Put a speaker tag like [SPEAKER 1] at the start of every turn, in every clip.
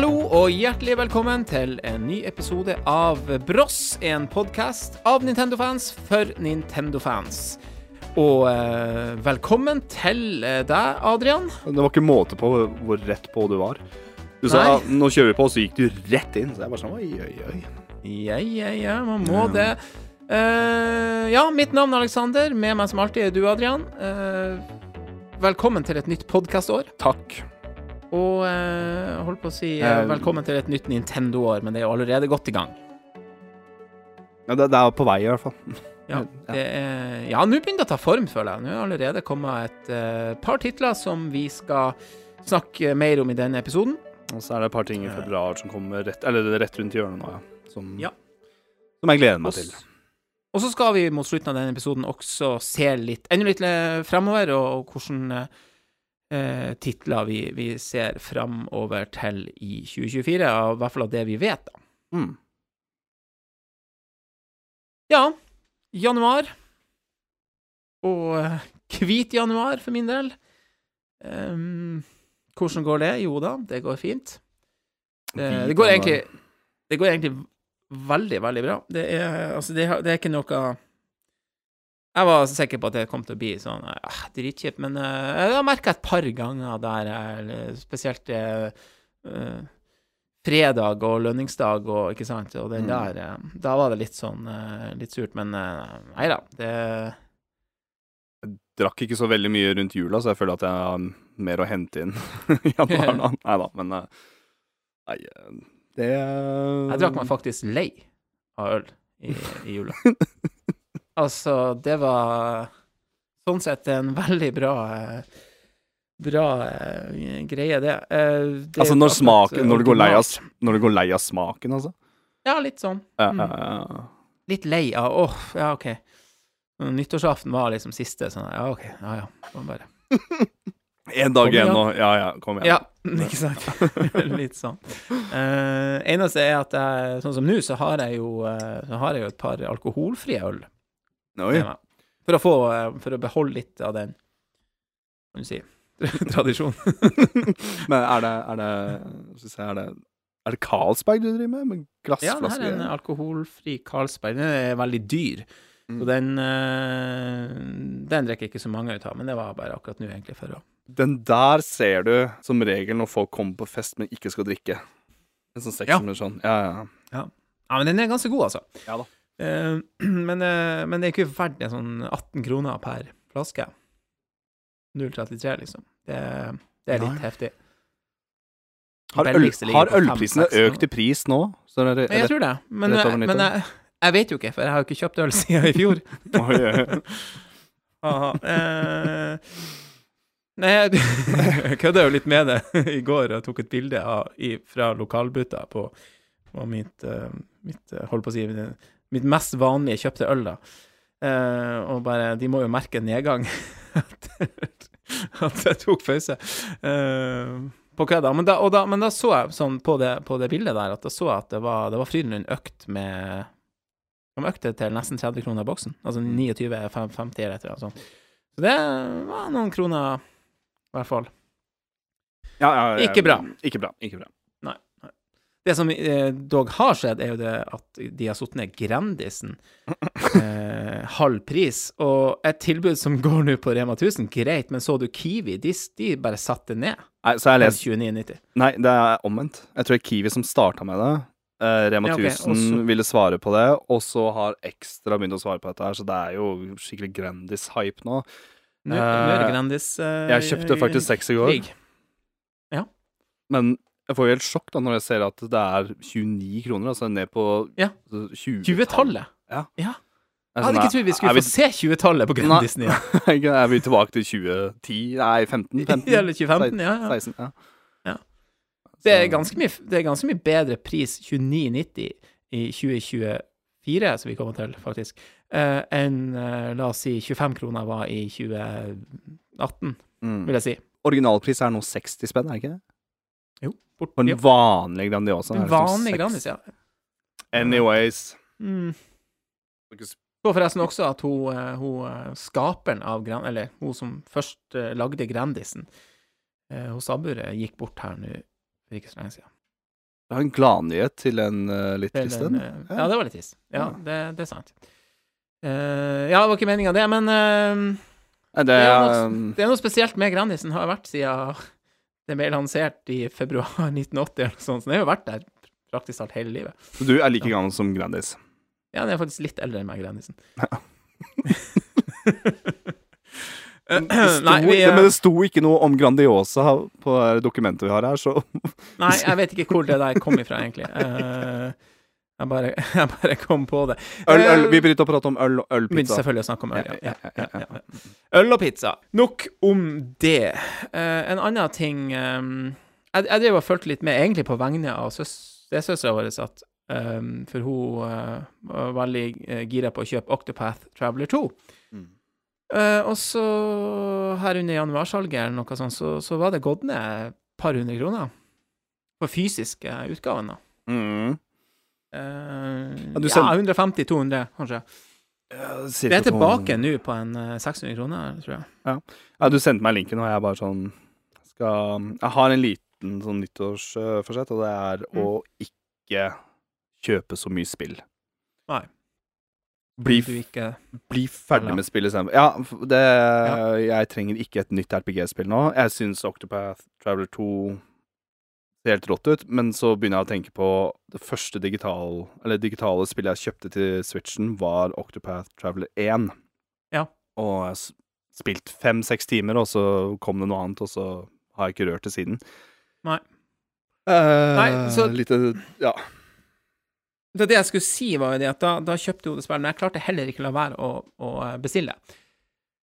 [SPEAKER 1] Hallo og hjertelig velkommen til en ny episode av Bross, en podkast av Nintendo-fans for Nintendo-fans. Og eh, velkommen til eh, deg, Adrian.
[SPEAKER 2] Det var ikke måte på hvor rett på du var. Du sa
[SPEAKER 1] Nei.
[SPEAKER 2] "Ah, 'nå kjører vi på', så gikk du rett inn. Så jeg bare sånn oi, oi, oi.
[SPEAKER 1] Ja, ja, ja, man må det. Eh, ja, mitt navn er Aleksander. Med meg som alltid er du, Adrian. Eh, velkommen til et nytt podkastår.
[SPEAKER 2] Takk.
[SPEAKER 1] Og eh, jeg holdt på å si Eh, velkommen til et nytt Nintendo-år, men det er jo allerede godt i gang.
[SPEAKER 2] Ja, det, det er på vei, i hvert fall.
[SPEAKER 1] Ja, det er, ja nå begynner det å ta form, føler jeg. Nå er det allerede kommet et eh, par titler som vi skal snakke mer om i denne episoden.
[SPEAKER 2] Og så er det et par ting i februar som kommer rett, eller rett rundt hjørnet nå, ja. Som,
[SPEAKER 1] Ja.
[SPEAKER 2] som jeg gleder meg
[SPEAKER 1] Også,
[SPEAKER 2] til.
[SPEAKER 1] Og så skal vi mot slutten av denne episoden også se litt, enda litt fremover, og, og hvordan eh, titler vi, vi ser fremover til i 2024, av, i hvert fall av det vi vet, da.
[SPEAKER 2] Mm.
[SPEAKER 1] Ja, januar. Og eh, hvit januar for min del. Um, hvordan går det? Jo da, det går fint. Det, det går egentlig Det går egentlig veldig, veldig bra. Det er, altså, det, det er ikke noe Jeg var sikker på at det kom til å bli sånn uh, dritkjipt, men uh, jeg har merka et par ganger der jeg spesielt eh, eh, fredag og lønningsdag og ikke sant, og den
[SPEAKER 2] Mm.
[SPEAKER 1] der eh, Da var det litt sånn eh, litt surt, men uh, nei da, det Jeg
[SPEAKER 2] Drakk ikke så veldig mye rundt jula, så jeg føler at jeg har mer å hente inn i januar nå. Nei da, men eh, Nei, eh, det
[SPEAKER 1] Jeg drakk meg faktisk lei av øl i, i jula. altså, det var sånn sett en veldig bra Bra eh, greie, det. Eh, det
[SPEAKER 2] Altså, når, smaken
[SPEAKER 1] eh,
[SPEAKER 2] når, du går lei av, går lei av smaken, altså?
[SPEAKER 1] Ja, litt sånn. Mm.
[SPEAKER 2] ja, ja.
[SPEAKER 1] Litt lei av Åh, ja, OK. Nyttårsaften var liksom siste, sånn Ja, OK. Ja, ja. Det bare
[SPEAKER 2] En dag igjen nå. Ja, ja, kom igjen.
[SPEAKER 1] Ja, ikke sant? Litt sånn. Uh, eneste er at jeg, sånn som nå, så har jeg jo Så har jeg jo et par alkoholfrie øl
[SPEAKER 2] Oi.
[SPEAKER 1] For å få eh, For å beholde litt av den Kan du si tradisjonen.
[SPEAKER 2] Men er det Er det, skal vi se, er det, er det Carlsberg du driver med? Med
[SPEAKER 1] Ja, det her er en alkoholfri Carlsberg. Den er veldig dyr.
[SPEAKER 2] Mm.
[SPEAKER 1] Så den eh, Den drikker ikke så mange ut av, men det var bare akkurat nå, egentlig, for å
[SPEAKER 2] Den der ser du som regel når folk kommer på fest, men ikke skal drikke. En sånn seks
[SPEAKER 1] Ja.
[SPEAKER 2] sånn. Ja, ja.
[SPEAKER 1] Ja, men den er ganske god, altså.
[SPEAKER 2] Ja da.
[SPEAKER 1] Eh, men, eh, men det er ikke forferdelig sånn 18 kroner per flaske. 0,33, liksom. Det, det er litt
[SPEAKER 2] Nei.
[SPEAKER 1] heftig.
[SPEAKER 2] Har, øl, har ølprisene økt i pris nå? Så er det,
[SPEAKER 1] Jeg tror det, men, eh, men jeg, jeg vet jo ikke, for jeg har jo ikke kjøpt øl siden i fjor. Nei, jeg kødda jo litt med det i går og tok et bilde av, i, fra lokalbutta på, på mitt, uh, mitt holdt på å si, mitt, mest vanlige kjøpte øl, da. Uh, og bare De må jo merke nedgang at, jeg tok pause. Uh, på kødda. Men da, da, men da så jeg sånn på det, på det bildet der at da så jeg at det var, det var Frydenlund økt med De økte til nesten 30 kroner boksen. Altså 29, 50 eller et eller annet sånt. Så det var noen kroner, i hvert fall.
[SPEAKER 2] Ja, ja, ja.
[SPEAKER 1] Ikke bra.
[SPEAKER 2] Ikke bra. Ikke bra.
[SPEAKER 1] Det som eh, dog har skjedd, er jo det at de har satt ned Grandisen eh, halv pris. Og et tilbud som går nå på Rema 1000, greit, men så du Kiwi? De, de bare satte ned.
[SPEAKER 2] Nei, så jeg lest
[SPEAKER 1] 29,90.
[SPEAKER 2] Nei, det er omvendt. Jeg tror det er Kiwi som starta med det. Eh, Rema
[SPEAKER 1] Ja, okay.
[SPEAKER 2] 1000
[SPEAKER 1] også-
[SPEAKER 2] ville svare på det, og så har Ekstra begynt å svare på dette her, så det er jo skikkelig Grandis-hype nå.
[SPEAKER 1] Nå, nå er det
[SPEAKER 2] Eh,
[SPEAKER 1] Grandis uh,
[SPEAKER 2] Jeg kjøpte faktisk seks i går,
[SPEAKER 1] Ja.
[SPEAKER 2] men jeg får jo helt sjokk da når jeg ser at det er 29 kroner, altså ned på
[SPEAKER 1] Ja.
[SPEAKER 2] 20
[SPEAKER 1] 20-tallet.
[SPEAKER 2] Ja.
[SPEAKER 1] ja.
[SPEAKER 2] Jeg
[SPEAKER 1] hadde ikke trodd vi skulle få se 20-tallet på Grand
[SPEAKER 2] Disney. Er vi tilbake til 2010? Nei, 15? 15?
[SPEAKER 1] Eller 2015, ja. ja.
[SPEAKER 2] 16, ja.
[SPEAKER 1] Ja. Det er ganske mye, det er ganske mye bedre pris 29,90 i 2024, som vi kommer til, faktisk, uh, enn uh, la oss si 25 kroner var i 2018,
[SPEAKER 2] mm.
[SPEAKER 1] vil jeg si.
[SPEAKER 2] Originalpris er nå 60 spenn, er det ikke det?
[SPEAKER 1] Jo. Bort,
[SPEAKER 2] på en
[SPEAKER 1] ja.
[SPEAKER 2] vanlig Grandiosa.
[SPEAKER 1] En vanlig. Grandis, ja.
[SPEAKER 2] Anyways.
[SPEAKER 1] Mm. Så forresten også at hun, eh, hun eh, skaperen av Grand... Eller hun som først eh, lagde Grandisen, hos Abure, gikk bort her nå for ikke så lenge siden.
[SPEAKER 2] Det var en gladnyhet til en uh, litt trist en.
[SPEAKER 1] Ja, det var litt trist. Ja,
[SPEAKER 2] Ja.
[SPEAKER 1] det, det er sant. Uh, ja, det var ikke meninga, det, men
[SPEAKER 2] uh, det
[SPEAKER 1] det, er
[SPEAKER 2] er
[SPEAKER 1] noe, det er noe spesielt med Grandisen. Har vært siden det ble lansert i februar 1980 eller noe sånt. Så det har jo vært der praktisk talt hele livet.
[SPEAKER 2] Så du er like gammel som Grandis?
[SPEAKER 1] Ja, den er faktisk litt eldre enn meg, Grandisen.
[SPEAKER 2] Det sto,
[SPEAKER 1] Nei, vi,
[SPEAKER 2] men
[SPEAKER 1] eh,
[SPEAKER 2] det sto ikke noe om Grandiosa på det dokumentet vi har her, så
[SPEAKER 1] nei, jeg vet ikke hvor det der kom ifra, egentlig. Eh, jeg, bare, jeg bare kom på det.
[SPEAKER 2] øl, øl,
[SPEAKER 1] Eh,
[SPEAKER 2] Vi begynte å prate om øl og
[SPEAKER 1] Begynte
[SPEAKER 2] begynner
[SPEAKER 1] selvfølgelig å snakke om øl, ja.
[SPEAKER 2] Ja,
[SPEAKER 1] ja. Øl og pizza. Nok om det. Uh, en annen ting um, Jeg, jeg drev og fulgte litt med, egentlig på vegne av søs, stesøstera vår, at um, For hun uh, var veldig uh, gira på å kjøpe Octopath Traveler 2.
[SPEAKER 2] Mm.
[SPEAKER 1] Og så her under januarsalget eller noe sånt, så, så var det gått ned et par hundre kroner på fysiske utgaven, da.
[SPEAKER 2] Mm.
[SPEAKER 1] Eh,
[SPEAKER 2] Ja, du
[SPEAKER 1] ja, 150-200, kanskje.
[SPEAKER 2] Ja,
[SPEAKER 1] Det er tilbake nå på en eh, 600 kroner, tror jeg.
[SPEAKER 2] Ja, du sendte meg linken, og jeg bare sånn skal, Jeg har en liten sånn nyttårsforsett, og det er
[SPEAKER 1] Mm.
[SPEAKER 2] å ikke kjøpe så mye spill.
[SPEAKER 1] Nei.
[SPEAKER 2] Bli,
[SPEAKER 1] ikke
[SPEAKER 2] bli ferdig med spillet istedenfor. Ja, det, ja, Jeg trenger ikke et nytt RPG-spill nå. Jeg syns Octopath Traveler 2 ser helt rått ut, men så begynner jeg å tenke på det første digital, eller digitale spillet jeg kjøpte til Switchen, var Octopath Traveler 1.
[SPEAKER 1] Ja.
[SPEAKER 2] Og jeg har spilt fem-seks timer, og så kom det noe annet, og så har jeg ikke rørt det siden.
[SPEAKER 1] Nei.
[SPEAKER 2] Eh,
[SPEAKER 1] Nei, så-
[SPEAKER 2] Lite Ja.
[SPEAKER 1] Det, det jeg skulle si, var jo det at da, da kjøpte jeg det spillet, men jeg klarte heller ikke å la være å, å bestille.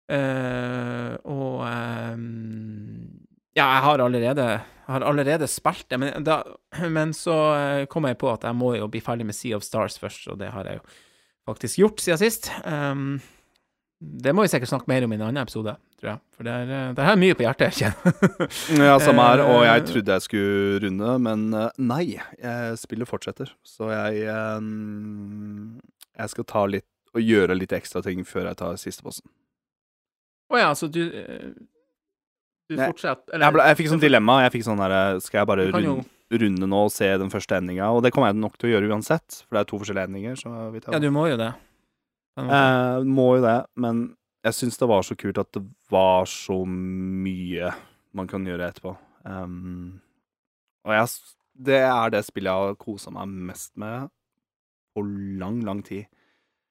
[SPEAKER 1] Uh, og ehm, Ja, jeg har allerede, jeg har allerede spilt det, men, da, men så eh, kom jeg på at jeg må jo bli ferdig med Sea of Stars først, og det har jeg jo faktisk gjort siden sist. Um, det må vi sikkert snakke mer om i en annen episode, tror jeg. For det er, eh, det er mye på hjertet, kjenner.
[SPEAKER 2] Ja, samme her. Og jeg
[SPEAKER 1] Eh,
[SPEAKER 2] trodde jeg skulle runde, men nei. Spillet fortsetter. Så jeg Jeg skal ta litt og gjøre litt ekstra ting før jeg tar siste posten.
[SPEAKER 1] Å ja, så du Du fortsetter? Eller?
[SPEAKER 2] Jeg, ble, jeg fikk sånn dilemma. Jeg fikk sånn derre Skal jeg bare runde, runde nå og se den første endinga? Og det kommer jeg nok til å gjøre uansett, for det er to forskjellige endinger.
[SPEAKER 1] Ja, du må jo det.
[SPEAKER 2] Eh, må jo det, men jeg syns det var så kult at det var så mye man kan gjøre etterpå. Um, og jeg, det er det spillet jeg har kosa meg mest med på lang, lang tid.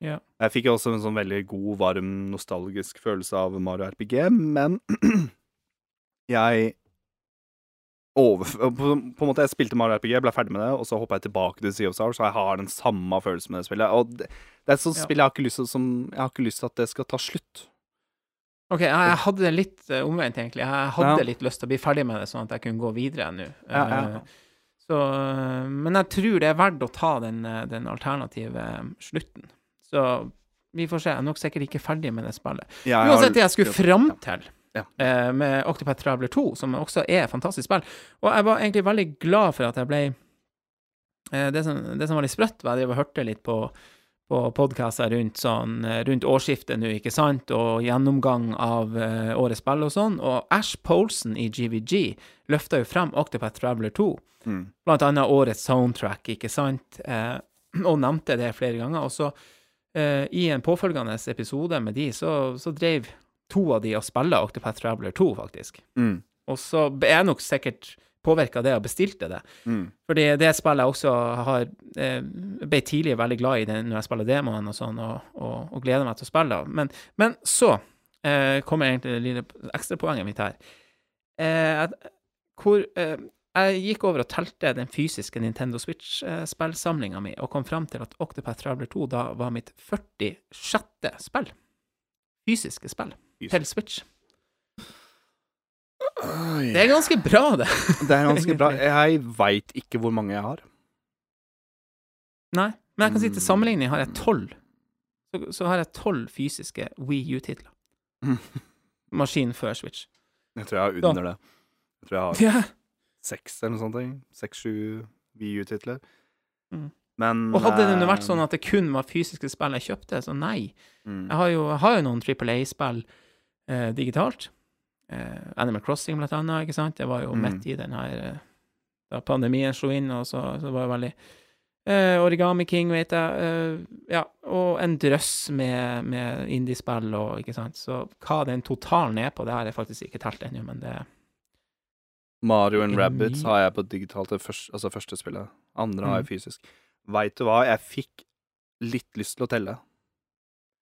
[SPEAKER 1] Ja.
[SPEAKER 2] Jeg fikk også en sånn veldig god, varm, nostalgisk følelse av Mario RPG, men jeg over, på, på en måte, Jeg spilte Mario RPG, ble ferdig med det, og så hoppa jeg tilbake til Sea of Stars, så jeg har den samme følelsen med det spillet. Og det, det er et sånt
[SPEAKER 1] Ja.
[SPEAKER 2] spill jeg har ikke lyst til som, Jeg har ikke lyst til at det skal ta slutt.
[SPEAKER 1] OK, jeg, jeg hadde det litt uh, omvendt, egentlig. Jeg hadde
[SPEAKER 2] Ja.
[SPEAKER 1] litt lyst til å bli ferdig med det, sånn at jeg kunne gå videre nå.
[SPEAKER 2] Ja.
[SPEAKER 1] Eh, Så, men jeg tror det er verdt å ta den, eh, den alternative slutten. Så vi får se. Jeg er nok sikkert ikke ferdig med det spillet. Uansett det jeg skulle fram til
[SPEAKER 2] Ja.
[SPEAKER 1] eh, med Octopath Traveler 2, som også er et fantastisk spill. Og jeg var egentlig veldig glad for at jeg ble eh, det, som, det som var litt sprøtt, var at jeg hørte litt på, på podkaster rundt, sånn, eh, rundt årsskiftet nå, ikke sant, og gjennomgang av eh, årets spill og sånn. Og Ash Polson i GVG løfta jo frem Octopath Traveler 2
[SPEAKER 2] Mm.
[SPEAKER 1] blant annet årets soundtrack, ikke sant, eh, og nevnte det flere ganger. Og så, eh, i en påfølgende episode med de, så, så drev to av de og spiller Octopath Traveler 2, faktisk.
[SPEAKER 2] Mm.
[SPEAKER 1] Og så er jeg nok sikkert påvirka det og bestilte det.
[SPEAKER 2] Mm.
[SPEAKER 1] Fordi det spillet jeg også har eh, ble tidlig veldig glad i det når jeg spiller demoen og sånn, og, og, og gleder meg til å spille. Men, men så eh, kommer egentlig det lille ekstrapoenget mitt her. Eh, hvor eh, jeg gikk over og telte den fysiske Nintendo Switch-spillsamlinga mi, og kom fram til at Octopath Traveler 2 da var mitt 46. spill. Fysiske spill til Switch.
[SPEAKER 2] Oi.
[SPEAKER 1] Det er ganske bra, det.
[SPEAKER 2] Det er ganske bra. Jeg veit ikke hvor mange jeg har.
[SPEAKER 1] Nei, men jeg kan si til
[SPEAKER 2] Mm.
[SPEAKER 1] sammenligning har jeg tolv. Så, så har jeg tolv fysiske Wii U-titler. Maskin før Switch.
[SPEAKER 2] Jeg tror jeg har under det. Jeg tror jeg har seks eller noe sånt. Seks-sju U-titler
[SPEAKER 1] Mm.
[SPEAKER 2] Men
[SPEAKER 1] Og hadde det nå vært
[SPEAKER 2] eh,
[SPEAKER 1] sånn at det kun var fysiske spill jeg kjøpte, så nei.
[SPEAKER 2] mm.
[SPEAKER 1] Jeg har jo, jeg har jo noen Triple A-spill eh, digitalt. Eh, Animal Crossing, blant annet, ikke sant. Det var jo
[SPEAKER 2] Mm.
[SPEAKER 1] midt i den her eh, da pandemien slo inn, og så, så var det veldig eh, Origami King, vet jeg. eh, ja, og en drøss med, med indiespill og ikke sant. Så hva den totalen er på, det har jeg faktisk ikke telt ennå, men det
[SPEAKER 2] Mario and
[SPEAKER 1] Det
[SPEAKER 2] Rabbids har jeg på digitalt, det første, altså første spillet. Andre har
[SPEAKER 1] Mm.
[SPEAKER 2] jeg fysisk. Veit du hva, jeg fikk litt lyst til å telle.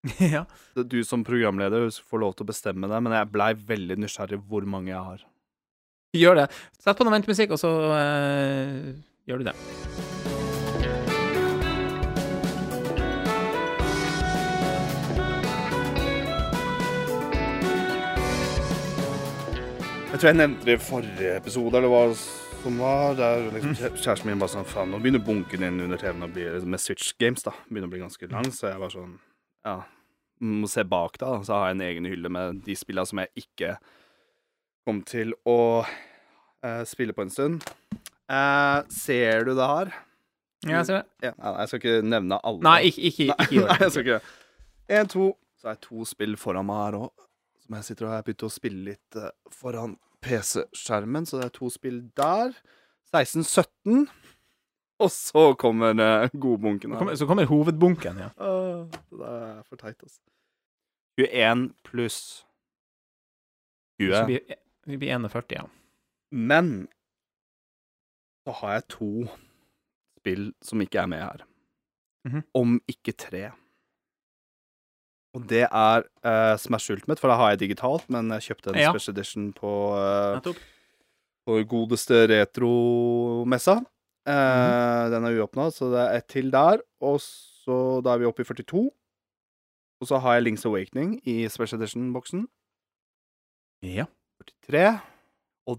[SPEAKER 1] Ja.
[SPEAKER 2] Du som programleder får lov til å bestemme det, men jeg blei veldig nysgjerrig hvor mange jeg har.
[SPEAKER 1] Gjør det. Sett på noe ventemusikk, og så eh, gjør du det.
[SPEAKER 2] Jeg tror jeg nevnte det i forrige episode, eller hva som var. Der liksom kjæresten min bare sånn Faen, nå begynner bunken din under TV-en å bli med Switch Games, da. Begynner å bli ganske lang, så jeg var sånn Ja. Må se bak, da. Så har jeg en egen hylle med de spillene som jeg ikke kom til å eh, spille på en stund. Eh, ser du det her?
[SPEAKER 1] Ja, jeg ser det.
[SPEAKER 2] Ja, nei, jeg skal ikke nevne alle.
[SPEAKER 1] Nei, ikke, ikke, ikke
[SPEAKER 2] nei, jeg skal ikke det. En, to. Så har jeg to spill foran meg her òg, som jeg sitter og har begynt å spille litt eh, foran PC-skjermen. Så det er to spill der. 16-17. Og så kommer uh, godbunken
[SPEAKER 1] Så kommer, så kommer hovedbunken, ja.
[SPEAKER 2] Uh, det er for teit, altså. 21 pluss
[SPEAKER 1] Så
[SPEAKER 2] 20.
[SPEAKER 1] blir det blir 41, ja.
[SPEAKER 2] Men så har jeg to spill som ikke er med her.
[SPEAKER 1] Mhm.
[SPEAKER 2] Om ikke tre. Og det er uh, Smash Ultimate, for det har jeg digitalt, men jeg kjøpte en
[SPEAKER 1] Ja.
[SPEAKER 2] special edition på, uh, på godeste retromessa. Eh, Den er uåpna, så det er ett til der. Og så da er vi oppe i 42. Og så har jeg Links Awakening i special edition-boksen.
[SPEAKER 1] Ja.
[SPEAKER 2] 43. Og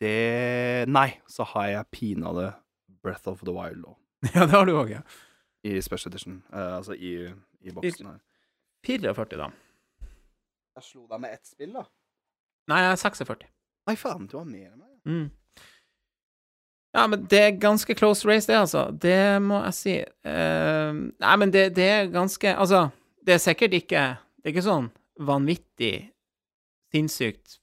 [SPEAKER 2] det Nei, så har jeg pinadø Breath of the Wild òg.
[SPEAKER 1] ja, det har du òg, ja.
[SPEAKER 2] I special edition. Uh, altså i, i boksen her.
[SPEAKER 1] 44, da.
[SPEAKER 2] Jeg slo deg med ett spill, da.
[SPEAKER 1] Nei, jeg er 46.
[SPEAKER 2] Nei, faen, du har mer enn meg.
[SPEAKER 1] Mm. Ja, men det er ganske close race, det, altså. Det må jeg si. Uh, nei, men det, det er ganske Altså, det er sikkert ikke Det er ikke sånn vanvittig sinnssykt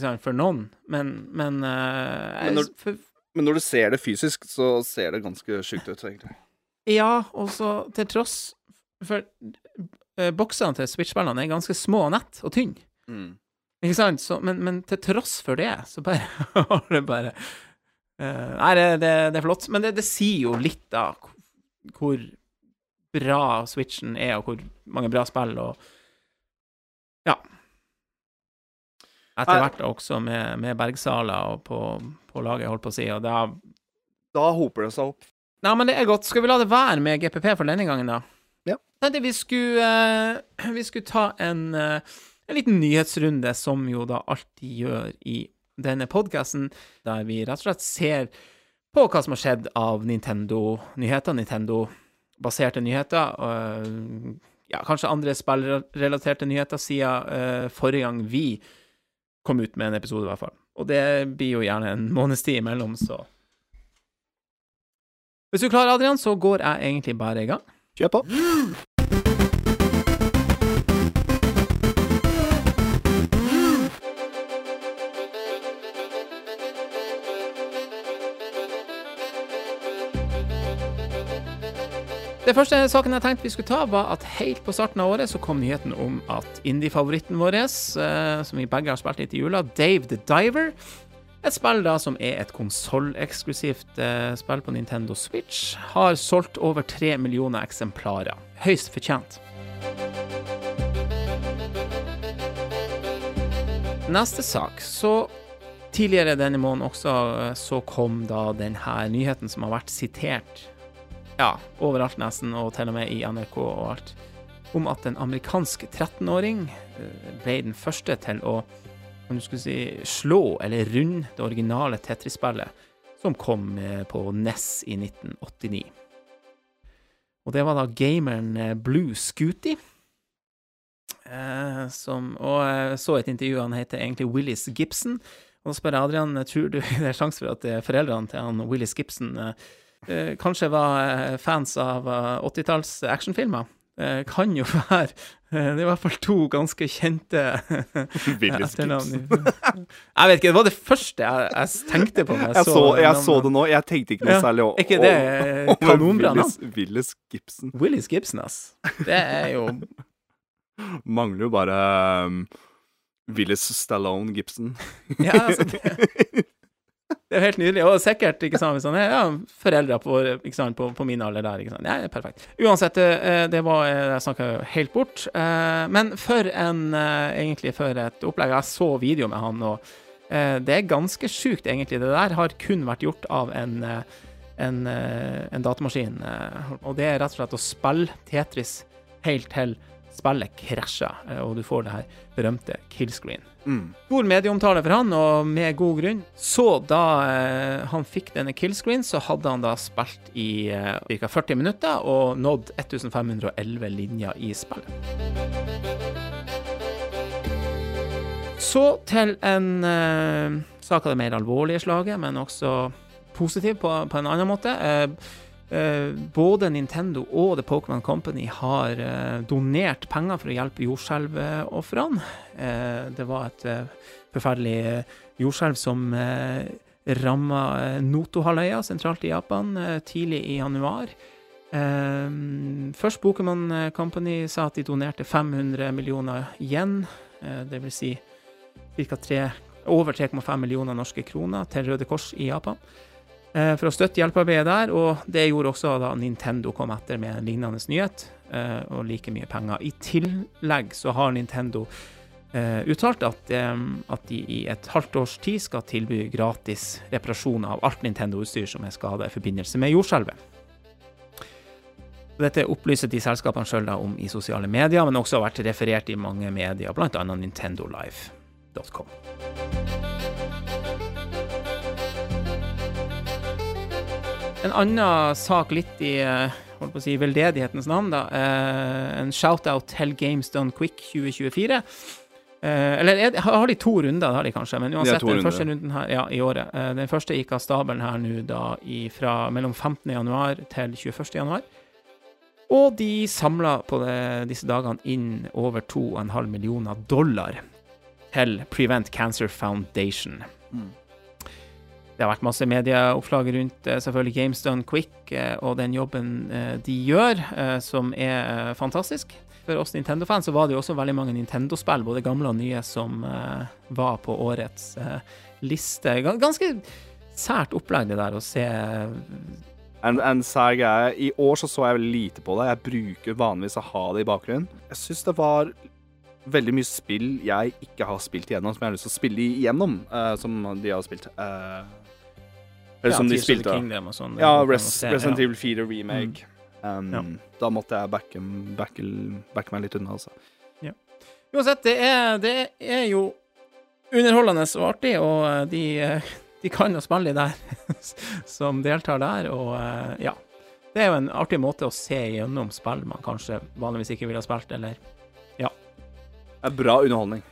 [SPEAKER 1] sant, for noen, men Men, eh,
[SPEAKER 2] Men når-
[SPEAKER 1] for,
[SPEAKER 2] Men når du ser det fysisk, så ser det ganske sjukt ut, egentlig.
[SPEAKER 1] Ja, og så til tross For boksene til Switch-spillene er ganske små og nett og tynne.
[SPEAKER 2] Mm.
[SPEAKER 1] Ikke sant? Så, men, men til tross for det, så bare har det bare uh, Nei, det, det, det er flott. Men det, det sier jo litt, da, hvor bra Switchen er, og hvor mange bra spill, og Ja. Etter hvert også med, med Bergsala og på, på laget, holdt på å si, og da
[SPEAKER 2] Da hoper det seg opp.
[SPEAKER 1] Nei, men det er godt. Skal vi la det være med GPP for denne gangen, da?
[SPEAKER 2] Ja.
[SPEAKER 1] Vi skulle eh, Vi skulle ta en, eh, en liten nyhetsrunde, som jo da alltid gjør i denne podkasten, der vi rett og slett ser på hva som har skjedd av Nintendo-nyheter, Nintendo-baserte nyheter. og, ja, kanskje andre spillrelaterte nyheter siden uh, forrige gang vi kom ut med en episode, i hvert fall. Og det blir jo gjerne en måneds tid imellom, så hvis du klarer, Adrian, så går jeg egentlig bare i gang.
[SPEAKER 2] Kjør på.
[SPEAKER 1] Det første saken jeg tenkte vi skulle ta, var at helt på starten av året så kom nyheten om at indie-favoritten vår, eh, som vi begge har spilt litt i jula, Dave the Diver, et spill da som er et konsolleksklusivt eh, spill på Nintendo Switch, har solgt over tre millioner eksemplarer. Høyst fortjent. Neste sak. Så tidligere denne måneden også eh, så kom da denne nyheten som har vært sitert ja, overalt nesten, og til og med i NRK og alt, om at en amerikansk 13-åring eh, ble den første til å om du skulle si, slå eller runde det originale Tetris-spillet, som kom eh, på NES i 1989. Og det var da gameren eh, Blue Scooty. Eh, som, og jeg så et intervju, han heter egentlig Willis Gibson. Og da spør jeg Adrian, tror du det er sjanse for at foreldrene til han Willis Gibson kanskje var fans av eh, 80-talls actionfilmer? Kan jo være Det er i hvert fall to ganske kjente etternavn. Jeg vet ikke, det var det første jeg, jeg tenkte på. når
[SPEAKER 2] Jeg så, jeg så det nå. Jeg tenkte ikke noe
[SPEAKER 1] Ja,
[SPEAKER 2] særlig o-
[SPEAKER 1] Er ikke det kanonbra navn?
[SPEAKER 2] Willis, Willis Gibson.
[SPEAKER 1] Willis Gibson, ass. Det er jo
[SPEAKER 2] Mangler jo bare um, Willis Stallone Gibson.
[SPEAKER 1] Ja, altså, det, det er jo helt nydelig. Og sikkert, ikke sant, sånn, ja, foreldre på, sant, på, på min alder der. ikke sant. Ja, perfekt. Uansett, eh, det var eh, Jeg snakka helt bort. Eh, Men for en Egentlig for et opplegg. Jeg så video med han, og det er ganske sjukt, egentlig. Det der har kun vært gjort av en en, en datamaskin, og det er rett og slett å spille Tetris helt til spillet krasjer, og du får det her berømte killscreen
[SPEAKER 2] Mm.
[SPEAKER 1] stor medieomtale for han, og med god grunn. Så da eh, han fikk denne killscreen, så hadde han da spilt i eh, ca. 40 minutter og nådd 1511 linjer i spillet. Så til en eh, sak av det mer alvorlige slaget, men også positiv på, på en annen måte. Eh, både Nintendo og The Pokémon Company har eh, donert penger for å hjelpe jordskjelvofrene. Eh, det var et eh, forferdelig eh, jordskjelv som eh, ramma eh, Noto-halvøya sentralt i Japan eh, tidlig i januar. Eh, først Pokémon Company sa at de donerte 500 millioner yen, uh, vil si over 3,5 millioner norske kroner til Røde Kors i Japan eh, for å støtte hjelpearbeidet der, og det gjorde også da Nintendo kom etter med en lignende nyhet, eh, og like mye penger. I tillegg så har Nintendo eh, uttalt at, eh, at de i et halvt års tid skal tilby gratis reparasjon av alt Nintendo-utstyr som er skada i forbindelse med jordskjelvet. Dette opplyser de selskapene sjøl om i sosiale medier, men også har vært referert i mange medier, bl.a. nintendolife.com. En annen sak litt i eh, holdt på å si, veldedighetens navn, da. Eh, en shout-out til Games Done Quick 2024. Eh, eller er har de to runder, det har de kanskje, men uansett, den første runden her, ja, i året. Den første gikk av stabelen her nå da i, fra mellom 15. januar til 21. januar. Og de samla på det, disse dagene inn over 2,5 millioner dollar til Prevent Cancer Foundation.
[SPEAKER 2] Mm.
[SPEAKER 1] Det har vært masse medieoppslag rundt eh, selvfølgelig Games Done Quick eh, og den jobben eh, de gjør, som er fantastisk. For oss Nintendo-fans var det jo også veldig mange Nintendo-spill, både gamle og nye, som var på årets liste. Ganske sært opplegg det der å se
[SPEAKER 2] En, en sær greie. I år så, så jeg veldig lite på det. Jeg bruker vanligvis å ha det i bakgrunnen. Jeg syns det var veldig mye spill jeg ikke har spilt igjennom, som jeg har lyst til å spille igjennom, uh, som de har spilt. Eh, eller som de spilte.
[SPEAKER 1] Kingdom og sånn.
[SPEAKER 2] Ja, Res Resident. Evil 4 remake. Um,
[SPEAKER 1] Ja.
[SPEAKER 2] Da måtte jeg backe, backe, backe meg litt unna, altså.
[SPEAKER 1] Uansett, det er, det er jo underholdende og artig, og eh, de, eh, de kan jo spille de der som deltar der, og eh, ja. Det er jo en artig måte å se gjennom spill man kanskje vanligvis ikke ville ha spilt, eller
[SPEAKER 2] Det er bra underholdning.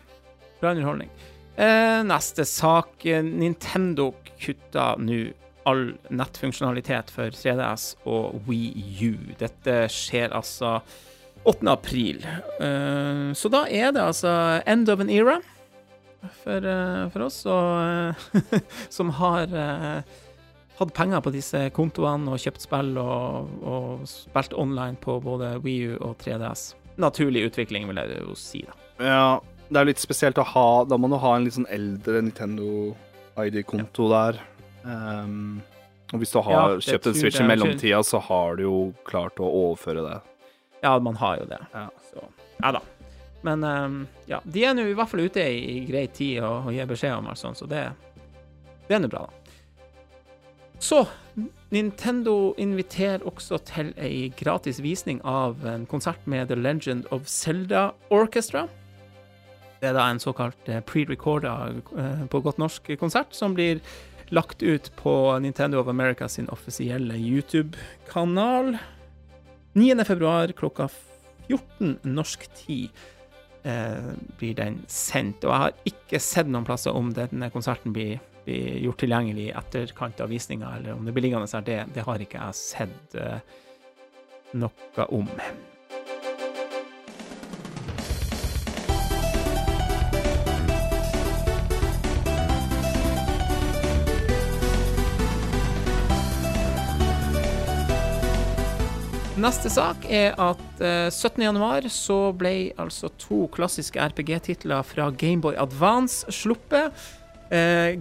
[SPEAKER 1] bra underholdning. Eh, neste sak. Nintendo kutta nå all nettfunksjonalitet for 3DS og Wii U. Dette skjer altså 8. april. Eh, så da er det altså end of an era for, eh, for oss og, eh, som har hatt penger på disse kontoene og kjøpt spill og, og spilt online på både Wii U og 3DS. Naturlig utvikling, vil jeg jo si, da.
[SPEAKER 2] Ja, det er litt spesielt å ha Da må du ha en litt sånn eldre Nintendo ID-konto der. Um, og hvis du har
[SPEAKER 1] Ja,
[SPEAKER 2] kjøpt en Switch i mellomtida, så har du jo klart å overføre det.
[SPEAKER 1] Ja, man har jo det.
[SPEAKER 2] Ja.
[SPEAKER 1] Så, ja da. Men um, ja, de er nå i hvert fall ute i, i grei tid og, og gir beskjed om alt sånt, så det, det er nå bra, da. Så Nintendo inviterer også til ei gratis visning av en konsert med The Legend of Zelda Orchestra. Det er da en såkalt eh, pre-recorda, eh, på godt norsk, konsert som blir lagt ut på Nintendo of America sin offisielle YouTube-kanal. 9. februar klokka 14 norsk tid eh, blir den sendt. Og jeg har ikke sett noen plasser om denne konserten blir, blir gjort tilgjengelig i etterkant av visninga, eller om det blir liggende her. Det, det har ikke jeg sett eh, noe om. Neste sak er at eh, 17. januar så ble altså to klassiske RPG-titler fra Gameboy Advance sluppet. Eh,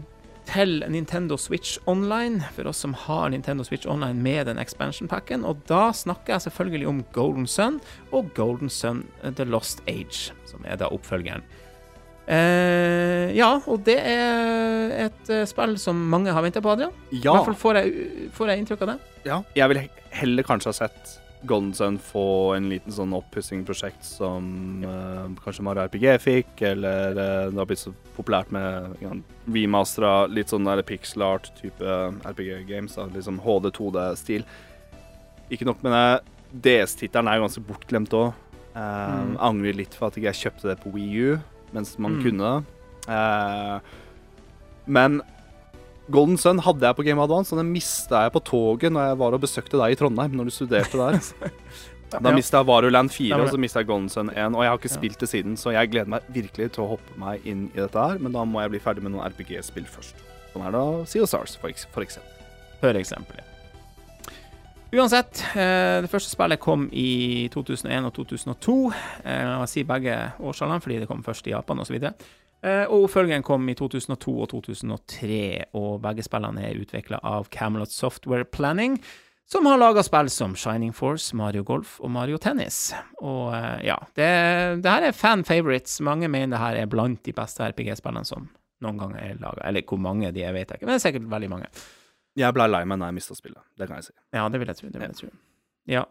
[SPEAKER 1] til Nintendo Switch Online, for oss som har Nintendo Switch Online med den expansion-packen. Og da snakker jeg selvfølgelig om Golden Sun og Golden Sun eh, The Lost Age, som er da oppfølgeren. Eh, ja, og det er et eh, spill som mange har venta på, Adrian. I hvert fall får jeg, får jeg inntrykk av det.
[SPEAKER 2] ja. Jeg ville heller kanskje ha sett Golden Sun få en liten sånn oppussing-prosjekt som uh, kanskje Mario RPG fikk, eller uh, det har blitt så populært med ja, remastera litt sånn pixel art-type RPG-games. Liksom HD2D-stil. Ikke nok med det, DS-tittelen er ganske bortglemt òg.
[SPEAKER 1] Mm.
[SPEAKER 2] Angrer litt for at ikke jeg kjøpte det på Wii U mens man
[SPEAKER 1] Mm.
[SPEAKER 2] kunne det. Uh, men Golden Sun hadde jeg på Game Advance, og den mista jeg på toget når jeg var og besøkte deg i Trondheim, når du studerte der. Da
[SPEAKER 1] Ja.
[SPEAKER 2] mista jeg Varuland 4,
[SPEAKER 1] Stemmer
[SPEAKER 2] og så mista jeg Golden Sun 1. Og jeg har ikke
[SPEAKER 1] Ja.
[SPEAKER 2] spilt det siden, så jeg gleder meg virkelig til å hoppe meg inn i dette her. Men da må jeg bli ferdig med noen RPG-spill først. Som er da Sea of Stars, for, for eksempel.
[SPEAKER 1] For eksempel. Uansett, eh, det første spillet kom i 2001 og 2002. Eh, jeg sier begge årsalene fordi det kom først i Japan osv. Eh, og oppfølgeren kom i 2002 og 2003, og begge spillene er utvikla av Camelot Software Planning, som har laga spill som Shining Force, Mario Golf og Mario Tennis. Og eh, ja, det, det her er fan favorites. Mange mener det her er blant de beste RPG-spillene som noen gang er laga. Eller hvor mange de er, vet jeg ikke, men det er sikkert veldig mange.
[SPEAKER 2] Jeg ble lei meg når jeg mista spillet. Det kan jeg si.
[SPEAKER 1] Ja, det vil jeg tro. Det vil jeg tro. Ja.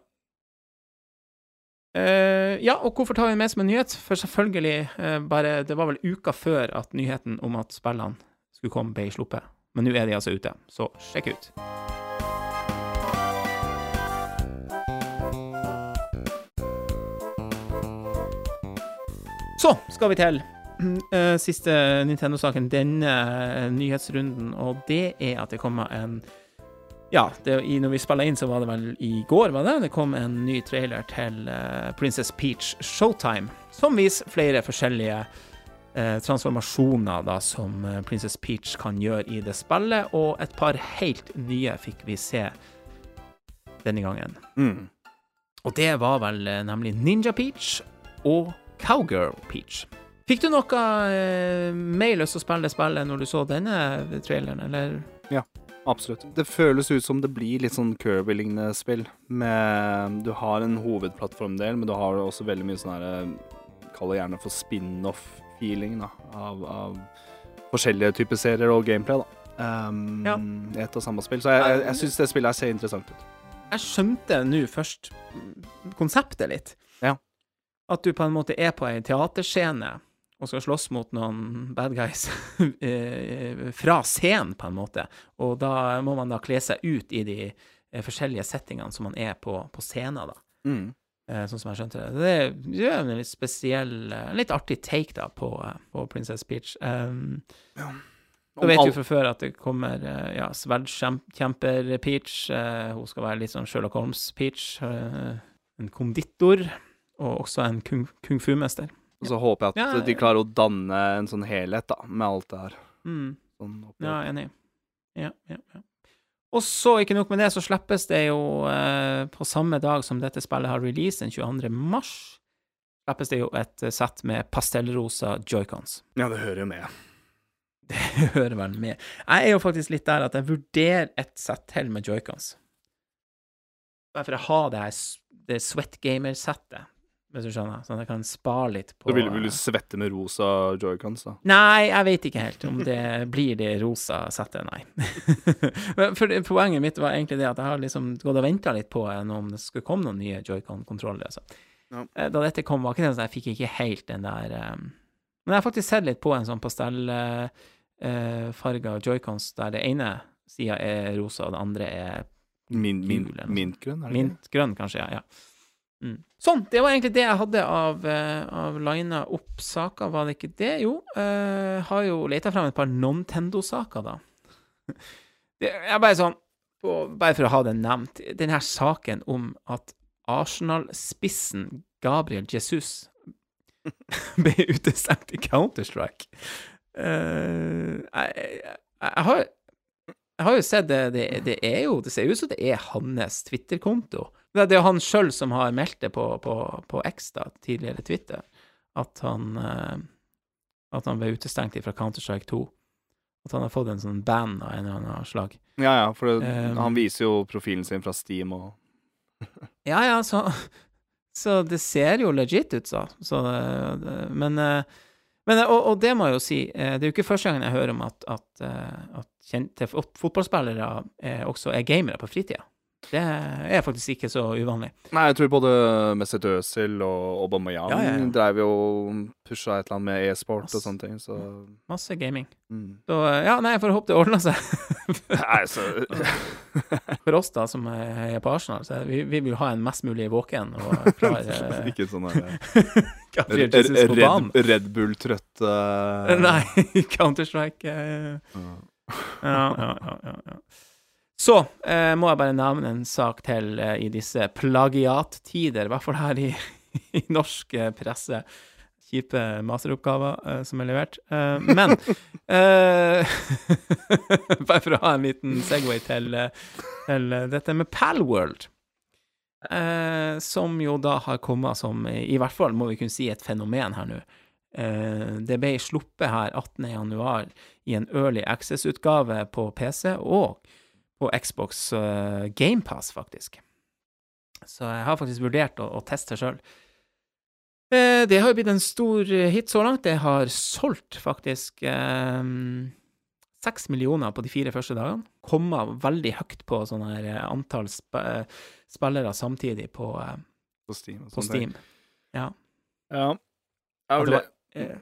[SPEAKER 1] Eh, ja, og hvorfor tar vi med som en nyhet? For selvfølgelig, uh, bare Det var vel uka før at nyheten om at spillene skulle komme, ble sluppet. Men nå er de altså ute, så sjekk ut. Så skal vi til uh, siste Nintendo-saken denne nyhetsrunden, og det er at det kommer en ja, det, i, når vi spiller inn, så var det vel i går, var det? Det kom en ny trailer til uh, Princess Peach Showtime, som viser flere forskjellige uh, transformasjoner da, som eh, Princess Peach kan gjøre i det spillet, og et par helt nye fikk vi se denne gangen.
[SPEAKER 2] Mm.
[SPEAKER 1] Og det var vel uh, nemlig Ninja Peach og Cowgirl Peach. Fikk du noe mer lyst til å spille spillet når du så denne traileren, eller?
[SPEAKER 2] Absolutt. Det føles ut som det blir litt sånn Kirby-lignende spill. Med Du har en hovedplattformdel, men du har også veldig mye sånn herre Kall det gjerne for spin-off-feeling. Av, av forskjellige typer serier og gameplay, da. Um,
[SPEAKER 1] Ja.
[SPEAKER 2] ett og samme spill. Så jeg, jeg, jeg syns det spillet her ser interessant ut.
[SPEAKER 1] jeg skjønte nå først konseptet litt.
[SPEAKER 2] Ja.
[SPEAKER 1] At du på en måte er på ei teaterscene og skal slåss mot noen bad guys eh, fra scenen, på en måte. Og da må man da kle seg ut i de eh, forskjellige settingene som man er på, på scenen, da.
[SPEAKER 2] Mm.
[SPEAKER 1] Eh, sånn som jeg skjønte det. Det er- en litt spesiell, litt artig take da på, på Princess Peach. Um,
[SPEAKER 2] ja.
[SPEAKER 1] da vet vi fra før at det kommer ja, sverdkjemper-Peach. Uh, hun skal være litt sånn Sherlock Holmes-Peach. Uh, en konditor, og også en kung, kung fu-mester.
[SPEAKER 2] Og så håper jeg at
[SPEAKER 1] Ja,
[SPEAKER 2] de klarer å danne en sånn helhet, da, med alt det her.
[SPEAKER 1] Mm,
[SPEAKER 2] Sånn
[SPEAKER 1] ja, enig. Ja, ja, ja. Og så, ikke nok med det, så slippes det jo eh, på samme dag som dette spillet har release, den 22. mars, slippes det jo et eh, sett med pastellrosa joycons.
[SPEAKER 2] ja, det hører jo med.
[SPEAKER 1] Det hører vel med. Jeg er jo faktisk litt der at jeg vurderer et sett til med joycons. Bare for å ha det her det sweatgamer-settet, hvis du skjønner, sånn at jeg kan spare litt på
[SPEAKER 2] Så vil, vil du svette med rosa joycons, da?
[SPEAKER 1] Nei, jeg vet ikke helt om det blir det rosa settet, nei. Men For poenget mitt var egentlig det at jeg har liksom gått og venta litt på om det skulle komme noen nye joycon-kontroller. Altså.
[SPEAKER 2] Ja.
[SPEAKER 1] Eh, Da dette kom, var ikke det sånn at jeg fikk ikke helt den der eh, Men jeg har faktisk sett litt på en sånn pastellfarga joycons der det ene sida er rosa, og det andre er
[SPEAKER 2] Min, min, mintgrønn, er det
[SPEAKER 1] mintgrønn, kanskje. Ja. ja. Mm. Sånn, det var egentlig det jeg hadde av, uh, av lina opp saker, var det ikke det? Jo, Uh, har jo leta frem et par Nontendo-saker, da. Det er bare sånn, bare for å ha det nevnt, den her saken om at Arsenal-spissen Gabriel Jesus ble utestengt i Counter-Strike. Uh, jeg, jeg, jeg har jeg har jo sett det, det, det er jo Det ser ut som det er hans Twitter-konto. Det, er han sjøl som har meldt det på, på, på X, da, tidligere Twitter, at han eh, At han ble utestengt fra Counter-Strike 2. At han har fått en sånn band av en eller annen slag.
[SPEAKER 2] Ja, ja, for det,
[SPEAKER 1] Um,
[SPEAKER 2] han viser jo profilen sin fra Steam og
[SPEAKER 1] Ja, ja, så, så det ser jo legit ut, så. så det, det, men eh, men, og, og det må jeg jo si, eh, det er jo ikke første gangen jeg hører om at, at, eh, at kjente fotballspillere eh, også er gamere på fritida. Det er faktisk ikke så uvanlig.
[SPEAKER 2] Nei, jeg tror både Mesut Özil og Aubameyang
[SPEAKER 1] Ja, ja, ja.
[SPEAKER 2] drev jo og pusha et eller annet med e-sport og sånne ting, så
[SPEAKER 1] Masse gaming.
[SPEAKER 2] mm.
[SPEAKER 1] Så eh, ja, nei, jeg får håpe det ordner seg.
[SPEAKER 2] Nei, så
[SPEAKER 1] For oss da, som er på Arsenal, så vi, vi vil ha en mest mulig våken og klar eh,
[SPEAKER 2] Ikke sånn
[SPEAKER 1] Gabriel Jesus på banen.
[SPEAKER 2] Red, Red Bull-trøtt uh...
[SPEAKER 1] Nei, Counter-Strike eh,
[SPEAKER 2] ja,
[SPEAKER 1] ja, ja, ja, ja. Så eh, må jeg bare nevne en sak til eh, i disse plagiattider, i hvert fall her i, i norsk eh, presse. Kjipe masteroppgaver eh, som er levert. Eh, men eh, Bare for å ha en liten Segway til, til dette med Palworld. Eh, som jo da har kommet som, i hvert fall må vi kunne si, et fenomen her nå. Eh, det ble sluppet her 18. januar i en early access-utgave på PC og på Xbox uh, GamePass, faktisk. Så jeg har faktisk vurdert å, å teste sjøl. Eh, det har jo blitt en stor eh, hit så langt. Det har solgt faktisk eh, millioner på de fire første dagene. Komma veldig høyt på sånn her eh, antall sp eh, spillere samtidig på, eh,
[SPEAKER 2] På Steam.
[SPEAKER 1] på. Steam. Ja.
[SPEAKER 2] Ja.
[SPEAKER 1] Jeg var, eh,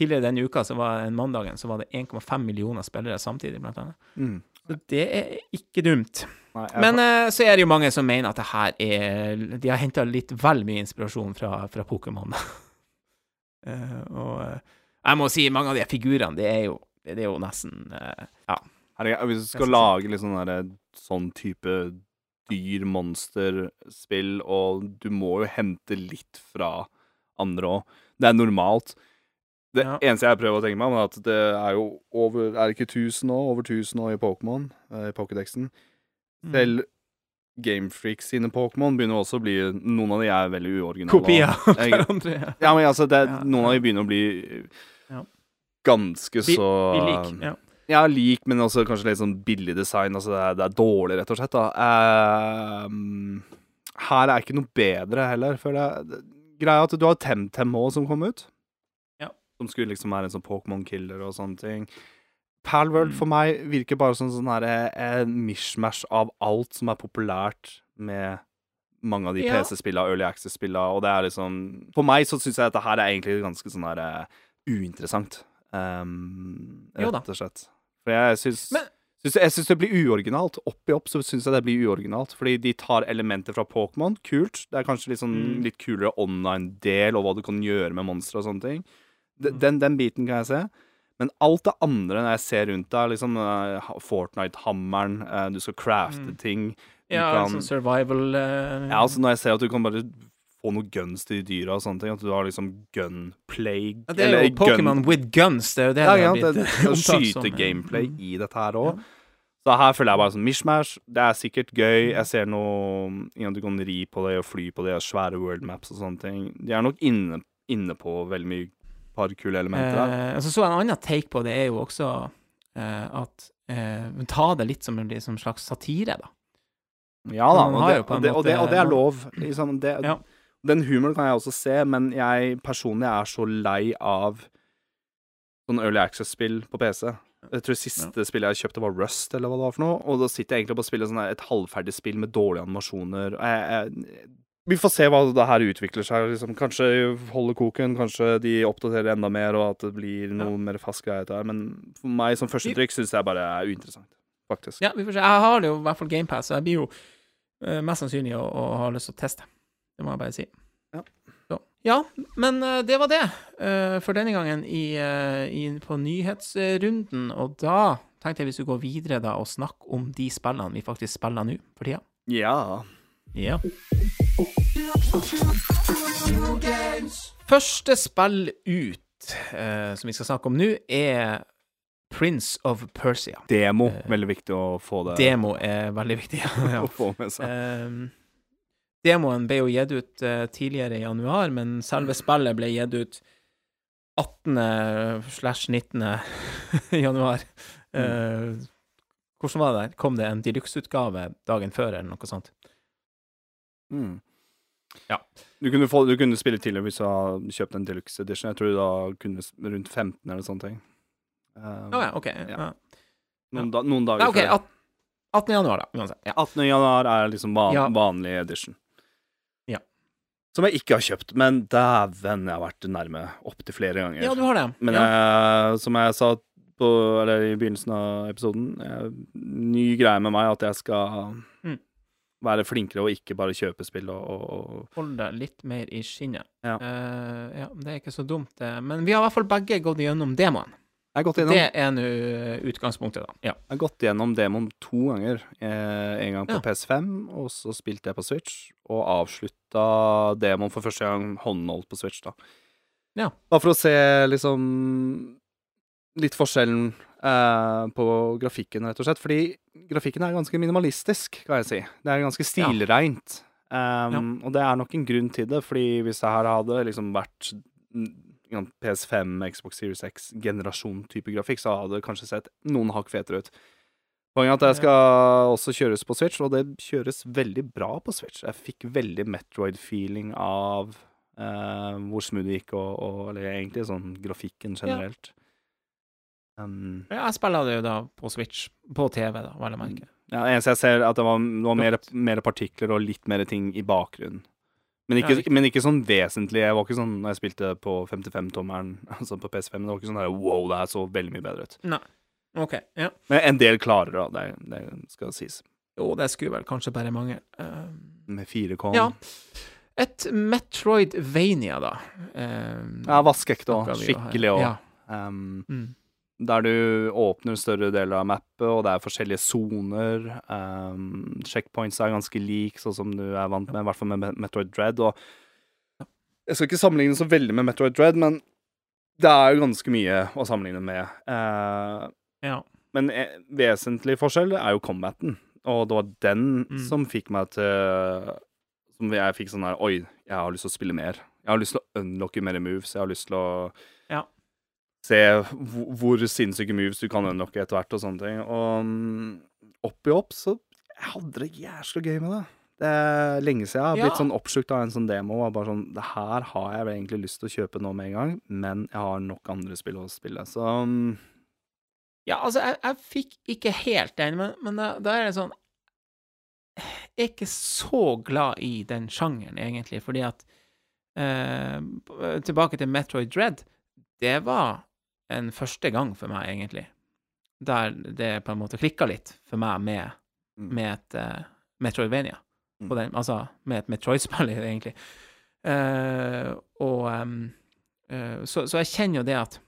[SPEAKER 1] tidligere denne uka, så var en mandagen, så var det 1,5 millioner spillere samtidig, blant annet.
[SPEAKER 2] mm.
[SPEAKER 1] Så det er ikke dumt.
[SPEAKER 2] Nei,
[SPEAKER 1] Men uh, så er det jo mange som mener at det her er De har henta litt vel mye inspirasjon fra, fra Pokémon. uh, og eh, jeg må si, mange av de figurene, det er jo, det er jo nesten Ja.
[SPEAKER 2] Herregud, hvis du skal lage litt sånn derre sånn type dyr-monster-spill, og du må jo hente litt fra andre òg. Det er normalt. Det
[SPEAKER 1] Ja.
[SPEAKER 2] eneste jeg prøver å tenke meg, er at det er jo over Er det ikke 1000 nå? Over 1000 nå i Pokémon, eh, i Pokédexen.
[SPEAKER 1] Mm.
[SPEAKER 2] Selv Gamefreak sine Pokémon begynner også å bli Noen av de er veldig uoriginale.
[SPEAKER 1] Kopier av hverandre.
[SPEAKER 2] Ja, men altså, det,
[SPEAKER 1] Ja,
[SPEAKER 2] noen
[SPEAKER 1] ja.
[SPEAKER 2] av de begynner å bli ganske så
[SPEAKER 1] Vi lik. Ja.
[SPEAKER 2] ja, lik, men også kanskje litt sånn billig design. Altså, det er, det er dårlig, rett og slett. da. Uh, her er ikke noe bedre heller, føler jeg. Greia er at du har Temtem òg, som kom ut. Som skulle liksom være en sånn Pokémon-killer og sånne ting. Palworld
[SPEAKER 1] Mm.
[SPEAKER 2] for meg virker bare som sånn her, en mishmash av alt som er populært med mange av de
[SPEAKER 1] Ja.
[SPEAKER 2] PC-spillene, Early Access-spillene, og det er liksom For meg så syns jeg at dette her er egentlig ganske sånn her eh, uinteressant. Um, rett og slett. For jeg syns Jeg syns det blir uoriginalt. Opp i opp så syns jeg det blir uoriginalt. Fordi de tar elementer fra Pokémon. Kult. Det er kanskje litt sånn
[SPEAKER 1] Mm.
[SPEAKER 2] litt kulere online-del, og hva du kan gjøre med monstre og sånne ting.
[SPEAKER 1] Mm.
[SPEAKER 2] Den, den biten kan jeg se. Men alt det andre når jeg ser rundt deg, liksom eh, Fortnite-hammeren, eh, du skal crafte
[SPEAKER 1] Mm.
[SPEAKER 2] ting
[SPEAKER 1] ja
[SPEAKER 2] kan-
[SPEAKER 1] altså survival uh,
[SPEAKER 2] Ja, altså når jeg ser at du kan bare få noen guns til dyra og sånne ting, at du har liksom gunplay
[SPEAKER 1] ja, Det er jo Pokémon with guns, det er jo det
[SPEAKER 2] ja,
[SPEAKER 1] det
[SPEAKER 2] ja,
[SPEAKER 1] har
[SPEAKER 2] det,
[SPEAKER 1] blitt
[SPEAKER 2] det, skyte-gameplay
[SPEAKER 1] mm.
[SPEAKER 2] i dette her òg.
[SPEAKER 1] Ja.
[SPEAKER 2] Så her føler jeg bare sånn mishmash. Det er sikkert gøy. Jeg ser noe ja, Du kan ri på det og fly på det, og svære world maps og sånne ting. De er nok inne, inne på veldig mye par kule elementer der.
[SPEAKER 1] Eh, altså, så en annen take på det er jo også eh, at eh, Ta det litt som en slags satire, da.
[SPEAKER 2] Ja da, og det, og det, og det, og det er lov. Liksom, det,
[SPEAKER 1] Ja.
[SPEAKER 2] Den humoren kan jeg også se, men jeg personlig er så lei av sånn Early Access-spill på PC. Jeg tror siste spillet jeg kjøpte, var Rust, eller hva det var for noe. Og da sitter jeg egentlig på å spille et halvferdig spill med dårlige animasjoner. Jeg, jeg, vi får se hva det her utvikler seg. Liksom. Kanskje holder koken, kanskje de oppdaterer enda mer, og at det blir noe
[SPEAKER 1] Ja.
[SPEAKER 2] mer fast greie der. Men for meg som førsteinntrykk syns jeg bare er uinteressant, faktisk.
[SPEAKER 1] Ja, vi får se. Jeg har det jo i hvert fall GamePass, så jeg blir jo uh, mest sannsynlig å, å ha lyst til å teste. Det må jeg bare si.
[SPEAKER 2] Ja.
[SPEAKER 1] Ja, men eh, det var det eh, for denne gangen i, i, på nyhetsrunden. Og da tenkte jeg vi skulle gå videre da og snakke om de spillene vi faktisk spiller nå for tida.
[SPEAKER 2] Ja.
[SPEAKER 1] Ja. Første spill ut eh, som vi skal snakke om nå, er Prince of Persia.
[SPEAKER 2] Demo.
[SPEAKER 1] Eh,
[SPEAKER 2] Veldig viktig å få det
[SPEAKER 1] Demo er veldig viktig. ja.
[SPEAKER 2] å få med seg.
[SPEAKER 1] Ehm, demoen ble jo gitt ut eh, tidligere i januar, men selve spillet ble gitt ut 18. slash 19. januar. Eh, hvordan var det der? Kom det en deluxe-utgave dagen før, eller noe sånt?
[SPEAKER 2] Mm.
[SPEAKER 1] Ja.
[SPEAKER 2] Du kunne, få, du kunne spille tidligere hvis du hadde kjøpt en deluxe edition. Jeg tror du da kunne rundt 15 eller sånne ting. Um,
[SPEAKER 1] oh, ja, OK.
[SPEAKER 2] Ja. Noen, da, noen dager
[SPEAKER 1] Ja, ok,
[SPEAKER 2] før.
[SPEAKER 1] at- 18. januar, da, uansett. Ja.
[SPEAKER 2] 18. januar er liksom van,
[SPEAKER 1] Ja.
[SPEAKER 2] vanlig edition.
[SPEAKER 1] Ja.
[SPEAKER 2] Som jeg ikke har kjøpt, men dæven, jeg har vært nærme opptil flere ganger.
[SPEAKER 1] ja, du har det.
[SPEAKER 2] Men jeg, som jeg sa på, eller i begynnelsen av episoden, jeg, ny greie med meg at jeg skal
[SPEAKER 1] Mm.
[SPEAKER 2] Være flinkere og ikke bare kjøpe spill og, og, og
[SPEAKER 1] Hold deg litt mer i skinnet.
[SPEAKER 2] Ja.
[SPEAKER 1] Uh, ja, det er ikke så dumt, det. Men vi har i hvert fall begge gått gjennom demoen.
[SPEAKER 2] Jeg har gått gjennom,
[SPEAKER 1] Det er nå utgangspunktet, da. Ja.
[SPEAKER 2] jeg har gått gjennom demoen to ganger. Eh, en gang på
[SPEAKER 1] Ja.
[SPEAKER 2] PS5, og så spilte jeg på Switch. Og avslutta demoen for første gang håndholdt på Switch, da.
[SPEAKER 1] Ja.
[SPEAKER 2] Bare for å se liksom litt forskjellen eh, på grafikken, rett og slett. Fordi grafikken er ganske minimalistisk, kan jeg si. Det er ganske stilreint. Um, Og det er nok en grunn til det, fordi hvis det her hadde liksom vært mm, PS5, Xbox Series X, generasjon-type grafikk, så hadde det kanskje sett noen hakk fetere ut. Poenget er at det skal også kjøres på Switch, og det kjøres veldig bra på Switch. Jeg fikk veldig Metroid-feeling av eh, hvor smooth det gikk, og, og eller egentlig sånn grafikken generelt. Um,
[SPEAKER 1] Ja, Jeg spiller det jo da på Switch, på TV, da, vel å merke.
[SPEAKER 2] ja, det eneste jeg ser, er at det var, det var mer, mer partikler og litt mer ting i bakgrunnen. Men ikke,
[SPEAKER 1] Ja,
[SPEAKER 2] men ikke sånn vesentlig. Jeg var ikke sånn når jeg spilte på 55-tommeren, altså på PS5. Det var ikke sånn der, wow, det her så veldig mye bedre ut. Nei.
[SPEAKER 1] OK. Ja.
[SPEAKER 2] Men en del klarer da. Det, det skal sies.
[SPEAKER 1] Jo, det skulle vel kanskje bare mange. Uh,
[SPEAKER 2] Med 4K.
[SPEAKER 1] ja. Et Metroidvania, da. Uh,
[SPEAKER 2] Ja, vaskeekte
[SPEAKER 1] og.
[SPEAKER 2] Skikkelig òg.
[SPEAKER 1] Ja.
[SPEAKER 2] Um,
[SPEAKER 1] Mm.
[SPEAKER 2] Der du åpner større deler av mappet, og det er forskjellige soner. Um, checkpoints er ganske like, sånn som du er vant med, i hvert fall med Metroid Dread. Og jeg skal ikke sammenligne så veldig med Metroid Dread, men det er jo ganske mye å sammenligne med. Uh,
[SPEAKER 1] ja.
[SPEAKER 2] men en vesentlig forskjell er jo combaten, og det var den
[SPEAKER 1] Mm.
[SPEAKER 2] som fikk meg til Som jeg fikk sånn her Oi, jeg har lyst til å spille mer. Jeg har lyst til å unlocke mer moves. Jeg har lyst til å. Se hvor, sinnssyke moves du kan unlocke etter hvert, og sånne ting. Og mm, oppi opp så Jeg hadde det jævlig gøy med det. Det er lenge siden jeg har
[SPEAKER 1] Ja.
[SPEAKER 2] blitt sånn oppslukt av en sånn demo. Og bare sånn Det her har jeg egentlig lyst til å kjøpe nå med en gang, men jeg har nok andre spill å spille. Så mm,
[SPEAKER 1] Ja, altså, jeg, jeg fikk ikke helt den, men, men da, da er det sånn Jeg er ikke så glad i den sjangeren, egentlig, fordi at eh, Tilbake til Metroid Dread. Det var en første gang for meg, egentlig, der det på en måte klikka litt for meg med,
[SPEAKER 2] Mm.
[SPEAKER 1] med et uh, Metroidvania.
[SPEAKER 2] Mm.
[SPEAKER 1] På den, altså med et Metroid-spill, egentlig. Uh, og um, uh, så, så jeg kjenner jo det at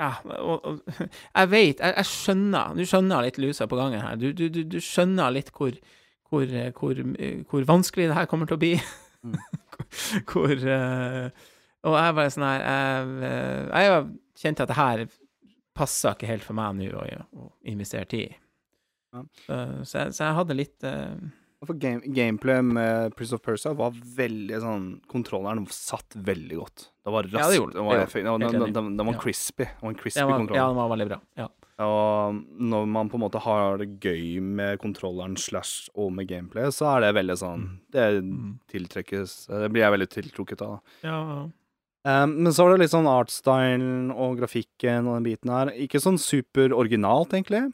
[SPEAKER 1] Ja, og, og jeg veit jeg, jeg skjønner Du skjønner litt lusa på gangen her. Du, du, du, du skjønner litt hvor, hvor, hvor, hvor vanskelig det her kommer til å bli.
[SPEAKER 2] Mm.
[SPEAKER 1] hvor eh, Og jeg bare sånn her Jeg, eh, jeg kjente at det her passa ikke helt for meg nå å, å investere tid i.
[SPEAKER 2] Ja.
[SPEAKER 1] Så, så, jeg, så jeg hadde litt uh...
[SPEAKER 2] For game, gameplay med Prince of Persia var veldig sånn Kontrolleren satt veldig godt. Det var raskt.
[SPEAKER 1] Ja, det gjorde det.
[SPEAKER 2] det var, den, den, den, den var crispy. Det var en crispy
[SPEAKER 1] ja, var,
[SPEAKER 2] kontroll.
[SPEAKER 1] ja, den var veldig bra. Ja.
[SPEAKER 2] Og når man på en måte har det gøy med kontrolleren slash og med gameplay, så er det veldig sånn Det
[SPEAKER 1] Mm.
[SPEAKER 2] tiltrekkes Det blir jeg veldig tiltrukket av.
[SPEAKER 1] Ja.
[SPEAKER 2] Um, men så var det litt sånn artstylen og grafikken og den biten her. Ikke sånn super originalt, egentlig.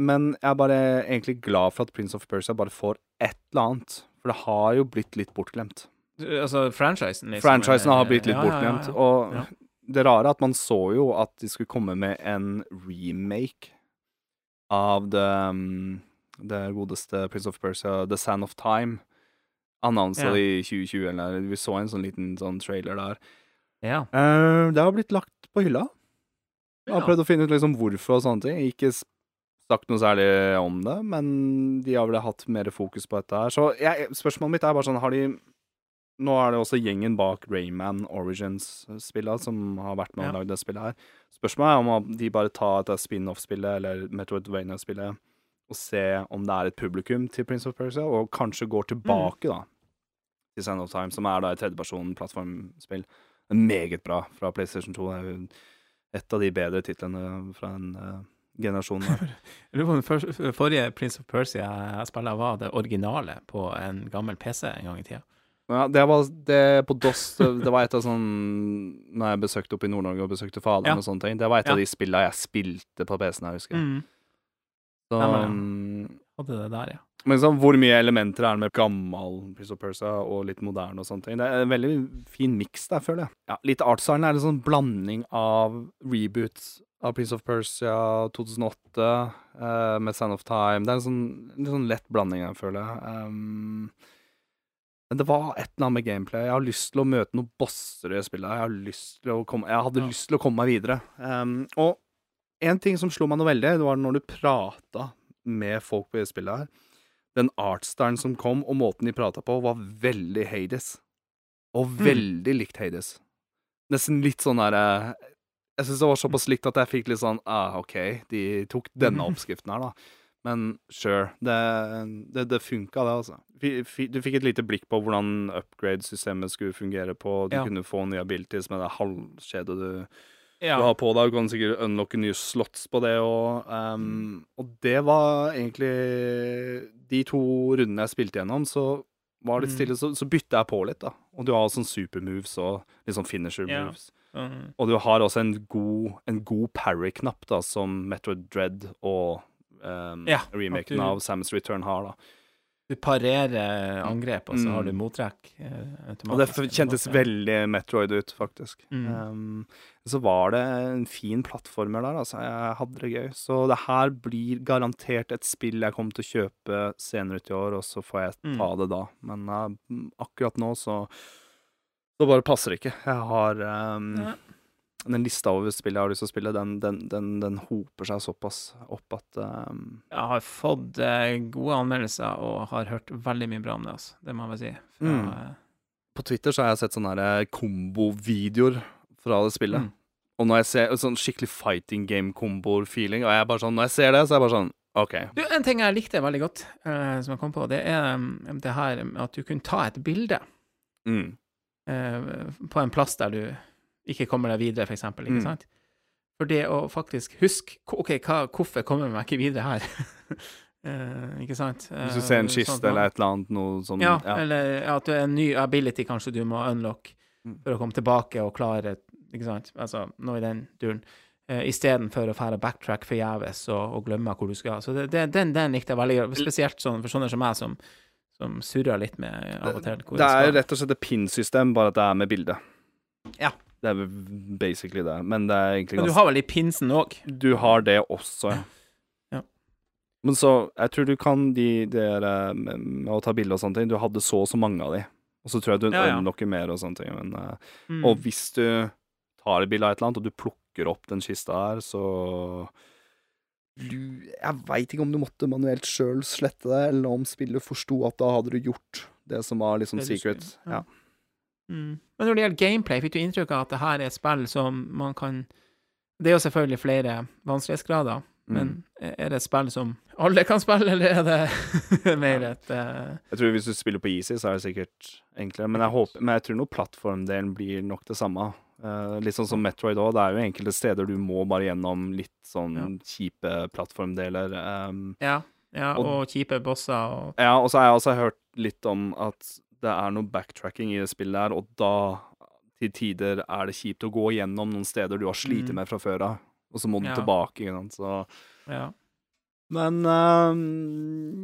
[SPEAKER 2] Men jeg er bare egentlig glad for at Prince of Persia bare får et eller annet. For det har jo blitt litt bortglemt.
[SPEAKER 1] Altså franchisen, liksom.
[SPEAKER 2] Franchisen har blitt litt
[SPEAKER 1] ja, ja, ja,
[SPEAKER 2] bortglemt.
[SPEAKER 1] ja.
[SPEAKER 2] Og det rare er at man så jo at de skulle komme med en remake av det, um, det godeste Prince of Persia, The Sand of Time. Annonsa
[SPEAKER 1] Ja.
[SPEAKER 2] i 2020, eller vi så en sånn liten sånn trailer der.
[SPEAKER 1] Ja.
[SPEAKER 2] Uh, det har blitt lagt på hylla. Jeg har prøvd å finne ut liksom hvorfor og sånne ting. Ikke sagt noe særlig om det, men de har vel hatt mer fokus på dette her. Så jeg, spørsmålet mitt er bare sånn, har de Nå er det også gjengen bak Rayman Origins-spillene som har vært med og
[SPEAKER 1] Ja.
[SPEAKER 2] lagd det spillet her. Spørsmålet er om de bare tar dette spin-off-spillet, eller Metroidvania-spillet, og ser om det er et publikum til Prince of Persia, og kanskje går tilbake, da, til Sand of Time, som er da et tredjeperson plattformspill. Er Meget bra fra PlayStation 2. Det er jo et av de bedre titlene fra den uh, generasjonen. der.
[SPEAKER 1] Den forrige Prince of Persia jeg spilte, var det originale på en gammel PC en gang i tida.
[SPEAKER 2] Ja, det var det på DOS Det var et av sånn Når jeg besøkte oppe i Nord-Norge og besøkte faderen
[SPEAKER 1] Ja.
[SPEAKER 2] og sånne ting. Det var et
[SPEAKER 1] Ja.
[SPEAKER 2] av de spillene jeg spilte på PC-en, jeg husker.
[SPEAKER 1] Mm.
[SPEAKER 2] Så,
[SPEAKER 1] Nei, det.
[SPEAKER 2] ja.
[SPEAKER 1] Hadde det der, ja.
[SPEAKER 2] Men liksom, hvor mye elementer er det med gammel Prince of Persia og litt moderne og sånne ting? Det er en veldig fin miks der, føler jeg. Ja, litt artstylen er en sånn blanding av reboots av Prince of Persia 2008 uh, med Sand of Time. Det er en sånn, en sånn lett blanding, der, føler jeg. Um, men det var et eller annet med gameplay. Jeg har lyst til å møte noen bosser i spillet. Jeg, har lyst til å komme, jeg hadde
[SPEAKER 1] Ja.
[SPEAKER 2] lyst til å komme meg videre. Um, og en ting som slo meg noe veldig, det var når du prata med folk på spillet her. Den artstylen som kom, og måten de prata på, var veldig Hades. Og veldig likt Hades. Nesten litt sånn der eh, Jeg syns det var såpass likt at jeg fikk litt sånn ah, OK, de tok denne oppskriften her, da. Men sure, det, det, det funka, det, altså. Du fikk et lite blikk på hvordan upgrade-systemet skulle fungere på. Du
[SPEAKER 1] Ja.
[SPEAKER 2] kunne få nye abilities med det halvskjedet du
[SPEAKER 1] Ja.
[SPEAKER 2] du har på deg. Du kan sikkert unlocke nye slots på det og Og det var egentlig De to rundene jeg spilte gjennom, så var det litt
[SPEAKER 1] Mm.
[SPEAKER 2] stille, så, så bytta jeg på litt, da. Og du har sånn supermoves og litt sånn finisher
[SPEAKER 1] Ja.
[SPEAKER 2] moves.
[SPEAKER 1] Mm.
[SPEAKER 2] Og du har også en god, en god parry-knapp, da, som Metroid Dread og um,
[SPEAKER 1] Ja,
[SPEAKER 2] remaken
[SPEAKER 1] du-
[SPEAKER 2] av Samus Return har, da.
[SPEAKER 1] Du parerer angrep, og så
[SPEAKER 2] Mm.
[SPEAKER 1] har du mottrekk. eh,
[SPEAKER 2] Og det kjentes veldig Metroid ut, faktisk.
[SPEAKER 1] Mm.
[SPEAKER 2] Um, så var det en fin plattformer der, altså. Jeg hadde det gøy. Så det her blir garantert et spill jeg kommer til å kjøpe senere ut i år, og så får jeg ta
[SPEAKER 1] Mm.
[SPEAKER 2] det da. Men uh, akkurat nå så Så bare passer det ikke. Jeg har um,
[SPEAKER 1] Ja.
[SPEAKER 2] Den lista over spill jeg har lyst til å spille, den, den, den, den hoper seg såpass opp at um,
[SPEAKER 1] Jeg har fått uh, gode anmeldelser og har hørt veldig mye bra om det, altså. Det må jeg vel si. Fra,
[SPEAKER 2] Mm.
[SPEAKER 1] eh,
[SPEAKER 2] På Twitter så har jeg sett sånne her kombovideoer fra det spillet.
[SPEAKER 1] Mm.
[SPEAKER 2] Og når jeg ser sånn skikkelig fighting game-kombo-feeling, og jeg er bare sånn, når jeg ser det, så er jeg bare sånn OK.
[SPEAKER 1] Du, en ting jeg likte veldig godt, uh, som jeg kom på, det er um, det her med at du kunne ta et bilde
[SPEAKER 2] Mm.
[SPEAKER 1] uh, på en plass der du ikke kommer deg videre, for eksempel, ikke
[SPEAKER 2] Mm.
[SPEAKER 1] sant? For det å faktisk huske OK, hva, hvorfor kommer jeg meg ikke videre her? uh, ikke sant?
[SPEAKER 2] Hvis du ser en
[SPEAKER 1] Eh,
[SPEAKER 2] kiste
[SPEAKER 1] sånn
[SPEAKER 2] eller et eller annet noe sånn
[SPEAKER 1] Ja,
[SPEAKER 2] ja.
[SPEAKER 1] eller at det er en ny ability kanskje du må unlock
[SPEAKER 2] Mm.
[SPEAKER 1] for å komme tilbake og klare Ikke sant? Altså, noe i den duren. Uh, Istedenfor å fære backtrack forgjeves og, og glemme hvor du skal. Så det, det, den, den likte jeg veldig godt. Spesielt sånn, for sånne som meg, som, som surrer litt med av og til. hvor
[SPEAKER 2] Det er
[SPEAKER 1] jo
[SPEAKER 2] rett og slett et pin-system, bare at det er med bilde.
[SPEAKER 1] Ja.
[SPEAKER 2] Det er vel basically det, men det er egentlig
[SPEAKER 1] Men du har vel i pinsen òg?
[SPEAKER 2] Du har det også, ja.
[SPEAKER 1] Ja.
[SPEAKER 2] Men så, jeg tror du kan de der eh, med, med å ta bilde og sånne ting. Du hadde så og så mange av de. Og så tror jeg du
[SPEAKER 1] Ja, ja.
[SPEAKER 2] unlocker mer og sånne ting. Men, eh,
[SPEAKER 1] Mm.
[SPEAKER 2] Og hvis du tar et bilde av et eller annet, og du plukker opp den kista her, så du, Jeg veit ikke om du måtte manuelt sjøl slette det, eller om spillet forsto at da hadde du gjort det som var liksom
[SPEAKER 1] Det
[SPEAKER 2] secret.
[SPEAKER 1] skulle,
[SPEAKER 2] Ja.
[SPEAKER 1] ja. Mm. Men når det gjelder gameplay, fikk du inntrykk av at det her er et spill som man kan Det er jo selvfølgelig flere vanskelighetsgrader,
[SPEAKER 2] Mm.
[SPEAKER 1] men er det et spill som alle kan spille, eller er det mer et uh...
[SPEAKER 2] Jeg tror hvis du spiller på easy, så er det sikkert enklere. Men jeg, håper, men jeg tror nok plattformdelen blir nok det samme. Uh, litt sånn som Metroid òg. Det er jo enkelte steder du må bare gjennom litt sånn
[SPEAKER 1] Ja.
[SPEAKER 2] kjipe plattformdeler. Um,
[SPEAKER 1] Ja, ja
[SPEAKER 2] Og-
[SPEAKER 1] og, kjipe bosser og
[SPEAKER 2] ja, og så har jeg også hørt litt om at det er noe backtracking i det spillet her, og da til tider er det kjipt å gå gjennom noen steder du har slitt
[SPEAKER 1] Mm.
[SPEAKER 2] med fra før av, og så må du
[SPEAKER 1] Ja.
[SPEAKER 2] tilbake. Ikke sant? Så
[SPEAKER 1] Ja.
[SPEAKER 2] Men uh,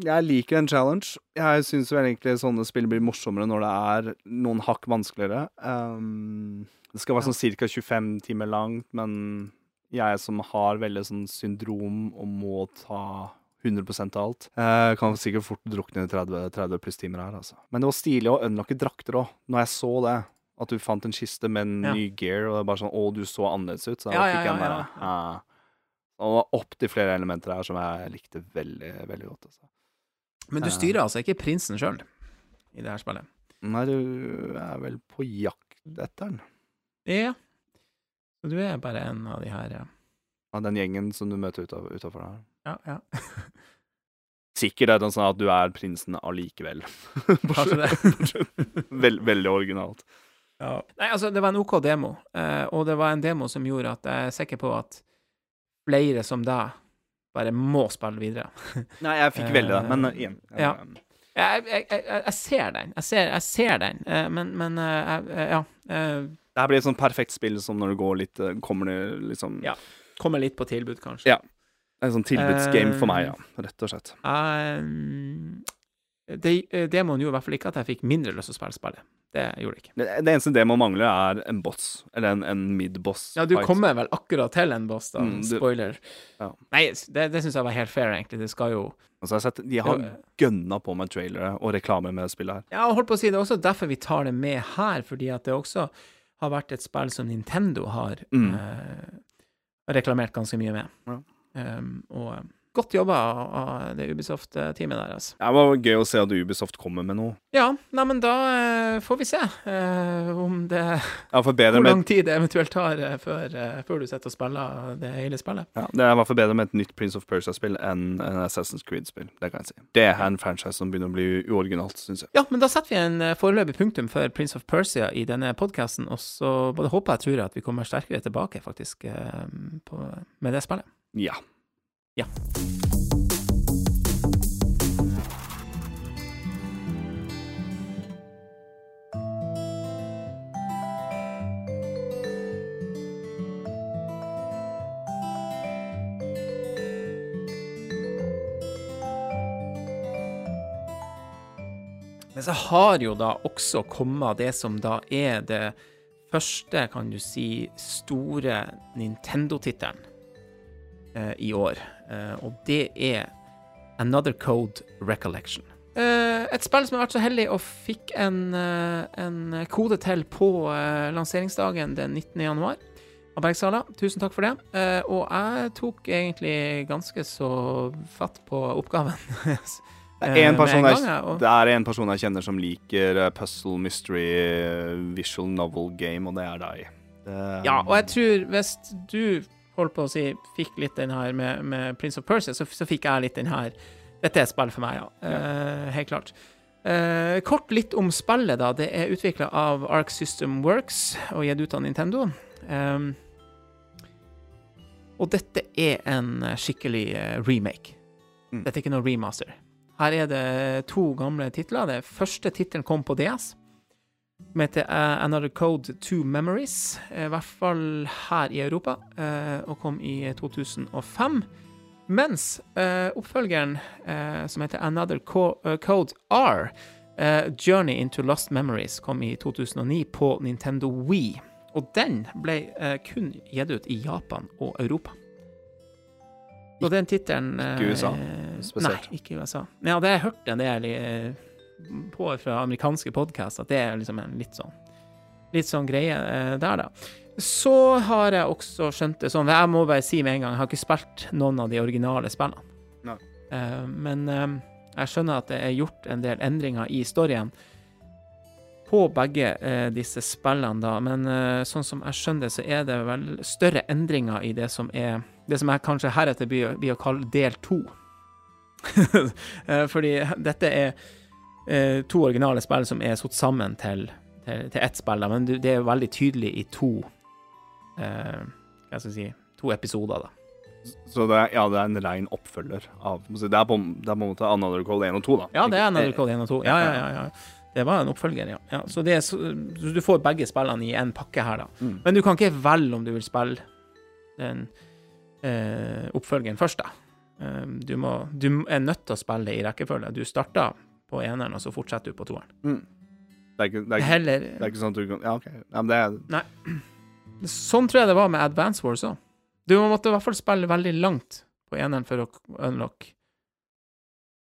[SPEAKER 2] jeg liker en challenge. Jeg syns vel egentlig sånne spill blir morsommere når det er noen hakk vanskeligere. Um, det skal være sånn ca. 25 timer langt, men jeg som har veldig sånn syndrom og må ta 100 av alt, eh, kan sikkert fort drukne i 30, 30 pluss timer her, altså. Men det var stilig å unlocke drakter òg, når jeg så det. At du fant en kiste med en
[SPEAKER 1] Ja.
[SPEAKER 2] ny gear, og det er bare sånn Å, du så annerledes ut. Så jeg
[SPEAKER 1] Ja, ja,
[SPEAKER 2] fikk
[SPEAKER 1] ja, ja.
[SPEAKER 2] ah. Og opptil flere elementer her som jeg likte veldig, veldig godt. Altså.
[SPEAKER 1] Men du styrer altså ikke prinsen sjøl i det her spillet?
[SPEAKER 2] Nei, du er vel på jakt etter den.
[SPEAKER 1] Ja. Så du er bare en av de her, ja.
[SPEAKER 2] Av den gjengen som du møter utafor der.
[SPEAKER 1] Ja, ja.
[SPEAKER 2] Sikkert er det sånn at du er prinsen allikevel.
[SPEAKER 1] Kanskje det.
[SPEAKER 2] Vel, veldig originalt.
[SPEAKER 1] Ja. Nei, altså, det var en OK demo, eh, og det var en demo som gjorde at jeg er sikker på at flere som deg bare må spille videre.
[SPEAKER 2] Nei, jeg fikk veldig det, men
[SPEAKER 1] Eh,
[SPEAKER 2] igjen
[SPEAKER 1] ja. Jeg, jeg, jeg, jeg ser den, jeg ser, jeg ser den, eh, men, men jeg, ja. eh,
[SPEAKER 2] Det her blir et sånn perfekt spill som når du går litt Kommer det liksom
[SPEAKER 1] Ja. Kommer litt på tilbud, kanskje.
[SPEAKER 2] Ja. En sånn tilbudsgame for meg, ja. Rett og slett.
[SPEAKER 1] Mm, det, eh, demoen gjorde i hvert fall ikke at jeg fikk mindre lyst til å spille spillet. Det gjorde det ikke.
[SPEAKER 2] Det, det eneste det må mangle, er en boss. Eller en, en mid-boss.
[SPEAKER 1] Ja, du kommer vel akkurat til en boss, da.
[SPEAKER 2] Mm, du-
[SPEAKER 1] Spoiler.
[SPEAKER 2] Ja.
[SPEAKER 1] Nei, det, det syns jeg var helt fair, egentlig. Det skal jo
[SPEAKER 2] Altså, jeg har sett, de har gønna på med trailere og reklame med spillet her.
[SPEAKER 1] Ja, og holdt på å si det er også derfor vi tar det med her, fordi at det også har vært et spill som Nintendo har
[SPEAKER 2] Mm.
[SPEAKER 1] eh, reklamert ganske mye med.
[SPEAKER 2] Ja.
[SPEAKER 1] Um, og eh, godt jobba av, det Ubisoft-teamet der, altså.
[SPEAKER 2] Det var gøy å se at Ubisoft kommer med noe.
[SPEAKER 1] Ja, nei, men da uh, får vi se uh, om det
[SPEAKER 2] Ja,
[SPEAKER 1] Hvor
[SPEAKER 2] med,
[SPEAKER 1] lang tid det eventuelt tar uh, før, før du sitter og spiller det hele spillet.
[SPEAKER 2] ja, det er i hvert fall bedre med et nytt Prince of Persia-spill enn en Assassin's Creed-spill. Det kan jeg si. Det er en franchise som begynner å bli uoriginalt, syns jeg.
[SPEAKER 1] Ja, men da setter vi en foreløpig punktum for Prince of Persia i denne podkasten, og så både håper jeg og tror at vi kommer sterkere tilbake, faktisk, på, med det spillet.
[SPEAKER 2] Ja.
[SPEAKER 1] Ja. Men så har jo da også kommet det som da er det første, kan du si, store Nintendo-tittelen i år. Eh, og det er Another Code Recollection. Eh, et spill som har vært så heldig og fikk en, eh, en kode til på eh, lanseringsdagen den 19. januar av Bergsala. Tusen takk for det. Eh, og jeg tok egentlig ganske så fatt på oppgaven.
[SPEAKER 2] Det er en
[SPEAKER 1] Eh,
[SPEAKER 2] person jeg-
[SPEAKER 1] gang, ja, og-
[SPEAKER 2] Det er en person jeg kjenner som liker eh, puzzle, mystery, eh, visual novel game, og det er deg. Det,
[SPEAKER 1] Ja, og jeg tror hvis du holdt på å si fikk litt den her med, med Prince of Persia, så, så fikk jeg litt den her. Dette er spillet spill for meg, ja. Eh, helt klart. Uh, kort litt om spillet, da. Det er utvikla av Arc System Works og gitt ut av Nintendo. Um, og dette er en skikkelig eh, remake.
[SPEAKER 2] Mm.
[SPEAKER 1] Dette er ikke noe remaster. Her er det to gamle titler. Det første tittelen kom på DS som heter eh, Another Code to Memories, eh, i hvert fall her i Europa, eh, og kom i 2005. Mens oppfølgeren, som heter Another Code R, Journey into Lost Memories, kom i 2009 på Nintendo Wii. Og den ble kun gitt ut i Japan og Europa. Og den tittelen
[SPEAKER 2] Ikke USA, spesielt.
[SPEAKER 1] Nei, ikke USA. Ja, det har jeg hørt en del eh, på fra amerikanske podkast, at det er liksom en litt sånn litt sånn greie eh, der, da. Så har jeg også skjønt det sånn Jeg må bare si med en gang, jeg har ikke spilt noen av de originale spillene.
[SPEAKER 2] Nei.
[SPEAKER 1] Eh, men eh, jeg skjønner at det er gjort en del endringer i storyen på begge disse spillene, da. Men sånn som jeg skjønner det, så er det vel større endringer i det som er Det som jeg kanskje heretter blir, blir å kalle del to. Fordi dette er eh, to originale spill som er satt sammen til, til, til ett spill, da. men det er veldig tydelig i to eh, Hva skal jeg si To episoder, da.
[SPEAKER 2] Så det er, ja, det er en rein oppfølger av Det er på, det er på en måte Another Call 1 og 2, da.
[SPEAKER 1] Ja, det er Another Call 1 og 2. Ja, ja, ja. ja. Det var en oppfølger, ja. ja så, det er, så, så du får begge spillene i én pakke her, da.
[SPEAKER 2] Mm.
[SPEAKER 1] Men du kan ikke velge om du vil spille den eh, oppfølgeren først, da. Eh, du, må, du er nødt til å spille det i rekkefølge. Du starter på eneren, og så fortsetter du på toeren.
[SPEAKER 2] Mm. Det, er ikke, det, er ikke,
[SPEAKER 1] Heller
[SPEAKER 2] det er ikke sånn at du kan Ja, OK. Ja, men det er
[SPEAKER 1] Sånn tror jeg det var med Advance Wars òg. Du måtte i hvert fall spille veldig langt på eneren for å unlock.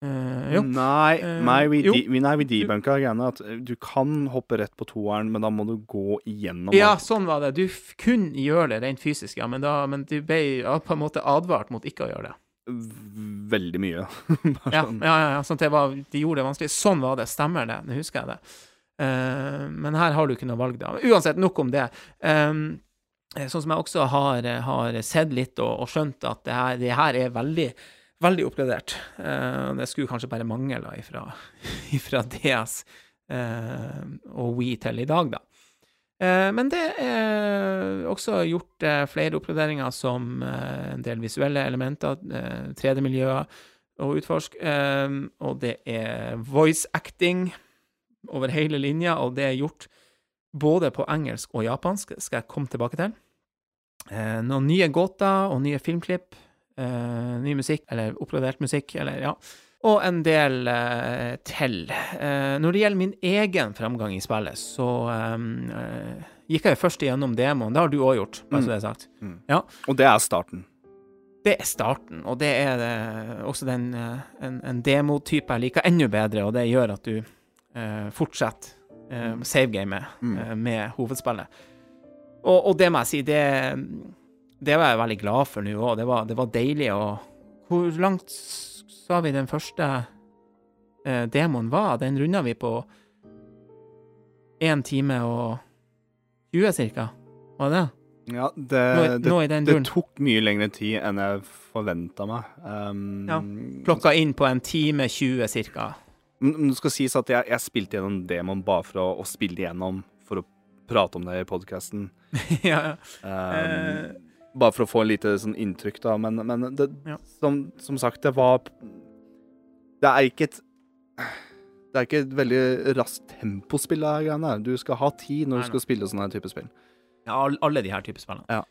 [SPEAKER 1] Uh, jo.
[SPEAKER 2] Nei,
[SPEAKER 1] Eh,
[SPEAKER 2] nei, vi,
[SPEAKER 1] uh,
[SPEAKER 2] de, vi, nei, vi debunka greiene at eh, du kan hoppe rett på toeren, men da må du gå igjennom
[SPEAKER 1] Ja, sånn var det. Du kunne gjøre det rent fysisk, ja, men, da, men du ble ja, på en måte advart mot ikke å gjøre det.
[SPEAKER 2] Veldig mye.
[SPEAKER 1] Ja,
[SPEAKER 2] sånn.
[SPEAKER 1] ja, ja, sånn at det var, de gjorde det vanskelig. Sånn var det, stemmer det. Nå husker jeg det. Uh, men her har du ikke noe valg, da. Uansett, nok om det. Um, sånn som jeg også har, har sett litt og, og skjønt at det her, det her er veldig veldig oppgradert. Uh, det skulle kanskje bare mangle ifra, ifra DS uh, og We til i dag, da. Eh, men det er også gjort eh, flere oppgraderinger som eh, en del visuelle elementer, 3D-miljøer å utforske, og det er voice acting over hele linja, og det er gjort både på engelsk og japansk, skal jeg komme tilbake til. Eh, noen nye gåter og nye filmklipp. Eh, ny musikk, eller oppgradert musikk, eller ja. Og en del eh, til. Eh, når det gjelder min egen framgang i spillet, så eh, gikk jeg først igjennom demoen. Det har du òg gjort, bare så det er sagt.
[SPEAKER 2] Mm.
[SPEAKER 1] Ja.
[SPEAKER 2] Og det er starten.
[SPEAKER 1] Det er starten, og det er det, også den, eh, en, en demotype jeg liker enda bedre, og det gjør at du eh, fortsetter eh, savegamet
[SPEAKER 2] Mm.
[SPEAKER 1] eh, med hovedspillet. Og, og det må jeg si, det, det var jeg veldig glad for nå òg. Det, var- det var deilig å Hvor langt sa vi den første eh, demoen var? Den runda vi på én time og 20 cirka, var det?
[SPEAKER 2] Ja, det,
[SPEAKER 1] Nå,
[SPEAKER 2] det,
[SPEAKER 1] nå
[SPEAKER 2] det tok mye lengre tid enn jeg forventa meg. Um,
[SPEAKER 1] Ja, Plukka inn på en time 20 cirka.
[SPEAKER 2] Men det skal sies at jeg, jeg spilte gjennom demoen bare for å, å spille gjennom for å prate om det i podkasten.
[SPEAKER 1] ja, ja.
[SPEAKER 2] Um,
[SPEAKER 1] Eh,
[SPEAKER 2] bare for å få lite sånn inntrykk, da. Men, men det,
[SPEAKER 1] Ja.
[SPEAKER 2] som, som sagt, det var Det er ikke et Det er ikke et veldig raskt tempospill, det her greiene. Du skal ha tid når
[SPEAKER 1] Nei,
[SPEAKER 2] du skal spille sånne type spill.
[SPEAKER 1] Ja, alle de her type spillene.
[SPEAKER 2] Ja.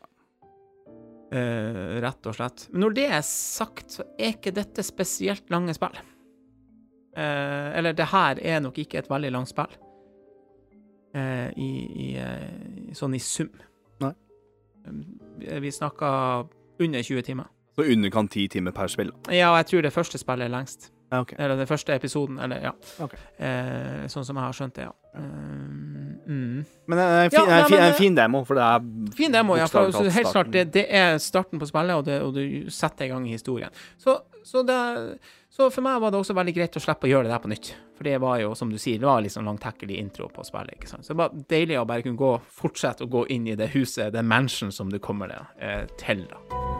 [SPEAKER 1] Uh, rett og slett. Men når det er sagt, så er ikke dette spesielt lange spill. Uh, eller det her er nok ikke et veldig langt spill. uh, i, i, sånn i sum. Eh, Vi snakka under 20 timer.
[SPEAKER 2] Så underkant ti timer per spill.
[SPEAKER 1] Ja, jeg tror det første spillet er lengst.
[SPEAKER 2] Ja, ok.
[SPEAKER 1] Eller den første episoden, eller ja.
[SPEAKER 2] Okay.
[SPEAKER 1] Eh, sånn som jeg har skjønt det, ja. Eh, mm.
[SPEAKER 2] Men det er en fin,
[SPEAKER 1] Ja, nei,
[SPEAKER 2] en fin,
[SPEAKER 1] men,
[SPEAKER 2] en fin demo, for det er
[SPEAKER 1] Fin demo, ja. For, helt klart, det, det er starten på spillet, og, det, og du setter i gang historien. Så, så, det, så for meg var det også veldig greit å slippe å gjøre det der på nytt. For det var jo, som du sier, det var sånn langtekkelig intro på spillet. ikke sant? Så det var deilig å bare kunne gå, fortsette å gå inn i det huset, den mansion som du kommer eh, til, da.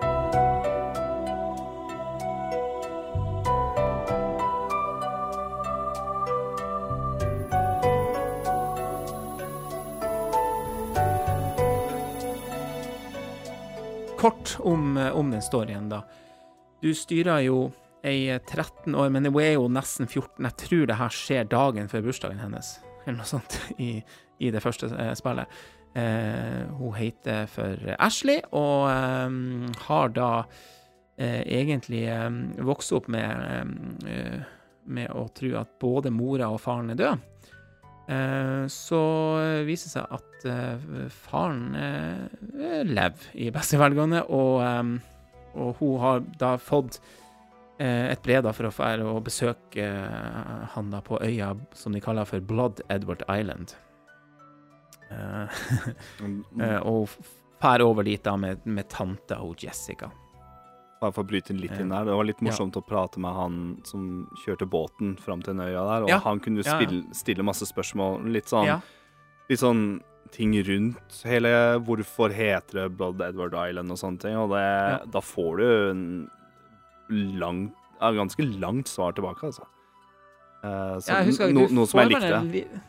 [SPEAKER 1] Kort om, om den storyen, da. Du styrer jo ei 13 år, men hun er jo nesten 14. Jeg tror det her skjer dagen før bursdagen hennes, eller noe sånt, i, i det første eh, spillet. Eh, hun heter for Ashley, og eh, har da eh, egentlig eh, vokst opp med, eh, med å tro at både mora og faren er døde. Eh, så viser det seg at eh, faren eh, lever i beste velgående, og, eh, og hun har da fått eh, et brev da for å besøke eh, han da på øya som de kaller for Blood Edward Island. Eh, eh, og fær over dit da med, med tanta og Jessica.
[SPEAKER 2] Bare for å bryte litt inn der. Det var litt morsomt å prate med han som kjørte båten fram til Nøya øya der, og
[SPEAKER 1] Ja.
[SPEAKER 2] han kunne
[SPEAKER 1] Ja, ja.
[SPEAKER 2] spille, stille masse spørsmål. Litt sånn,
[SPEAKER 1] Ja.
[SPEAKER 2] litt sånn ting rundt hele Hvorfor heter det Blood Edward Island og sånne ting, og det,
[SPEAKER 1] Ja.
[SPEAKER 2] da får du en lang, ja, ganske langt svar tilbake, altså. Uh, så
[SPEAKER 1] Ja, husker,
[SPEAKER 2] no, noe som jeg likte.
[SPEAKER 1] en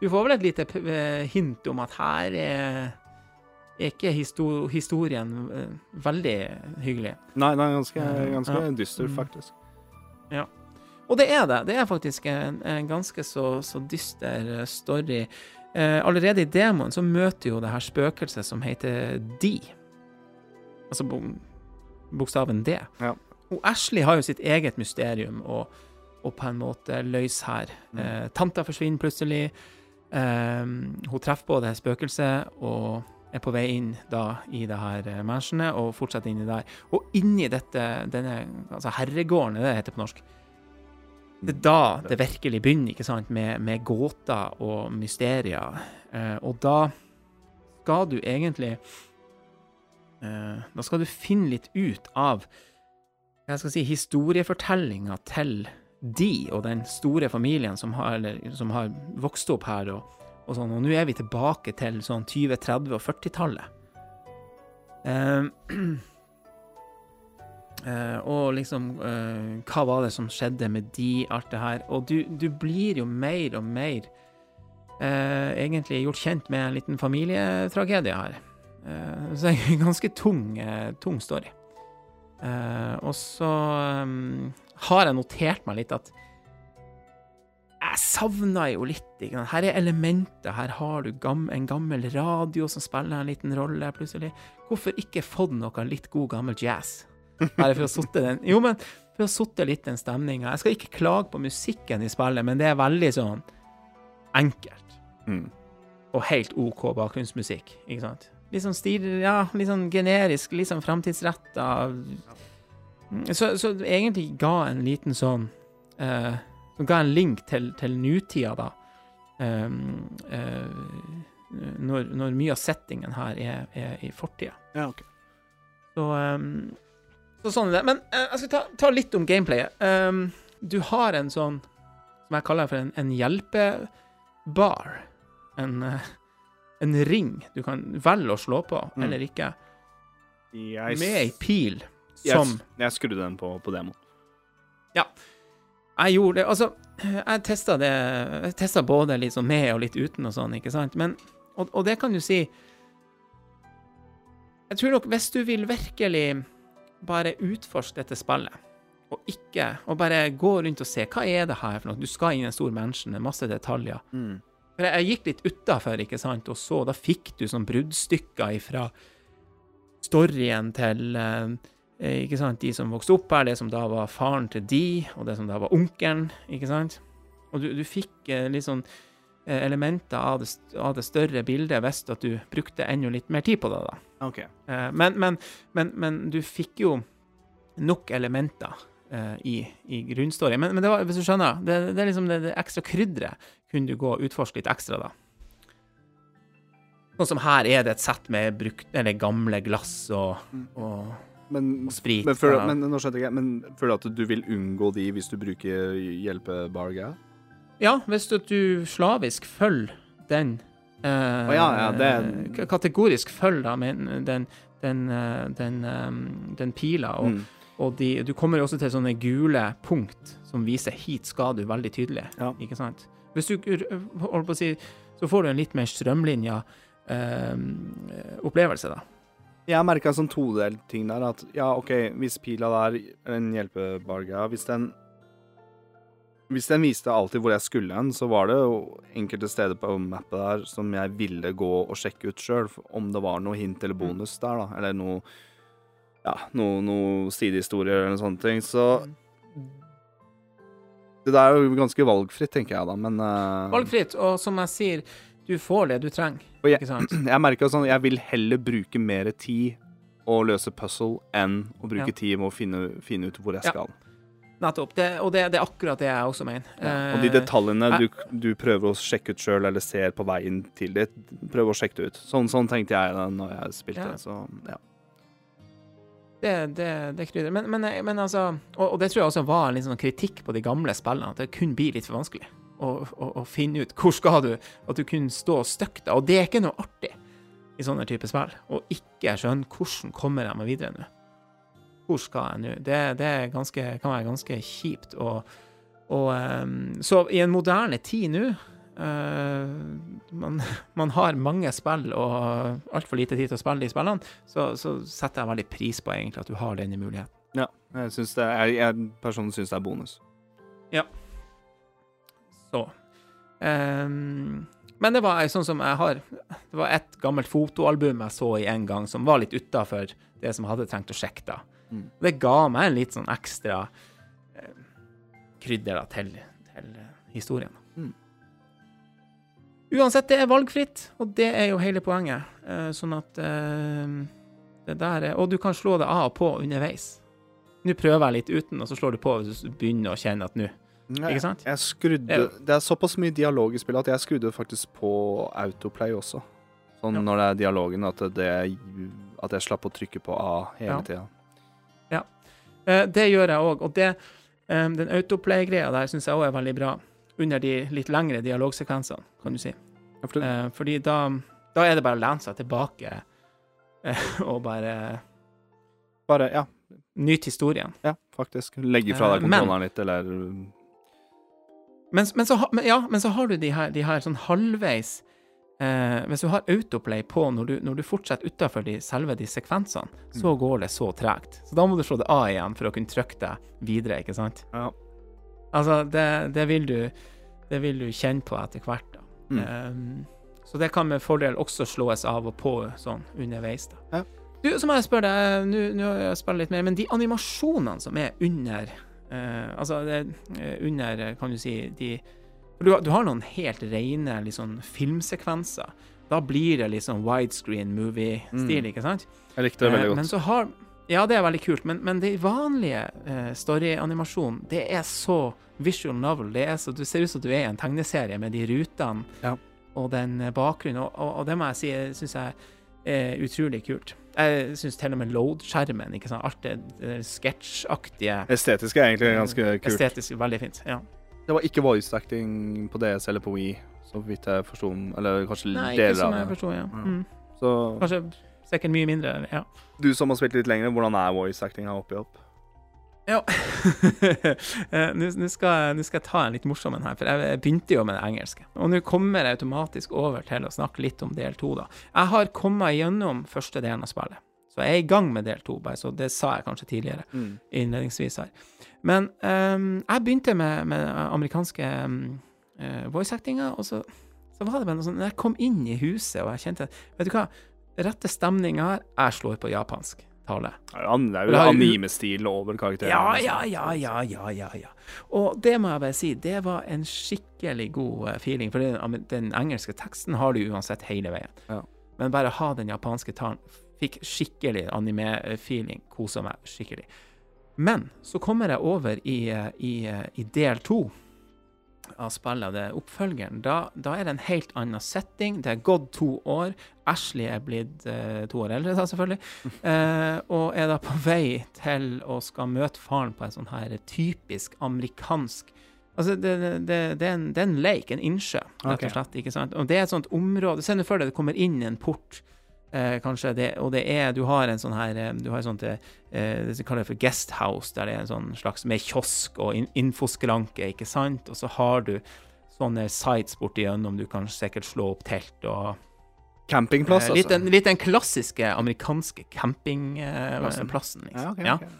[SPEAKER 1] Du får vel et lite eh, hint om at her er, er ikke historien eh, veldig hyggelig.
[SPEAKER 2] Nei, nei, ganske, ganske
[SPEAKER 1] Ja.
[SPEAKER 2] dyster, faktisk. Ja.
[SPEAKER 1] Og det er det. Det er faktisk en, en ganske så, så dyster eh, story. Eh, allerede i demoen så møter jo det her spøkelset som heter D. Altså bokstaven D.
[SPEAKER 2] Ja.
[SPEAKER 1] Og Ashley har jo sitt eget mysterium å, å på en måte løse her.
[SPEAKER 2] Mm.
[SPEAKER 1] Eh, tanta forsvinner plutselig. Eh, hun treffer på det spøkelset og er på vei inn da i det her eh, mansionet og fortsetter inni der. Og inni dette, denne altså herregården, er det heter på norsk. Det er da det virkelig begynner, ikke sant, med, med gåter og mysterier. Eh, og da skal du egentlig eh, Da skal du finne litt ut av jeg skal si, historiefortellinga til de og den store familien som har, eller, som har vokst opp her. Og, og sånn, og nå er vi tilbake til sånn 20-, 30- og 40-tallet. Eh, Eh, og liksom eh, Hva var det som skjedde med de, alt det her. Og du, du blir jo mer og mer eh, egentlig gjort kjent med en liten familietragedie her. Så det er en ganske tung, tung story. Og så um, har jeg notert meg litt at jeg savner jo litt. Her er elementer. Her har du en gammel radio som spiller en liten rolle, plutselig. Hvorfor ikke fått noe litt god, gammel jazz? Bare for å sotte den Jo, men for å sotte litt den stemninga. Jeg skal ikke klage på musikken i spillet, men det er veldig sånn enkelt.
[SPEAKER 2] Mm.
[SPEAKER 1] Og helt OK bakgrunnsmusikk, ikke sant? Litt sånn stil, ja, litt sånn generisk, litt sånn framtidsretta. Så, så egentlig ga en liten sånn eh, Som ga en link til, til nutida, da. Um, uh, når, når mye av settingen her er, er i fortida.
[SPEAKER 2] Ja, okay.
[SPEAKER 1] Så, um, så sånn er det. Men uh, jeg skal ta, ta litt om gameplayet. Um, du har en sånn, som jeg kaller for en, en hjelpebar. En, uh, en ring du kan velge å slå på,
[SPEAKER 2] Mm.
[SPEAKER 1] eller ikke.
[SPEAKER 2] Yes.
[SPEAKER 1] Med ei pil
[SPEAKER 2] jeg,
[SPEAKER 1] yes.
[SPEAKER 2] jeg skrudde den på, på demo.
[SPEAKER 1] Jeg gjorde det Altså, jeg testa det Jeg testa både litt sånn med og litt uten og sånn, ikke sant? Men Og, og det kan du si Jeg tror nok hvis du vil virkelig bare utforske dette spillet, og ikke Og bare gå rundt og se hva er det her for noe Du skal inn i en stor mansion med masse detaljer.
[SPEAKER 2] Mm.
[SPEAKER 1] For jeg, jeg gikk litt utafor, ikke sant, og så Da fikk du sånn bruddstykker ifra storyen til eh, ikke sant, de som vokste opp her, det som da var faren til de, og det som da var onkelen, ikke sant? Og du, du fikk eh, litt sånn eh, elementer av det, av det større bildet hvis at du brukte enda litt mer tid på det, da.
[SPEAKER 2] OK.
[SPEAKER 1] Eh, men, men, men, men du fikk jo nok elementer eh, i, i grunnstoryen. Men, men det var, hvis du skjønner, det, det er liksom det, det ekstra krydderet kunne du gå og utforske litt ekstra, da. Sånn som her er det et sett med brukt, eller gamle glass og,
[SPEAKER 2] Mm.
[SPEAKER 1] og,
[SPEAKER 2] Men,
[SPEAKER 1] og sprit.
[SPEAKER 2] men, føler, men nå skjønte jeg men føler du at du vil unngå de hvis du bruker hjelpebarga?
[SPEAKER 1] Ja, hvis du, du slavisk følger den eh,
[SPEAKER 2] oh, ja, ja, det-
[SPEAKER 1] Kategorisk følger den, den, den, eh, den pila, og,
[SPEAKER 2] Mm.
[SPEAKER 1] og de, du kommer også til sånne gule punkt som viser hit skal du veldig tydelig,
[SPEAKER 2] Ja.
[SPEAKER 1] ikke sant? Hvis du holder på å si, så får du en litt mer strømlinja eh, opplevelse, da.
[SPEAKER 2] Jeg merka en sånn todelt ting der, at ja, OK, hvis pila der, Den hjelpebar greia Hvis den Hvis den viste alltid hvor jeg skulle hen, så var det jo enkelte steder på mappet der som jeg ville gå og sjekke ut sjøl, om det var noe hint eller bonus der, da, eller noe Ja, noe, noe sidehistorier eller sånne ting. Så det der er jo ganske valgfritt, tenker jeg da, men uh...
[SPEAKER 1] Valgfritt, og som jeg sier, du får det du trenger,
[SPEAKER 2] jeg-
[SPEAKER 1] ikke sant?
[SPEAKER 2] Jeg merker sånn, jeg vil heller bruke mer tid å løse puzzle enn å bruke
[SPEAKER 1] Ja.
[SPEAKER 2] tid med å finne, finne ut hvor jeg
[SPEAKER 1] Ja.
[SPEAKER 2] skal.
[SPEAKER 1] Nettopp. Det, og det, det er akkurat det jeg også mener.
[SPEAKER 2] Og de
[SPEAKER 1] Eh,
[SPEAKER 2] detaljene du, du prøver å sjekke ut sjøl, eller ser på veien til det, prøv å sjekke det ut. Sånn, sånn tenkte jeg da når jeg spilte.
[SPEAKER 1] Ja.
[SPEAKER 2] Så ja.
[SPEAKER 1] Det, det, det krydder. Men, men, men altså og, og det tror jeg også var en sånn kritikk på de gamle spillene, at det kunne bli litt for vanskelig å, å, å finne ut hvor skal du At du kunne stå støkk da. Og det er ikke noe artig i sånne typer spill. Å ikke skjønne hvordan kommer jeg meg videre nå. Hvor skal jeg nå? Det, det ganske, kan være ganske kjipt. Og, og um, Så i en moderne tid nå uh, man, man har mange spill og altfor lite tid til å spille de spillene, så, så setter jeg veldig pris på egentlig at du har denne muligheten.
[SPEAKER 2] ja. Jeg, synes det er, jeg personlig syns det er bonus.
[SPEAKER 1] Så um, Men det var sånn som jeg har Det var et gammelt fotoalbum jeg så i en gang, som var litt utafor det som jeg hadde trengt å sjekke. da.
[SPEAKER 2] Mm.
[SPEAKER 1] Det ga meg en litt sånn ekstra eh, krydder da, til, til historien.
[SPEAKER 2] Mm.
[SPEAKER 1] Uansett, det er valgfritt, og det er jo hele poenget. Eh, sånn at eh, det der er Og du kan slå det av og på underveis. Nå prøver jeg litt uten, og så slår du på hvis du begynner å kjenne at nå
[SPEAKER 2] Jeg,
[SPEAKER 1] Ikke sant?
[SPEAKER 2] jeg skrudde
[SPEAKER 1] Det er
[SPEAKER 2] såpass mye dialog i spillet at jeg skrudde faktisk på autoplay også. Sånn
[SPEAKER 1] Ja.
[SPEAKER 2] når det er dialogen, at, det, at jeg slapp å trykke på A hele
[SPEAKER 1] Ja.
[SPEAKER 2] tida.
[SPEAKER 1] Ja. det gjør jeg òg, og det, eh, den autoplay-greia der syns jeg òg er veldig bra. Under de litt lengre dialogsekvensene, kan du si.
[SPEAKER 2] Ja, for det-
[SPEAKER 1] Eh, fordi da, da er det bare å lene seg tilbake eh, og bare
[SPEAKER 2] Bare, ja.
[SPEAKER 1] Nyt historien.
[SPEAKER 2] Ja, faktisk. Legge fra deg
[SPEAKER 1] Eh,
[SPEAKER 2] kontrolleren litt, eller
[SPEAKER 1] Men, men, så, men, ja, men så har du de her, de her sånn halvveis eh, Hvis du har autoplay på når du, når du fortsetter utafor de, selve de sekvensene, så går det så tregt. Så da må du slå det av igjen for å kunne trykke deg videre, ikke sant?
[SPEAKER 2] Ja.
[SPEAKER 1] Altså, det, det vil du Det vil du kjenne på etter hvert, da.
[SPEAKER 2] Mm.
[SPEAKER 1] Um, så det kan med fordel også slås av og på sånn underveis, da.
[SPEAKER 2] Ja.
[SPEAKER 1] Du, så må jeg spørre deg, nå nå har jeg spilt litt mer, men de animasjonene som er under eh, Altså, det, er under, eh, kan du si, de du, du har noen helt rene liksom, filmsekvenser. Da blir det liksom widescreen movie-stil,
[SPEAKER 2] Mm.
[SPEAKER 1] ikke sant?
[SPEAKER 2] Jeg likte det veldig
[SPEAKER 1] godt.
[SPEAKER 2] godt.
[SPEAKER 1] Men så har Ja, det er veldig kult, men, men det vanlige uh, story-animasjonen, det er så visual novel. Det er så, Du ser ut som du er i en tegneserie med de rutene
[SPEAKER 2] Ja.
[SPEAKER 1] og den eh, bakgrunnen, og, og, og det må jeg si syns jeg er utrolig kult. Jeg syns til og med load-skjermen, ikke sant, alt det, det sketsjaktige,
[SPEAKER 2] Estetisk er egentlig ganske kult.
[SPEAKER 1] estetisk veldig fint. ja.
[SPEAKER 2] Det var ikke voice acting på DS eller på Wii, så vidt jeg forsto. Eller kanskje
[SPEAKER 1] Nei, ikke
[SPEAKER 2] av
[SPEAKER 1] som
[SPEAKER 2] Nei,
[SPEAKER 1] jeg
[SPEAKER 2] som
[SPEAKER 1] forstår, ja.
[SPEAKER 2] Ja.
[SPEAKER 1] Mm.
[SPEAKER 2] Så
[SPEAKER 1] Kanskje sikkert mye mindre, ja.
[SPEAKER 2] du som har spilt litt lenger, hvordan er voice acting her oppi opp?
[SPEAKER 1] Ja. Eh, Nå skal, skal jeg ta en litt morsom en her, for jeg begynte jo med det engelske. Og nå kommer jeg automatisk over til å snakke litt om del to, da. Jeg har kommet gjennom første delen av spillet, så jeg er i gang med del to, bare så det sa jeg kanskje tidligere,
[SPEAKER 2] Mm.
[SPEAKER 1] innledningsvis her. Men um, jeg begynte med, med amerikanske um, voice-actinga, og så, så var det bare noe sånn Når jeg kom inn i huset, og jeg kjente Vet du hva, rette stemninga her, jeg slår på japansk tale.
[SPEAKER 2] Det er jo anime-stil over karakteren.
[SPEAKER 1] Ja, ja, ja, ja, ja, ja, ja. Og det må jeg bare si, det var en skikkelig god eh, feeling, for den, den engelske teksten har du uansett hele veien.
[SPEAKER 2] Ja.
[SPEAKER 1] Men bare ha den japanske talen, fikk skikkelig anime-feeling, kosa meg skikkelig. Men så kommer jeg over i, eh, i, eh, i del to av spillet, det er oppfølgeren. Da, da er det en helt annen setting. Det er gått to år. Ashley er blitt eh, to år eldre, da, selvfølgelig. Eh, og er da på vei til å skal møte faren på en sånn her typisk amerikansk Altså, det, det, det, det, er en, er en lake, en innsjø, rett og slett. ikke sant? Og det er et sånt område Se nå for deg det kommer inn en port, eh, kanskje, det, og det er Du har en sånn her eh, Du har et sånt eh, det som kalles for guesthouse, der det er en sånn slags med kiosk og in infoskranke, ikke sant? Og så har du sånne sites borti gjennom du kan sikkert slå opp telt og
[SPEAKER 2] Campingplass,
[SPEAKER 1] Eh, litt,
[SPEAKER 2] altså.
[SPEAKER 1] den, litt den klassiske amerikanske
[SPEAKER 2] Plassen.
[SPEAKER 1] campingplassen, liksom.
[SPEAKER 2] Ja, okay,
[SPEAKER 1] Ja.
[SPEAKER 2] ok.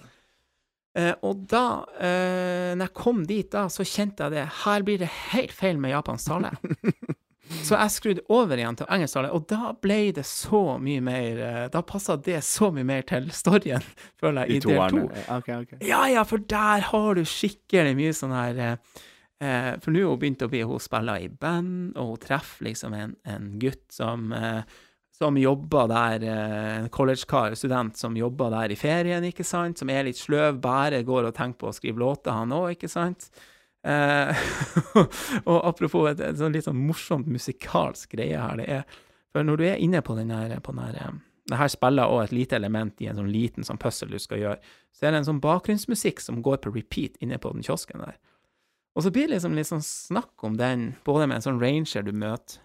[SPEAKER 1] Eh, og da, eh, når jeg kom dit da, så kjente jeg det. Her blir det helt feil med japansk tale. så jeg skrudde over igjen til engelsktale, og da ble det så mye mer eh, Da passa det så mye mer til storyen, føler jeg,
[SPEAKER 2] I
[SPEAKER 1] del to.
[SPEAKER 2] Okay, ok, ok.
[SPEAKER 1] Ja, ja, for der har du skikkelig mye sånn her eh, eh, For nå er hun begynt å bli Hun spiller i band, og hun treffer liksom en, en gutt som eh, som jobber der, en en collegekar, student som jobber der i ferien, ikke sant, som er litt sløv, bare går og tenker på å skrive låter, han òg, ikke sant. Eh, og apropos et, et sånn litt sånn morsomt musikalsk greie her, det er For når du er inne på den her, på den her eh, det her spiller også et lite element i en sånn liten sånn puzzle du skal gjøre. Så er det en sånn bakgrunnsmusikk som går på repeat inne på den kiosken der. Og så blir det liksom litt sånn snakk om den, både med en sånn ranger du møter,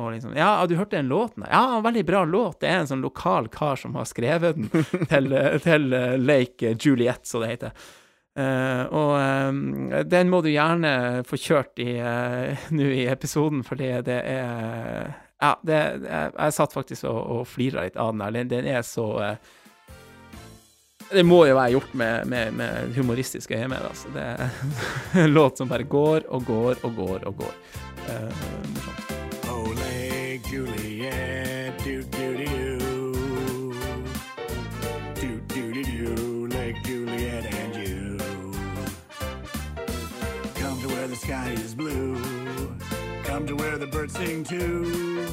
[SPEAKER 1] og liksom Ja, du hørte den låten? Ja, veldig bra låt. Det er en sånn lokal kar som har skrevet den til, til eh, Lake Juliet, som det heter. Eh, og eh, den må du gjerne få kjørt i eh, nå i episoden, fordi det er Ja, det, jeg, jeg satt faktisk og, og flira litt av den der. Den, den er så Det må jo være gjort med, med, med humoristiske øyne. altså. Det er en låt som bare går og går og går og går. Uh, morsomt.
[SPEAKER 3] Ole Juliet, the birds sing too.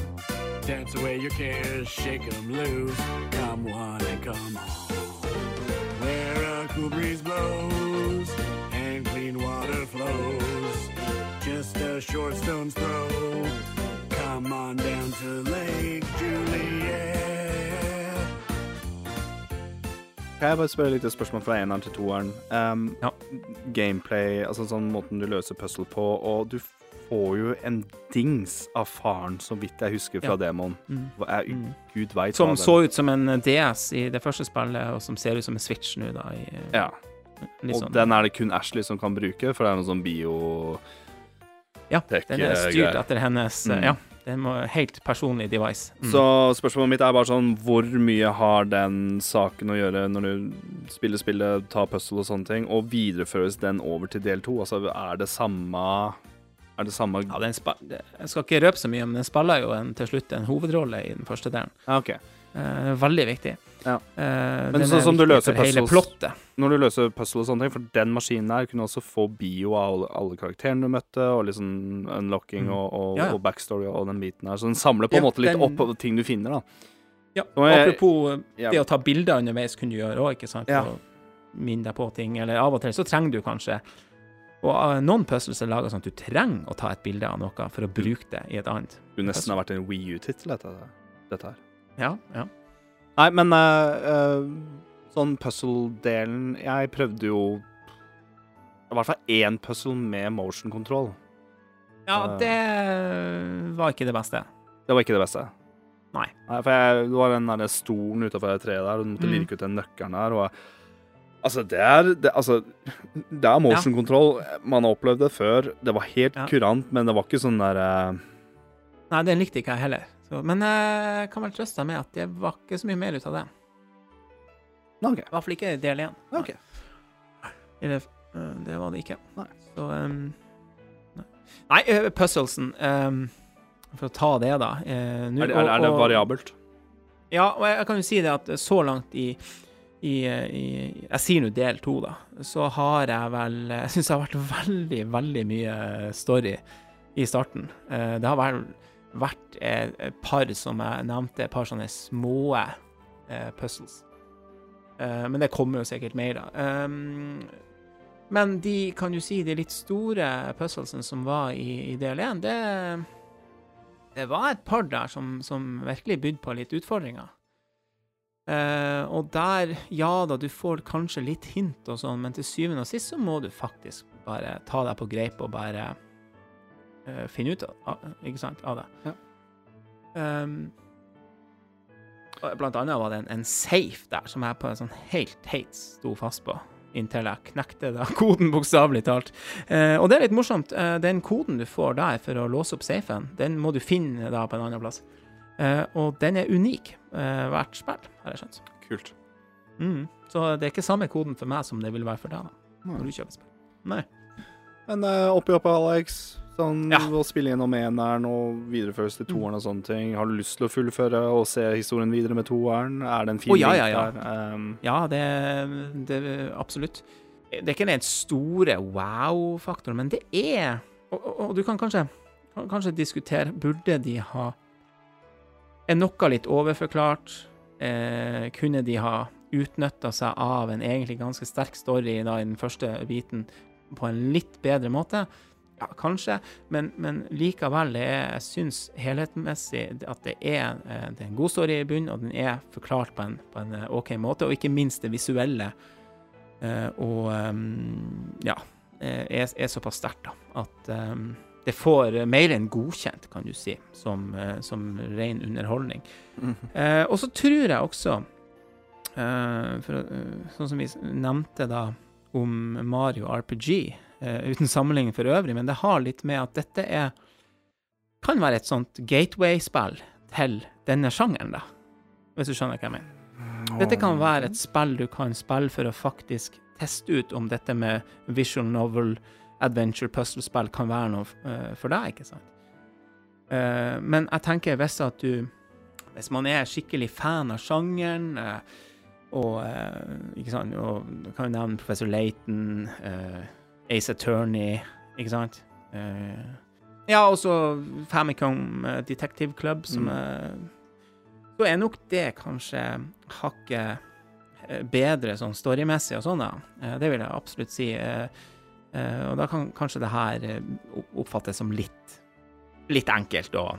[SPEAKER 3] Dance away your cares, shake 'em loose. Come one and come all. Where a cool breeze blows and clean water flows. Just a short stone's throw. Come on down to Lake Juliet.
[SPEAKER 2] Kan jeg bare spørre litt spørsmål fra eneren til toeren? Um,
[SPEAKER 1] Ja.
[SPEAKER 2] Gameplay, altså sånn måten du løser puzzle på, og du får jo en dings av faren, så vidt jeg husker fra demoen.
[SPEAKER 1] Mm. Mm.
[SPEAKER 2] Gud veit
[SPEAKER 1] Som så ut som en DS i det første spillet, og som ser ut som en Switch nå, da. I,
[SPEAKER 2] Ja, og
[SPEAKER 1] sånn-
[SPEAKER 2] den er det kun Ashley som kan bruke, for det er noe sånn bio...
[SPEAKER 1] Ja, den er
[SPEAKER 2] eh,
[SPEAKER 1] styrt etter hennes
[SPEAKER 2] Mm.
[SPEAKER 1] eh, Ja, den må helt personlig device. Mm.
[SPEAKER 2] Så spørsmålet mitt er bare sånn Hvor mye har den saken å gjøre når du spiller spillet, tar puzzle og sånne ting, og videreføres den over til del to? Altså, er det samme Er det samme
[SPEAKER 1] ja, den spa jeg skal ikke røpe så mye, men den spiller jo en, til slutt en hovedrolle i den første delen.
[SPEAKER 2] Ja, OK.
[SPEAKER 1] Eh, veldig viktig.
[SPEAKER 2] Ja.
[SPEAKER 1] Eh,
[SPEAKER 2] Men sånn som du løser puzzles- Når du løser puzzle og sånne ting, for den maskinen der kunne også få bio av alle, alle karakterene du møtte, og liksom unlocking
[SPEAKER 1] Mm.
[SPEAKER 2] og, og,
[SPEAKER 1] Ja, ja.
[SPEAKER 2] og backstory og den biten her. Så den samler på en måte litt
[SPEAKER 1] den-
[SPEAKER 2] opp ting du finner, da.
[SPEAKER 1] Ja,
[SPEAKER 2] jeg-
[SPEAKER 1] apropos
[SPEAKER 2] Ja.
[SPEAKER 1] det å ta bilder underveis kunne du gjøre òg, ikke sant? For å minne deg på ting. Eller av og til så trenger du kanskje Og eh, noen puzzles er laga sånn at du trenger å ta et bilde av noe for å bruke det i et annet.
[SPEAKER 2] Du nesten har vært en Wii U-tittel, dette, dette her.
[SPEAKER 1] Ja, ja.
[SPEAKER 2] Nei, men uh, sånn puzzle-delen Jeg prøvde jo i hvert fall én puzzle med motion control.
[SPEAKER 1] Ja,
[SPEAKER 2] uh,
[SPEAKER 1] det var ikke det beste.
[SPEAKER 2] Det var ikke det beste.
[SPEAKER 1] Nei.
[SPEAKER 2] Nei for jeg, det var den der stolen utafor treet der, og du måtte
[SPEAKER 1] Mm.
[SPEAKER 2] lirke ut den nøkkelen der. Og, altså, det er det, Altså, det er motion control. Man har opplevd det før. Det var helt kurant, men det var ikke sånn der uh...
[SPEAKER 1] Nei, den likte ikke jeg heller. Så, men jeg kan vel trøste deg med at det var ikke så mye mer ut av det.
[SPEAKER 2] Okay. OK.
[SPEAKER 1] I hvert fall ikke del én.
[SPEAKER 2] Okay.
[SPEAKER 1] Eller øh, det var det ikke.
[SPEAKER 2] Nei.
[SPEAKER 1] Så um, Nei, nei øh, puzzlesen um, For å ta det, da. Uh, nu,
[SPEAKER 2] Er det, er, det- det
[SPEAKER 1] og-
[SPEAKER 2] variabelt?
[SPEAKER 1] Ja, og jeg, jeg kan jo si det at så langt i, i, i Jeg sier nå del to, da. Så har jeg vel Jeg syns det har vært veldig, veldig mye story i starten. Eh, Det har vel vært et, par, som jeg nevnte, et par sånne små eh, puzzles. Eh, men det kommer jo sikkert mer, da. Men de kan du si, de litt store puzzlesene som var i, i del én, det det var et par der som, som virkelig bydde på litt utfordringer. Eh, og der, ja da, du får kanskje litt hint og sånn, men til syvende og sist så må du faktisk bare ta deg på greip og bare uh, finne ut av, ikke sant, av det.
[SPEAKER 2] Ja.
[SPEAKER 1] Um, blant annet var det en, en safe der som jeg på en sånn helt heit sto fast på. Inntil jeg knekte da koden, bokstavelig talt. Uh, og det er litt morsomt. Den koden du får der for å låse opp safen, den må du finne da på en annen plass. Eh, og den er unik eh, hvert spill, har jeg skjønt.
[SPEAKER 2] Kult.
[SPEAKER 1] Mm. Så det er ikke samme koden for meg som det vil være for deg da, når du kjøper spill. Nei.
[SPEAKER 2] Men uh, oppi oppi, Alex. Sånn
[SPEAKER 1] Ja.
[SPEAKER 2] å spille gjennom eneren og videreføres til toeren og sånne ting. Har du lyst til å fullføre og se historien videre med toeren? Er det en fin
[SPEAKER 1] oh, ja, ja, ja.
[SPEAKER 2] der? Um,
[SPEAKER 1] Ja, det, det absolutt. Det er ikke den store wow-faktoren, men det er og, og, og du kan kanskje, kan kanskje diskutere Burde de ha Er noe litt overforklart? Eh, kunne de ha utnytta seg av en egentlig ganske sterk story da, i den første biten på en litt bedre måte? Ja, kanskje, men, men likevel, er, jeg syns helhetsmessig at det er, eh, det er en god story i bunnen, og den er forklart på en, på en eh, OK måte, og ikke minst det visuelle. eh, og um, ja, eh, er, er såpass sterkt, da, at ehm, det får mer enn godkjent, kan du si, som, eh, som ren underholdning. Eh, og så tror jeg også, eh, for, eh, sånn som vi nevnte da om Mario RPG, eh, uten sammenligning for øvrig, men det har litt med at dette er kan være et sånt gateway-spill til denne sjangeren, da. Hvis du skjønner hva jeg mener. Dette kan være et spill du kan spille for å faktisk teste ut om dette med visual novel, adventure, puzzle-spill kan være noe eh, for deg, ikke sant? Eh, men jeg tenker hvis at du Hvis man er skikkelig fan av sjangeren, eh, og ikke sant, og du kan jo nevne Professor Layton, eh, Ace Attorney, ikke sant? Ja, også Famicom Detective Club, som
[SPEAKER 2] Mm.
[SPEAKER 1] Så er nok det kanskje hakket bedre sånn storymessig og sånn, da. Det vil jeg absolutt si. Eh, eh, Og da kan kanskje det her eh, oppfattes som litt Litt enkelt og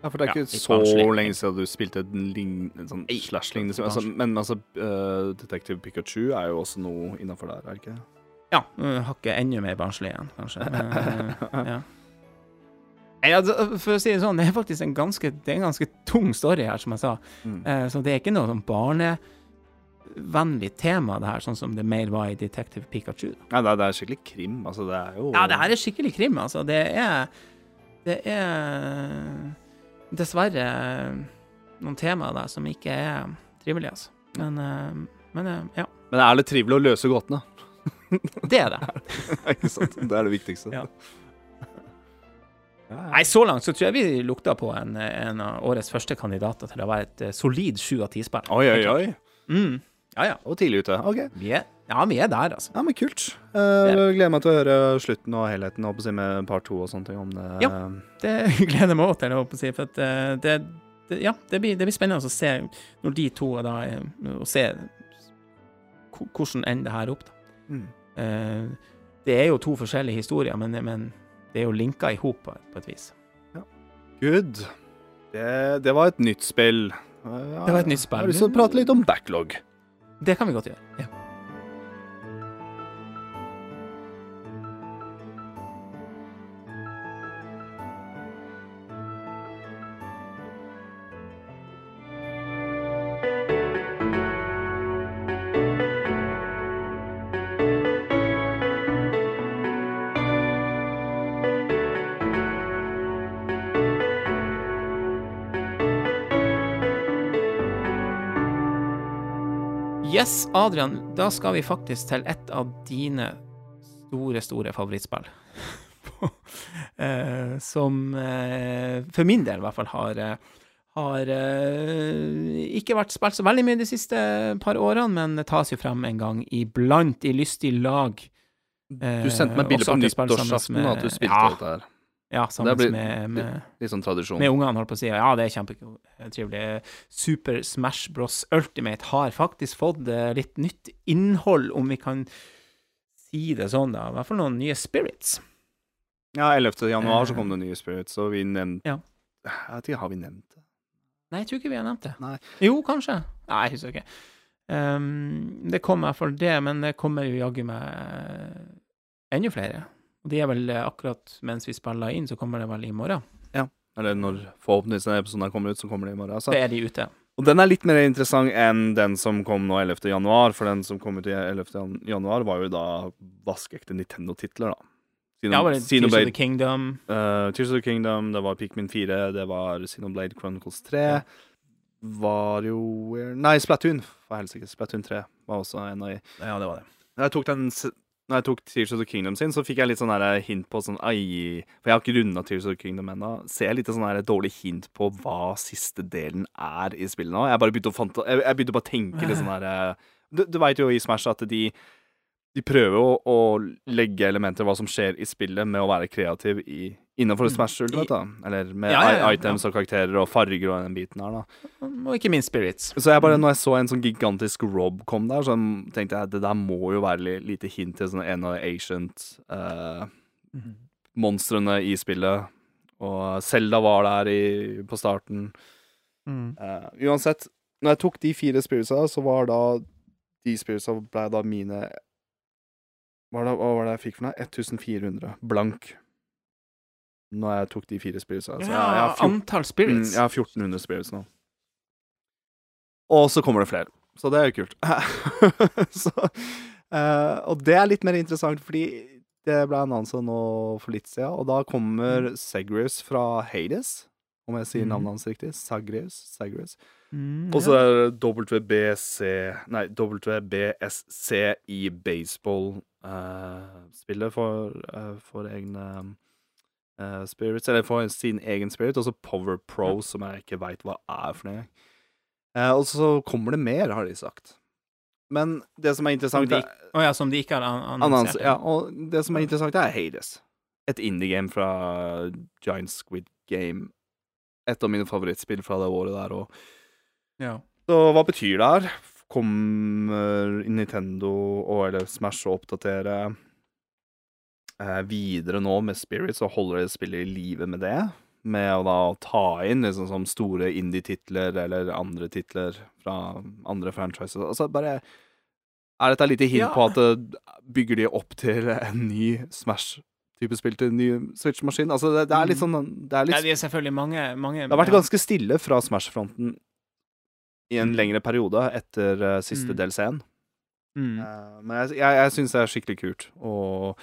[SPEAKER 2] Ja, for det er ikke
[SPEAKER 1] ja,
[SPEAKER 2] så
[SPEAKER 1] vanskelig.
[SPEAKER 2] lenge siden du spilte en, sånn slash-lignende altså. Men altså, uh, Detective Pikachu er jo også noe innafor der, er det ikke?
[SPEAKER 1] Ja, eh, hakket enda mer barnslig igjen, kanskje. Eh, ja. Nei, altså, for å si det sånn, det er faktisk en ganske, det er en ganske tung story her, som jeg sa.
[SPEAKER 2] Mm.
[SPEAKER 1] Eh, så det er ikke noe sånn barnevennlig tema, det her, sånn som det mer var i Detective Pikachu.
[SPEAKER 2] Ja, det er, det er skikkelig krim. Altså, det er jo
[SPEAKER 1] Ja, det her er skikkelig krim, altså. Det er Det er dessverre noen temaer der som ikke er trivelige, altså. Men, eh, men eh, ja.
[SPEAKER 2] Men er det trivelig å løse gåtene?
[SPEAKER 1] Det er det.
[SPEAKER 2] ikke sant? Det er det viktigste.
[SPEAKER 1] Ja. Nei, så langt så tror jeg vi lukta på en, en av årets første kandidater til å være et solid sju av ti-spill.
[SPEAKER 2] Oi, oi, oi.
[SPEAKER 1] Mm. Ja, ja.
[SPEAKER 2] Og tidlig ute. OK.
[SPEAKER 1] Vi er, ja, vi er der, altså.
[SPEAKER 2] Ja, men kult. Eh, gleder meg til å høre slutten og helheten å si, med part to og sånne ting. Om det
[SPEAKER 1] Ja. Det gleder jeg meg også til, å si. For at eh, det, det, ja, det blir, det blir spennende å se når de to da og Å se hvordan ender det her opp, da.
[SPEAKER 2] Mm.
[SPEAKER 1] Uh, det er jo to forskjellige historier, men, men det er jo linka i hop på, på et vis.
[SPEAKER 2] Good. Det, det var et nytt spill. Eh, ja,
[SPEAKER 1] Det var et nytt spill.
[SPEAKER 2] Jeg har lyst til å prate litt om backlog.
[SPEAKER 1] Det kan vi godt gjøre. Ja. Adrian, da skal vi faktisk til et av dine store, store favorittspill. eh, som eh, for min del i hvert fall har eh, har ikke vært spilt så veldig mye de siste par årene, men det tas jo frem en gang iblant i lystig lag.
[SPEAKER 2] Du sendte meg bilde på nyttårsaften at du spilte
[SPEAKER 1] ja,
[SPEAKER 2] dette her.
[SPEAKER 1] Ja, sammen
[SPEAKER 2] blir-
[SPEAKER 1] med, med
[SPEAKER 2] Litt sånn tradisjon.
[SPEAKER 1] med ungene, holdt på å si. Ja, det er kjempetrivelig. Super Smash Bros. Ultimate har faktisk fått eh, litt nytt innhold, om vi kan si det sånn, da. I hvert fall noen nye spirits.
[SPEAKER 2] Ja, 11. januar så
[SPEAKER 1] Eh.
[SPEAKER 2] kom det nye Spirits, og vi nevnte
[SPEAKER 1] Ja.
[SPEAKER 2] Jeg vet ikke, har vi nevnt det?
[SPEAKER 1] Nei, jeg tror ikke vi har nevnt det.
[SPEAKER 2] Nei.
[SPEAKER 1] Jo, kanskje. Nei, jeg husker ikke. Um, det kom i hvert fall det, men det kommer jo jaggu meg enda flere. Og de er vel eh, akkurat mens vi spiller inn, så kommer det vel i morgen. Ja.
[SPEAKER 2] Eller når forhåpentligvis denne episoden kommer ut, så kommer det i morgen. Så
[SPEAKER 1] Så er de ute.
[SPEAKER 2] Og den er litt mer interessant enn den som kom nå 11. januar, for den som kom ut i 11. januar, var jo da vaskeekte Nintendo-titler, da. Sino,
[SPEAKER 1] Ja, var det Tears of the Kingdom?
[SPEAKER 2] uh, Tears of the Kingdom, det var Pikmin 4, det var Sinoblade Chronicles 3. Var jo Nei, Splatoon, for helsike. Splatoon 3 var også en av de.
[SPEAKER 1] Ja, det var det.
[SPEAKER 2] Jeg tok den Når jeg tok Tears of the Kingdom sin, så fikk jeg litt sånn der hint på sånn Ai For jeg har ikke runda Tears of the Kingdom ennå. Ser jeg litt sånn der dårlig hint på hva siste delen er i spillet nå. Jeg bare begynte å, fanta jeg, jeg begynte å tenke litt sånn her Du, du veit jo i Smash at de de prøver å, å legge elementer av hva som skjer i spillet, med å være kreativ i, innenfor
[SPEAKER 1] Mm.
[SPEAKER 2] Smash Ultimate, da. Eller med
[SPEAKER 1] Ja, ja, ja,
[SPEAKER 2] items og karakterer og farger og den biten her, da.
[SPEAKER 1] Og ikke minst spirits.
[SPEAKER 2] Så jeg bare, når jeg så en sånn gigantisk Rob kom der, så tenkte jeg det der må jo være litt lite hint til sånn en av de ancient eh, monstrene i spillet. Og Selda var der i, på starten.
[SPEAKER 1] Mm.
[SPEAKER 2] Uh, uansett, når jeg tok de fire spiritsa, så var da De spiritsa ble da mine Hva var det, hva var det jeg fikk for noe? 1400 blank. Når jeg tok de fire spiritsa. Så jeg, jeg
[SPEAKER 1] Ja,
[SPEAKER 2] har 14
[SPEAKER 1] antall
[SPEAKER 2] Mm, jeg har 1400 spirits nå. Og så kommer det flere. Så det er jo kult. så, uh, og det er litt mer interessant, fordi det ble annonsa nå for litt siden, og da kommer Segrius fra Hades, om jeg sier
[SPEAKER 1] Mhm.
[SPEAKER 2] navnet hans riktig. Sagrius. Sagrius.
[SPEAKER 1] Mm,
[SPEAKER 2] Og så er det WBC Nei, WBSC i baseball-spillet for, uh, for egne eh, spirits, eller får sin egen spirit, og så Power Pro,
[SPEAKER 1] Ja.
[SPEAKER 2] som jeg ikke veit hva er for noe. Eh, og så kommer det mer, har de sagt. Men det som er interessant
[SPEAKER 1] de,
[SPEAKER 2] er,
[SPEAKER 1] Å ja, som de ikke har an
[SPEAKER 2] annons,
[SPEAKER 1] annonsert.
[SPEAKER 2] ja, og det som er interessant, er Hades. Et indie-game fra Giant Squid Game. Et av mine favorittspill fra det året der. Og
[SPEAKER 1] Ja.
[SPEAKER 2] så hva betyr det her? Kommer Nintendo og eller Smash å oppdatere eh, videre nå med Spirit, så holder de spillet i live med det? Med å da ta inn liksom som store indie-titler eller andre titler fra andre franchises. Altså bare Er dette et lite hint
[SPEAKER 1] Ja.
[SPEAKER 2] på at det bygger de opp til en ny Smash type spill til ny Switch-maskin. Altså, det, det er litt sånn Det er
[SPEAKER 1] Ja, det er selvfølgelig mange, mange
[SPEAKER 2] Det har vært ganske stille fra Smash-fronten i en lengre periode etter uh, siste
[SPEAKER 1] Mm.
[SPEAKER 2] DLC-en.
[SPEAKER 1] mm.
[SPEAKER 2] Uh, men jeg, jeg, jeg syns det er skikkelig kult. Og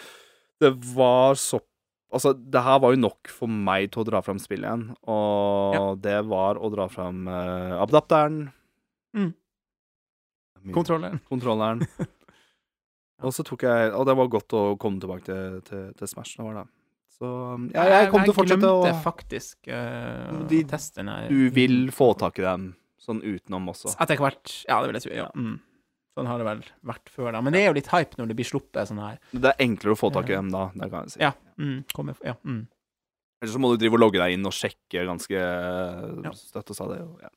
[SPEAKER 2] det var så Altså, det her var jo nok for meg til å dra fram spillet igjen. Og det var å dra fram uh, adapteren.
[SPEAKER 1] Mm. Kontrolleren.
[SPEAKER 2] kontrolleren. Og så tok jeg Og det var godt å komme tilbake til, til, til Smash. Det var det. Så ja, jeg kommer til å fortsette å
[SPEAKER 1] glemte faktisk uh,
[SPEAKER 2] De-
[SPEAKER 1] testene.
[SPEAKER 2] Du vil få tak i dem sånn utenom også.
[SPEAKER 1] Etter hvert. Ja, det vil jeg tro. Ja. Mm. Sånn har det vel vært før, da. Men det er jo litt hype når det blir sluppet sånn her.
[SPEAKER 2] Det er enklere å få tak i dem da, det kan jeg si.
[SPEAKER 1] Ja. Mm. Kommer, ja. Mm.
[SPEAKER 2] Eller så må du drive og logge deg inn og sjekke ganske støtt og stadig. Ja.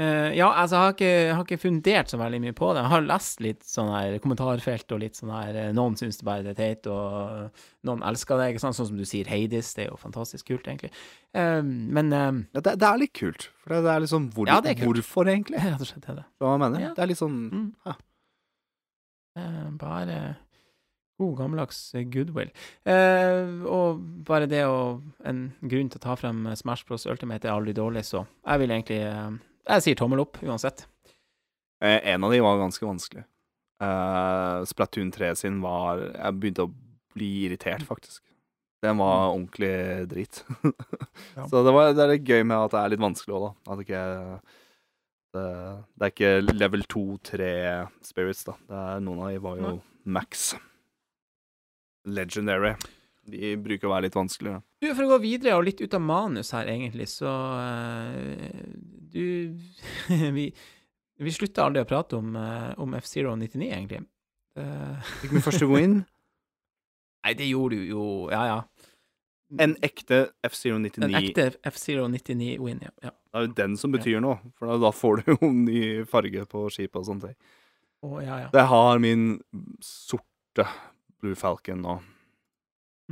[SPEAKER 1] Eh, ja, altså, jeg har, ikke, jeg har ikke fundert så veldig mye på det. Jeg har lest litt sånn her kommentarfelt og litt sånn her eh, Noen syns det bare det er teit, og noen elsker det, ikke sant? Sånn som du sier, Hades. Det er jo fantastisk kult, egentlig. Uh, men uh,
[SPEAKER 2] Ja, det, det er litt kult. For det, det er liksom hvor,
[SPEAKER 1] Ja, er.
[SPEAKER 2] Hvorfor, egentlig?
[SPEAKER 1] rett og slett er det.
[SPEAKER 2] Hva mener.
[SPEAKER 1] Ja.
[SPEAKER 2] Det er litt sånn
[SPEAKER 1] Mm.
[SPEAKER 2] Ja.
[SPEAKER 1] Bare god, gammeldags goodwill. Eh, og bare det å En grunn til å ta frem Smash Bros. Ultimate er aldri dårlig, så jeg vil egentlig eh, Jeg sier tommel opp, uansett.
[SPEAKER 2] Eh, En av de var ganske vanskelig. Eh, Splatoon 3 sin var Jeg begynte å bli irritert, faktisk. Den var ordentlig drit.
[SPEAKER 1] Ja.
[SPEAKER 2] Så det, var, det er litt gøy med at det er litt vanskelig òg, da. At ikke det, det er ikke level 2-3 spirits, da. Det er, noen av de var jo
[SPEAKER 1] Nei.
[SPEAKER 2] max. Legendary. De bruker å være litt vanskeligere.
[SPEAKER 1] Du, For å gå videre og litt ut av manus her, egentlig, så uh, Du Vi, vi slutta aldri å prate om, uh, om F-Zero 99, egentlig. Uh,
[SPEAKER 2] Fikk min første win.
[SPEAKER 1] nei, det gjorde du jo, ja ja.
[SPEAKER 2] En ekte F-Zero
[SPEAKER 1] En ekte F-Zero 99-win, ja. ja.
[SPEAKER 2] Det er jo den som betyr noe, for da, får du jo ny farge på skipet og ting.
[SPEAKER 1] Å, ja, ja.
[SPEAKER 2] Jeg har min sorte Blue Falcon nå.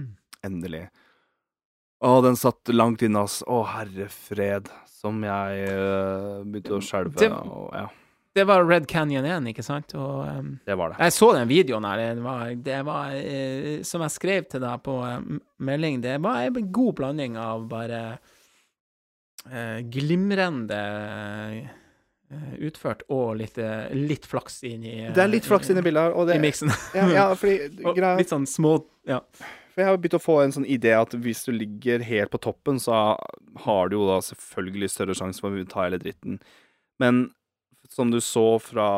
[SPEAKER 1] Mm.
[SPEAKER 2] Endelig. Å, den satt langt inne, ass. Å, herre fred. Som jeg uh, begynte å skjelve.
[SPEAKER 1] Det-
[SPEAKER 2] og Ja,
[SPEAKER 1] Det var Red Canyon 1, ikke sant? Og um,
[SPEAKER 2] det var det.
[SPEAKER 1] jeg så den videoen her. Det var, det var uh, som jeg skrev til deg på uh, melding, det var en god blanding av bare glimrende utført og litt, litt flaks inn i
[SPEAKER 2] Det er litt flaks inn i bildet her, og det
[SPEAKER 1] I miksen.
[SPEAKER 2] ja, ja, fordi
[SPEAKER 1] Og litt sånn små Ja.
[SPEAKER 2] For jeg har begynt å få en sånn idé at hvis du ligger helt på toppen, så har du jo da selvfølgelig større sjanse for å ta hele dritten. Men som du så fra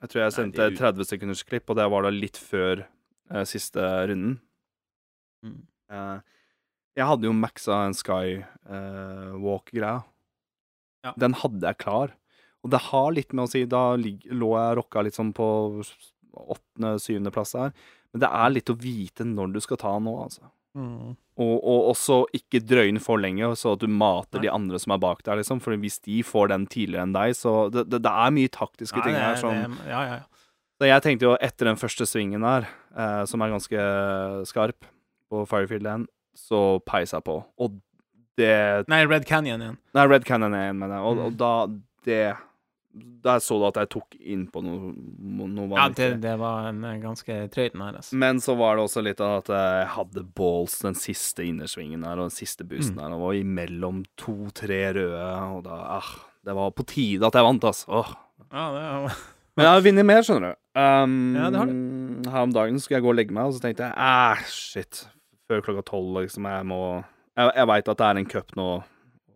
[SPEAKER 2] Jeg tror jeg sendte et 30 sekunders klipp, og det var da litt før eh, siste runden.
[SPEAKER 1] Mm.
[SPEAKER 2] Eh, jeg hadde jo maxa en Skywalk-greia.
[SPEAKER 1] Ja.
[SPEAKER 2] Den hadde jeg klar. Og det har litt med å si Da lå jeg rocka litt sånn på åttende-syvendeplass der. Men det er litt å vite når du skal ta nå, altså.
[SPEAKER 1] Mm.
[SPEAKER 2] Og, og også ikke drøyne for lenge, så at du mater
[SPEAKER 1] Nei.
[SPEAKER 2] de andre som er bak deg, liksom. For hvis de får den tidligere enn deg, så Det, det, det er mye taktiske ting her som
[SPEAKER 1] det, ja, ja, ja.
[SPEAKER 2] Så jeg tenkte jo etter den første svingen der, eh, som er ganske skarp, på Firefield 1, så peisa jeg på. Og det
[SPEAKER 1] Nei, Red Canyon igjen.
[SPEAKER 2] Nei, Red Canyon er en, mener jeg. Og,
[SPEAKER 1] Mm.
[SPEAKER 2] og da Det Der så du at jeg tok inn på noe, noe
[SPEAKER 1] Ja, det, det var en eh, ganske trøy den her, altså.
[SPEAKER 2] Men så var det også litt av at jeg hadde balls den siste innersvingen her, og den siste boosten
[SPEAKER 1] Mm.
[SPEAKER 2] der, og var imellom to-tre røde, og da ah, Det var på tide at jeg vant, altså. Åh.
[SPEAKER 1] Ja, det var
[SPEAKER 2] Men jeg har vunnet mer, skjønner du. Um,
[SPEAKER 1] Ja, det har
[SPEAKER 2] Her om dagen skulle jeg gå og legge meg, og så tenkte jeg æh, shit. Før klokka tolv, liksom. Jeg må Jeg, jeg veit at det er en cup nå,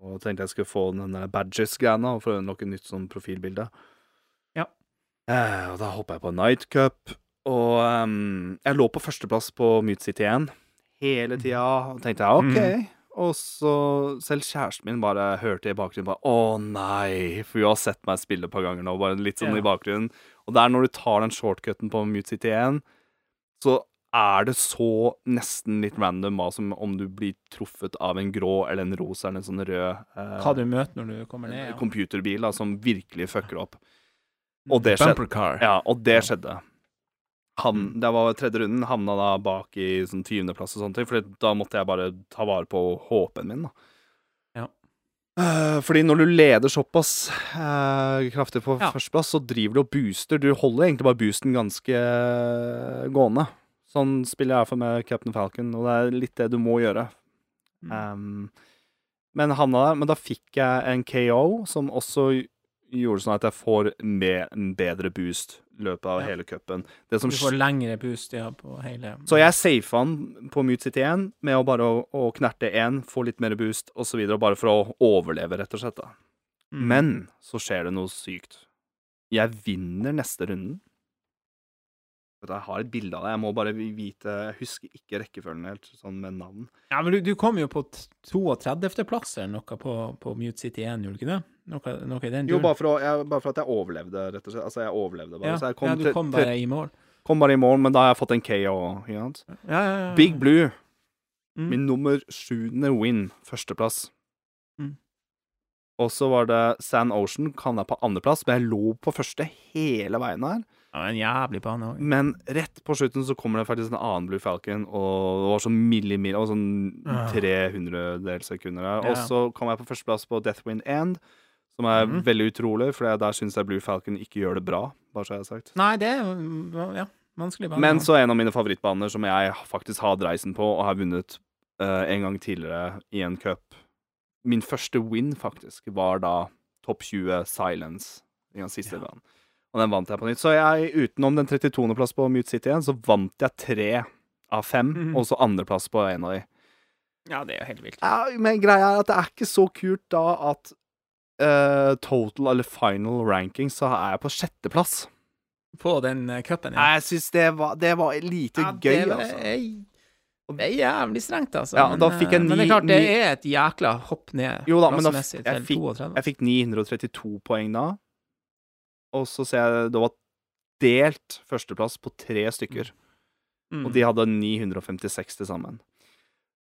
[SPEAKER 2] og tenkte jeg skulle få den der badges-greia og få noe nytt sånn profilbilde.
[SPEAKER 1] Ja.
[SPEAKER 2] Eh, og da hoppa jeg på Night Cup, og um, jeg lå på førsteplass på Mute City 1 hele tida, og tenkte jeg OK.
[SPEAKER 1] Mm.
[SPEAKER 2] Og så selv kjæresten min bare hørte i bakgrunnen bare Å nei, for hun har sett meg spille et par ganger nå, bare litt sånn
[SPEAKER 1] Ja.
[SPEAKER 2] i bakgrunnen. Og det er når du tar den shortcuten på Mute City 1, så er det så nesten litt random hva som om du blir truffet av en grå eller en rosa eller en sånn rød eh,
[SPEAKER 1] Hva du møter når du kommer ned. Ja.
[SPEAKER 2] computerbil da, som virkelig fucker opp. Og det skjedde. Ja, og det skjedde. Han, det var tredje runden, havna da bak i sånn tyvendeplass og sånne ting, for da måtte jeg bare ta vare på håpen min, da. Eh, fordi når du leder såpass eh, kraftig på
[SPEAKER 1] Ja.
[SPEAKER 2] førsteplass, så driver du og booster. Du holder egentlig bare boosten ganske eh, gående. Sånn spiller jeg iallfall med Captain Falcon, og det er litt det du må gjøre. Um, men havna der, men da fikk jeg en KO som også gjorde sånn at jeg får med en bedre boost løpet av
[SPEAKER 1] Ja.
[SPEAKER 2] hele cupen.
[SPEAKER 1] Du får lengre boost ja, på hele
[SPEAKER 2] Så jeg safa han på Mute City 1 med å bare å, å knerte én, få litt mer boost osv., bare for å overleve, rett og slett. da.
[SPEAKER 1] Mm.
[SPEAKER 2] Men så skjer det noe sykt. Jeg vinner neste runden. Jeg har et bilde av det. Jeg må bare vite Jeg husker ikke rekkefølgen helt, sånn med navn.
[SPEAKER 1] Ja, men du, du kom jo på 32.-plass eller noe på, på Mute City 1, gjorde du ikke det? Noe, noe i den
[SPEAKER 2] Jo, bare for, å, jeg, bare for at jeg overlevde, rett og slett. Altså, jeg overlevde bare.
[SPEAKER 1] ja,
[SPEAKER 2] Så jeg kom,
[SPEAKER 1] ja, du kom
[SPEAKER 2] til-
[SPEAKER 1] bare i mål.
[SPEAKER 2] kom bare i mål, men da har jeg fått en KO.
[SPEAKER 1] Ja, ja.
[SPEAKER 2] Big Blue,
[SPEAKER 1] Mm.
[SPEAKER 2] min nummer sjuende win, førsteplass.
[SPEAKER 1] Mm.
[SPEAKER 2] Og så var det Sand Ocean, kan jeg på andreplass, men jeg lå på første hele veien her.
[SPEAKER 1] Ja, en jævlig bane òg.
[SPEAKER 2] Men rett på slutten så kommer det faktisk en annen Blue Falcon, og det var sånn millimil, og sånn
[SPEAKER 1] Ah.
[SPEAKER 2] 300 sekunder der. Og så kom jeg på førsteplass på Deathwind End, som er
[SPEAKER 1] Mhm.
[SPEAKER 2] veldig utrolig, for der syns jeg Blue Falcon ikke gjør det bra, bare så jeg har sagt.
[SPEAKER 1] Nei, det ja, vanskelig bane.
[SPEAKER 2] Men så er en av mine favorittbaner som jeg faktisk har dreisen på, og har vunnet uh, en gang tidligere i en cup. Min første win, faktisk, var da topp 20 Silence i den siste
[SPEAKER 1] Ja.
[SPEAKER 2] banen. Og den vant jeg på nytt. Så jeg, utenom den 32.-plass på Mute City igjen, så vant jeg tre av fem,
[SPEAKER 1] Mhm.
[SPEAKER 2] og så andreplass på en av de.
[SPEAKER 1] Ja, det er jo helt vilt.
[SPEAKER 2] Ja, men greia er at det er ikke så kult da at uh, total eller final ranking, så er jeg på sjetteplass.
[SPEAKER 1] På den uh, cupen,
[SPEAKER 2] Nei, Jeg syns det, var- det var lite
[SPEAKER 1] Ja,
[SPEAKER 2] gøy,
[SPEAKER 1] det er-
[SPEAKER 2] Jeg,
[SPEAKER 1] Det er jævlig strengt, altså.
[SPEAKER 2] Ja,
[SPEAKER 1] men, eh, men det er klart, det er et jækla hopp ned
[SPEAKER 2] Jo da, men da jeg fikk- Jeg fikk 932 poeng da. Og så ser jeg det var delt førsteplass på tre stykker.
[SPEAKER 1] Mm.
[SPEAKER 2] Og de hadde 956 til sammen.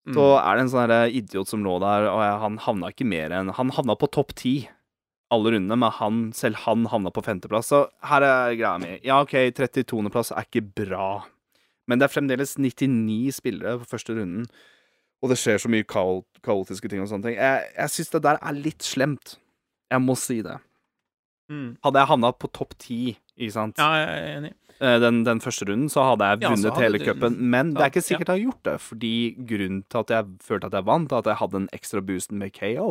[SPEAKER 1] Mm.
[SPEAKER 2] Så er det en sånn idiot som lå der, og han havna ikke mer enn Han havna på topp ti alle rundene, men han, selv han havna på femteplass. Så her er greia mi. Ja, OK, 32.-plass er ikke bra, men det er fremdeles 99 spillere på første runden, og det skjer så mye kaotiske ting og sånne ting. Jeg, jeg syns det der er litt slemt. Jeg må si det.
[SPEAKER 1] Mm.
[SPEAKER 2] Hadde jeg havna på topp ti, ikke sant,
[SPEAKER 1] Ja, jeg er enig.
[SPEAKER 2] eh, den, den første runden, så hadde jeg
[SPEAKER 1] Ja,
[SPEAKER 2] vunnet
[SPEAKER 1] hadde
[SPEAKER 2] hele cupen. Men det er ikke sikkert jeg har gjort det, fordi grunnen til at jeg følte at jeg vant, er at jeg hadde en ekstra boost med KO.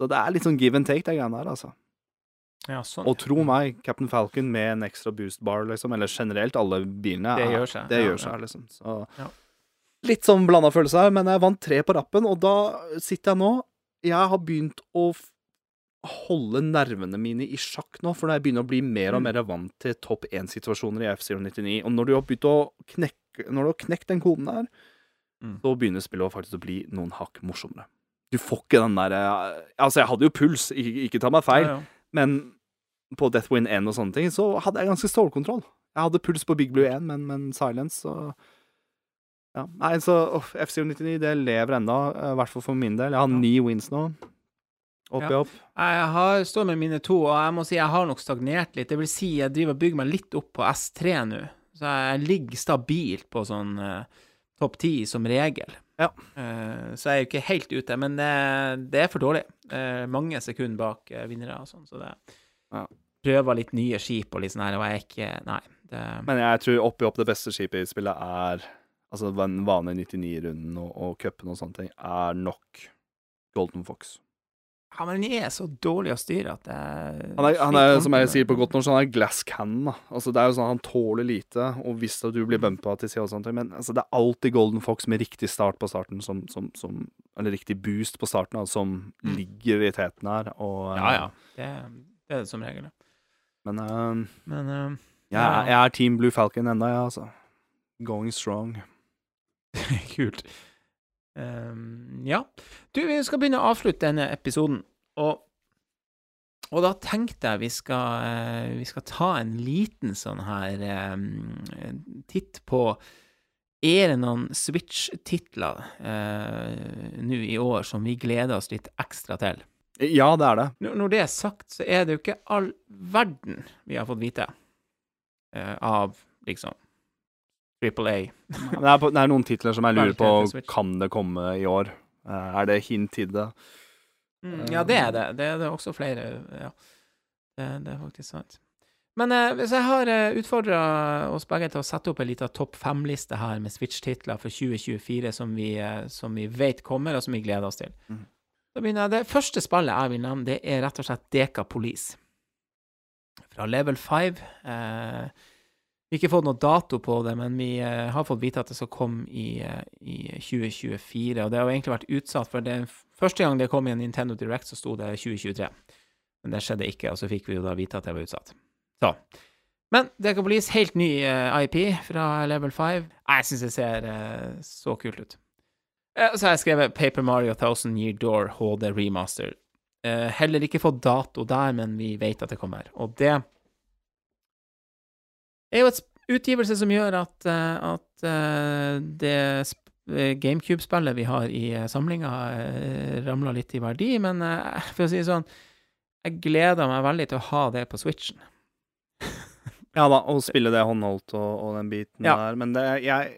[SPEAKER 2] Så det er litt sånn give and take, de greiene der, altså.
[SPEAKER 1] Ja, sånn.
[SPEAKER 2] Og tro meg, Captain Falcon med en ekstra boost bar, liksom, eller generelt alle bilene,
[SPEAKER 1] Det gjør seg,
[SPEAKER 2] Det
[SPEAKER 1] ja,
[SPEAKER 2] gjør
[SPEAKER 1] ja.
[SPEAKER 2] seg, liksom. Så
[SPEAKER 1] Ja.
[SPEAKER 2] Litt sånn blanda følelse her, men jeg vant tre på rappen, og da sitter jeg nå Jeg har begynt å holde nervene mine i sjakk nå, for jeg begynner å bli mer og
[SPEAKER 1] Mm.
[SPEAKER 2] mer vant til topp 1-situasjoner i F099. Og når du har begynt å knekke Når du har knekt den koden der,
[SPEAKER 1] Mm.
[SPEAKER 2] så begynner spillet faktisk å bli noen hakk morsommere. Du får ikke den derre Altså, jeg hadde jo puls, ikke, ikke ta meg feil,
[SPEAKER 1] Ja, ja.
[SPEAKER 2] men på Deathwind 1 og sånne ting, så hadde jeg ganske stålkontroll. Jeg hadde puls på Big Blue 1, men, men Silence, så Ja. Nei, så uff, F099, det lever ennå, i hvert fall for min del. Jeg har ni wins nå. Opp
[SPEAKER 1] Ja.
[SPEAKER 2] opp.
[SPEAKER 1] Jeg har, står med mine to, og jeg må si jeg har nok stagnert litt. Det vil si, jeg driver og bygger meg litt opp på S3 nå. Så jeg ligger stabilt på sånn uh, topp ti som regel.
[SPEAKER 2] Ja.
[SPEAKER 1] Uh, så jeg er jo ikke helt ute, men uh, det er for dårlig. Mange sekunder bak vinnere og sånn, så det
[SPEAKER 2] Ja.
[SPEAKER 1] Prøver litt nye skip og litt sånn her, og jeg er ikke Nei. Det,
[SPEAKER 2] Men jeg tror oppi opp det beste skipet i spillet er Altså den vanlige 99-runden og, og cupen og sånne ting, er nok Golden Fox.
[SPEAKER 1] Ja, men den er så dårlig å styre at det
[SPEAKER 2] Han er, han er som jeg sier på godt norsk, han er glass cannon. Altså, det er jo sånn Han tåler lite, og hvis du blir bumpa til sida og sånt, men altså, det er alltid Golden Fox med riktig start på starten, som, som, som Eller riktig boost på starten, da, som
[SPEAKER 1] Mm.
[SPEAKER 2] ligger i teten her. Og,
[SPEAKER 1] Ja, ja. Det, det er det som regel.
[SPEAKER 2] Men uh,
[SPEAKER 1] Men uh,
[SPEAKER 2] jeg, jeg er Team Blue Falcon ennå, jeg, altså. Going strong.
[SPEAKER 1] Kult. Ehm, ja. Du, vi skal begynne å avslutte denne episoden, og, og da tenkte jeg vi skal, eh, vi skal ta en liten sånn her um, titt på Er det noen Switch-titler uh, nå i år som vi gleder oss litt ekstra til?
[SPEAKER 2] Ja, det er det.
[SPEAKER 1] Når når det er sagt, så er det jo ikke all verden vi har fått vite uh, av liksom Triple A.
[SPEAKER 2] Det er, på, det er noen titler som jeg lurer på. Kan det komme i år. Eh, er det hint til det?
[SPEAKER 1] Mm, ja, det er det. Det er det også flere, ja. Det, det er faktisk sant. Men eh, hvis jeg har eh, utfordra oss begge til å sette opp en liten topp fem-liste her med Switch-titler for 2024 som vi, eh, som vi vet kommer, og som vi gleder oss til.
[SPEAKER 2] Mm.
[SPEAKER 1] Så begynner jeg. Det første spillet jeg vil nevne, det er rett og slett Deka Police. Fra Level 5. Eh, vi har ikke fått noe dato på det, men vi eh, har fått vite at det skal komme i, eh, i 2024. Og det har jo egentlig vært utsatt, for det første gang det kom i en Nintendo Direct, så sto det 2023. Men det skjedde ikke, og så fikk vi jo da vite at det var utsatt. Så. Men Deca Police, helt ny eh, IP fra Level 5. Jeg syns det ser så kult ut. Så har jeg skrevet Paper Mario 1000 Year Door HD Remaster. Heller ikke fått dato der, men vi vet at det kommer. Og det er jo et utgivelse som gjør at, eh, at eh, det eh, GameCube-spillet vi har i uh, samlinga, ramler litt i verdi, men eh, for å si det sånn, jeg gleder meg veldig til å ha det på Switchen.
[SPEAKER 2] Ja da, å spille det håndholdt og, og den biten
[SPEAKER 1] Ja.
[SPEAKER 2] der. Men det, jeg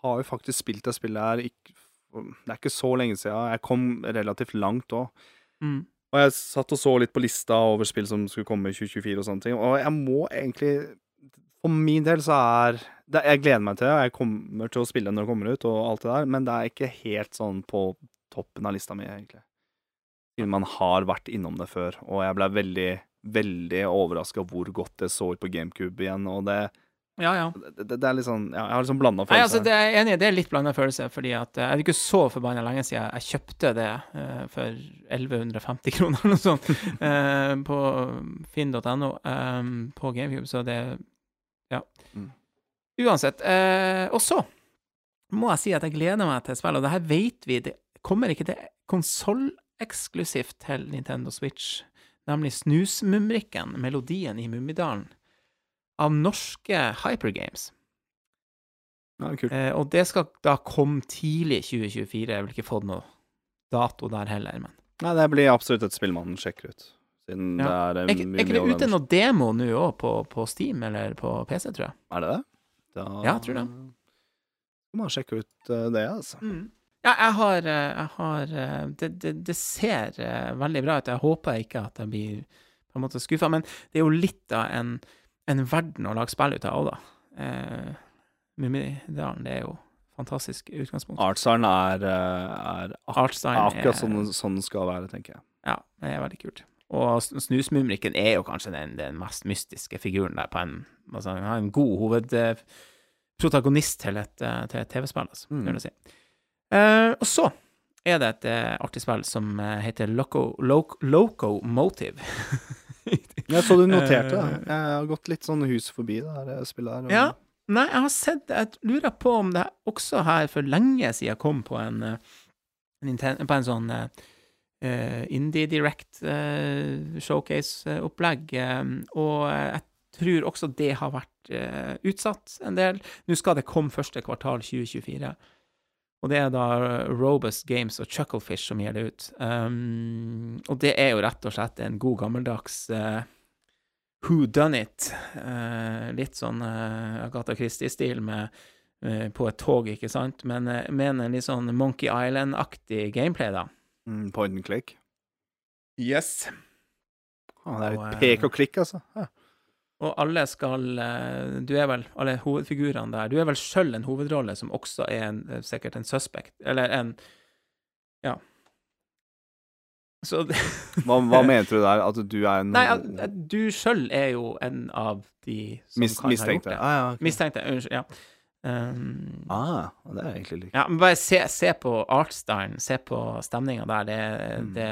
[SPEAKER 2] har jo faktisk spilt det spillet her ikke, Det er ikke så lenge siden. Jeg kom relativt langt òg.
[SPEAKER 1] Mm.
[SPEAKER 2] Og jeg satt og så litt på lista over spill som skulle komme i 2024 og sånne ting, og jeg må egentlig For min del så er det, Jeg gleder meg til det, jeg kommer til å spille når det kommer ut, og alt det der, men det er ikke helt sånn på toppen av lista mi, egentlig. Siden man har vært innom det før, og jeg ble veldig, veldig overraska hvor godt det så ut på GameCube igjen, og det,
[SPEAKER 1] Ja, ja.
[SPEAKER 2] det, det er litt sånn Ja, jeg har liksom blanda
[SPEAKER 1] Nei, altså, det er jeg enig det er litt blanda følelse, fordi at jeg det er ikke så forbanna lenge siden jeg kjøpte det uh, for 1150 kroner eller noe sånt uh, på finn.no um, på GameCube, så det Ja.
[SPEAKER 2] Mm.
[SPEAKER 1] Uansett. eh, og så må jeg si at jeg gleder meg til spillet, og det her vet vi, det kommer ikke til konsolleksklusivt til Nintendo Switch, nemlig Snusmumrikken, melodien i Mummidalen, av norske Hypergames.
[SPEAKER 2] Ja, kult.
[SPEAKER 1] Eh, og det skal da komme tidlig 2024. Jeg vil ikke fått noe dato der heller, men
[SPEAKER 2] Nei, det blir absolutt et spill man sjekker ut, siden
[SPEAKER 1] Ja.
[SPEAKER 2] det er
[SPEAKER 1] Er, ikke- det ute noe demo nå òg, på, på Steam eller på PC, tror jeg?
[SPEAKER 2] Er det det? Da
[SPEAKER 1] Ja, jeg tror det.
[SPEAKER 2] Du må sjekke ut eh, det, altså.
[SPEAKER 1] Ja, jeg har, eh, jeg har eh, det, det, det ser veldig bra ut. Jeg håper ikke at jeg blir på en måte skuffa, men det er jo litt av en, en verden å lage spill ut av òg, da. Eh, Mummidalen, det er jo fantastisk utgangspunkt.
[SPEAKER 2] Artsdalen er, er ak
[SPEAKER 1] er,
[SPEAKER 2] akkurat sånn, sånn den skal være, tenker jeg.
[SPEAKER 1] Ja, det er veldig kult. Og Snusmumrikken er jo kanskje den, den mest mystiske figuren der på en Altså, han har en god hovedprotagonist til et, til et TV-spill, altså,
[SPEAKER 2] Mm.
[SPEAKER 1] kan du si. Uh, og så er det et uh, artig spill som uh, heter Loco, Loco, Loco Motive.
[SPEAKER 2] Jeg så du noterte det. Jeg har gått litt sånn hus forbi det her spillet her. og-
[SPEAKER 1] Ja. Nei, jeg har sett Jeg lurer på om det også her for lenge siden kom på en, Ninten- på en sånn Indie Direct eh, showcase-opplegg, eh, og jeg tror også det har vært eh, utsatt en del. Nå skal det komme første kvartal 2024. Og det er da Robust Games og Chucklefish som gir det ut. Um, og det er jo rett og slett en god gammeldags uh, Who Done It. Uh, litt sånn uh, Agatha Christie-stil med eh, på et tog, ikke sant? Men med en litt sånn Monkey Island-aktig gameplay, da.
[SPEAKER 2] Mm, point and click.
[SPEAKER 1] Yes.
[SPEAKER 2] Ah, det er
[SPEAKER 1] litt
[SPEAKER 2] et
[SPEAKER 1] eh,
[SPEAKER 2] pek og klikk, altså. Ja.
[SPEAKER 1] Og alle skal eh, Du er vel Alle hovedfigurene der Du er vel sjøl en hovedrolle som også er en, eh, sikkert en suspect, eller en Ja. Så det,
[SPEAKER 2] Hva, hva mente du der? At du er en
[SPEAKER 1] Nei, at- du sjøl er jo en av de som
[SPEAKER 2] mis
[SPEAKER 1] kan ha gjort det.
[SPEAKER 2] Ah, ja, okay.
[SPEAKER 1] Mistenkte. Unnskyld. Ja. Um,
[SPEAKER 2] ah, det er egentlig likt.
[SPEAKER 1] Ja, men bare se, se på artstylen, se på stemninga der. Det,
[SPEAKER 2] Mm.
[SPEAKER 1] det,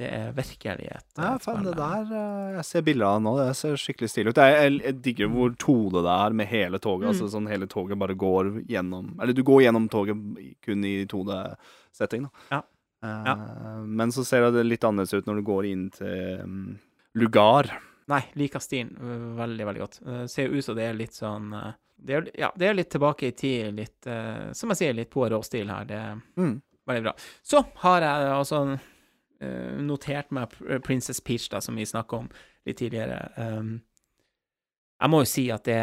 [SPEAKER 1] det er virkelig et
[SPEAKER 2] Ja, faen, det der eh, Jeg ser bilder av det nå. Det ser skikkelig stilig ut. Jeg, jeg, jeg digger hvor 2D det er med hele toget.
[SPEAKER 1] Mm.
[SPEAKER 2] Altså sånn hele toget bare går gjennom Eller du går gjennom toget kun i 2D-setting, da.
[SPEAKER 1] Ja.
[SPEAKER 2] Eh, Men så ser det litt annerledes ut når du går inn til um, Lugar.
[SPEAKER 1] Nei, liker stilen øh, veldig, veldig godt. Det ser jo ut som det er litt sånn øh, det er, Ja, det er litt tilbake i tid, litt uh, Som jeg sier, litt Poirot-stil her. Det er
[SPEAKER 2] Mm.
[SPEAKER 1] veldig bra. Så har jeg altså uh, notert meg Princess Peach, da, som vi snakka om litt tidligere. Um, jeg må jo si at det,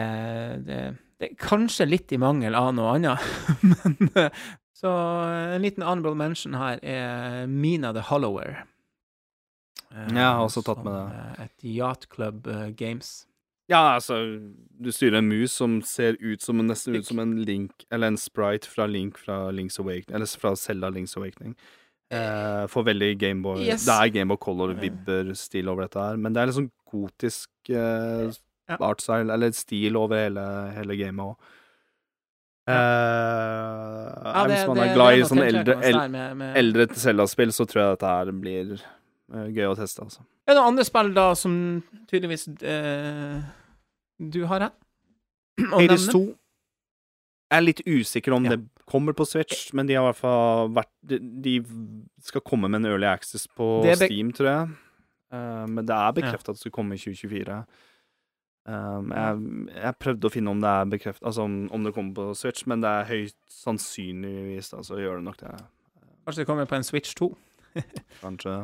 [SPEAKER 1] det, det er kanskje litt i mangel av noe annet, men øh, Så en liten honorable mention her er Mina the Hollower. Ja,
[SPEAKER 2] Jeg har også tatt med det.
[SPEAKER 1] eh, Et Yacht Club eh, Games.
[SPEAKER 2] Ja, altså Du styrer en mus som ser ut som nesten ut som en link Eller en sprite fra Link fra Link's Awakening Eller fra Zelda Link's Awakening. Eh, får veldig Gameboy
[SPEAKER 1] Yes.
[SPEAKER 2] Det er Gameboy Color-vibber-stil over dette her, men det er liksom sånn gotisk eh, artstyle, eller stil over hele, hele gamet òg.
[SPEAKER 1] Ja, det-
[SPEAKER 2] hvis man
[SPEAKER 1] det-
[SPEAKER 2] er glad i
[SPEAKER 1] sånne
[SPEAKER 2] sånn eldre,
[SPEAKER 1] med-
[SPEAKER 2] eldre Zelda-spill, så tror jeg dette her blir eh, gøy å teste, altså.
[SPEAKER 1] Er det noen andre spill da som tydeligvis eh, du har her?
[SPEAKER 2] Hades 2 Jeg er litt usikker om
[SPEAKER 1] Ja.
[SPEAKER 2] det kommer på Switch, men de har i hvert fall vært De, de skal komme med en Early Access på Steam, tror jeg. Uh, men det er bekrefta at det skal komme i 2024. Um, jeg, jeg prøvde å finne om det er bekreftet Altså om, om det kommer på Switch, men det er høyt sannsynligvis så gjør det nok det.
[SPEAKER 1] Kanskje det kommer på en Switch 2?
[SPEAKER 2] Kanskje.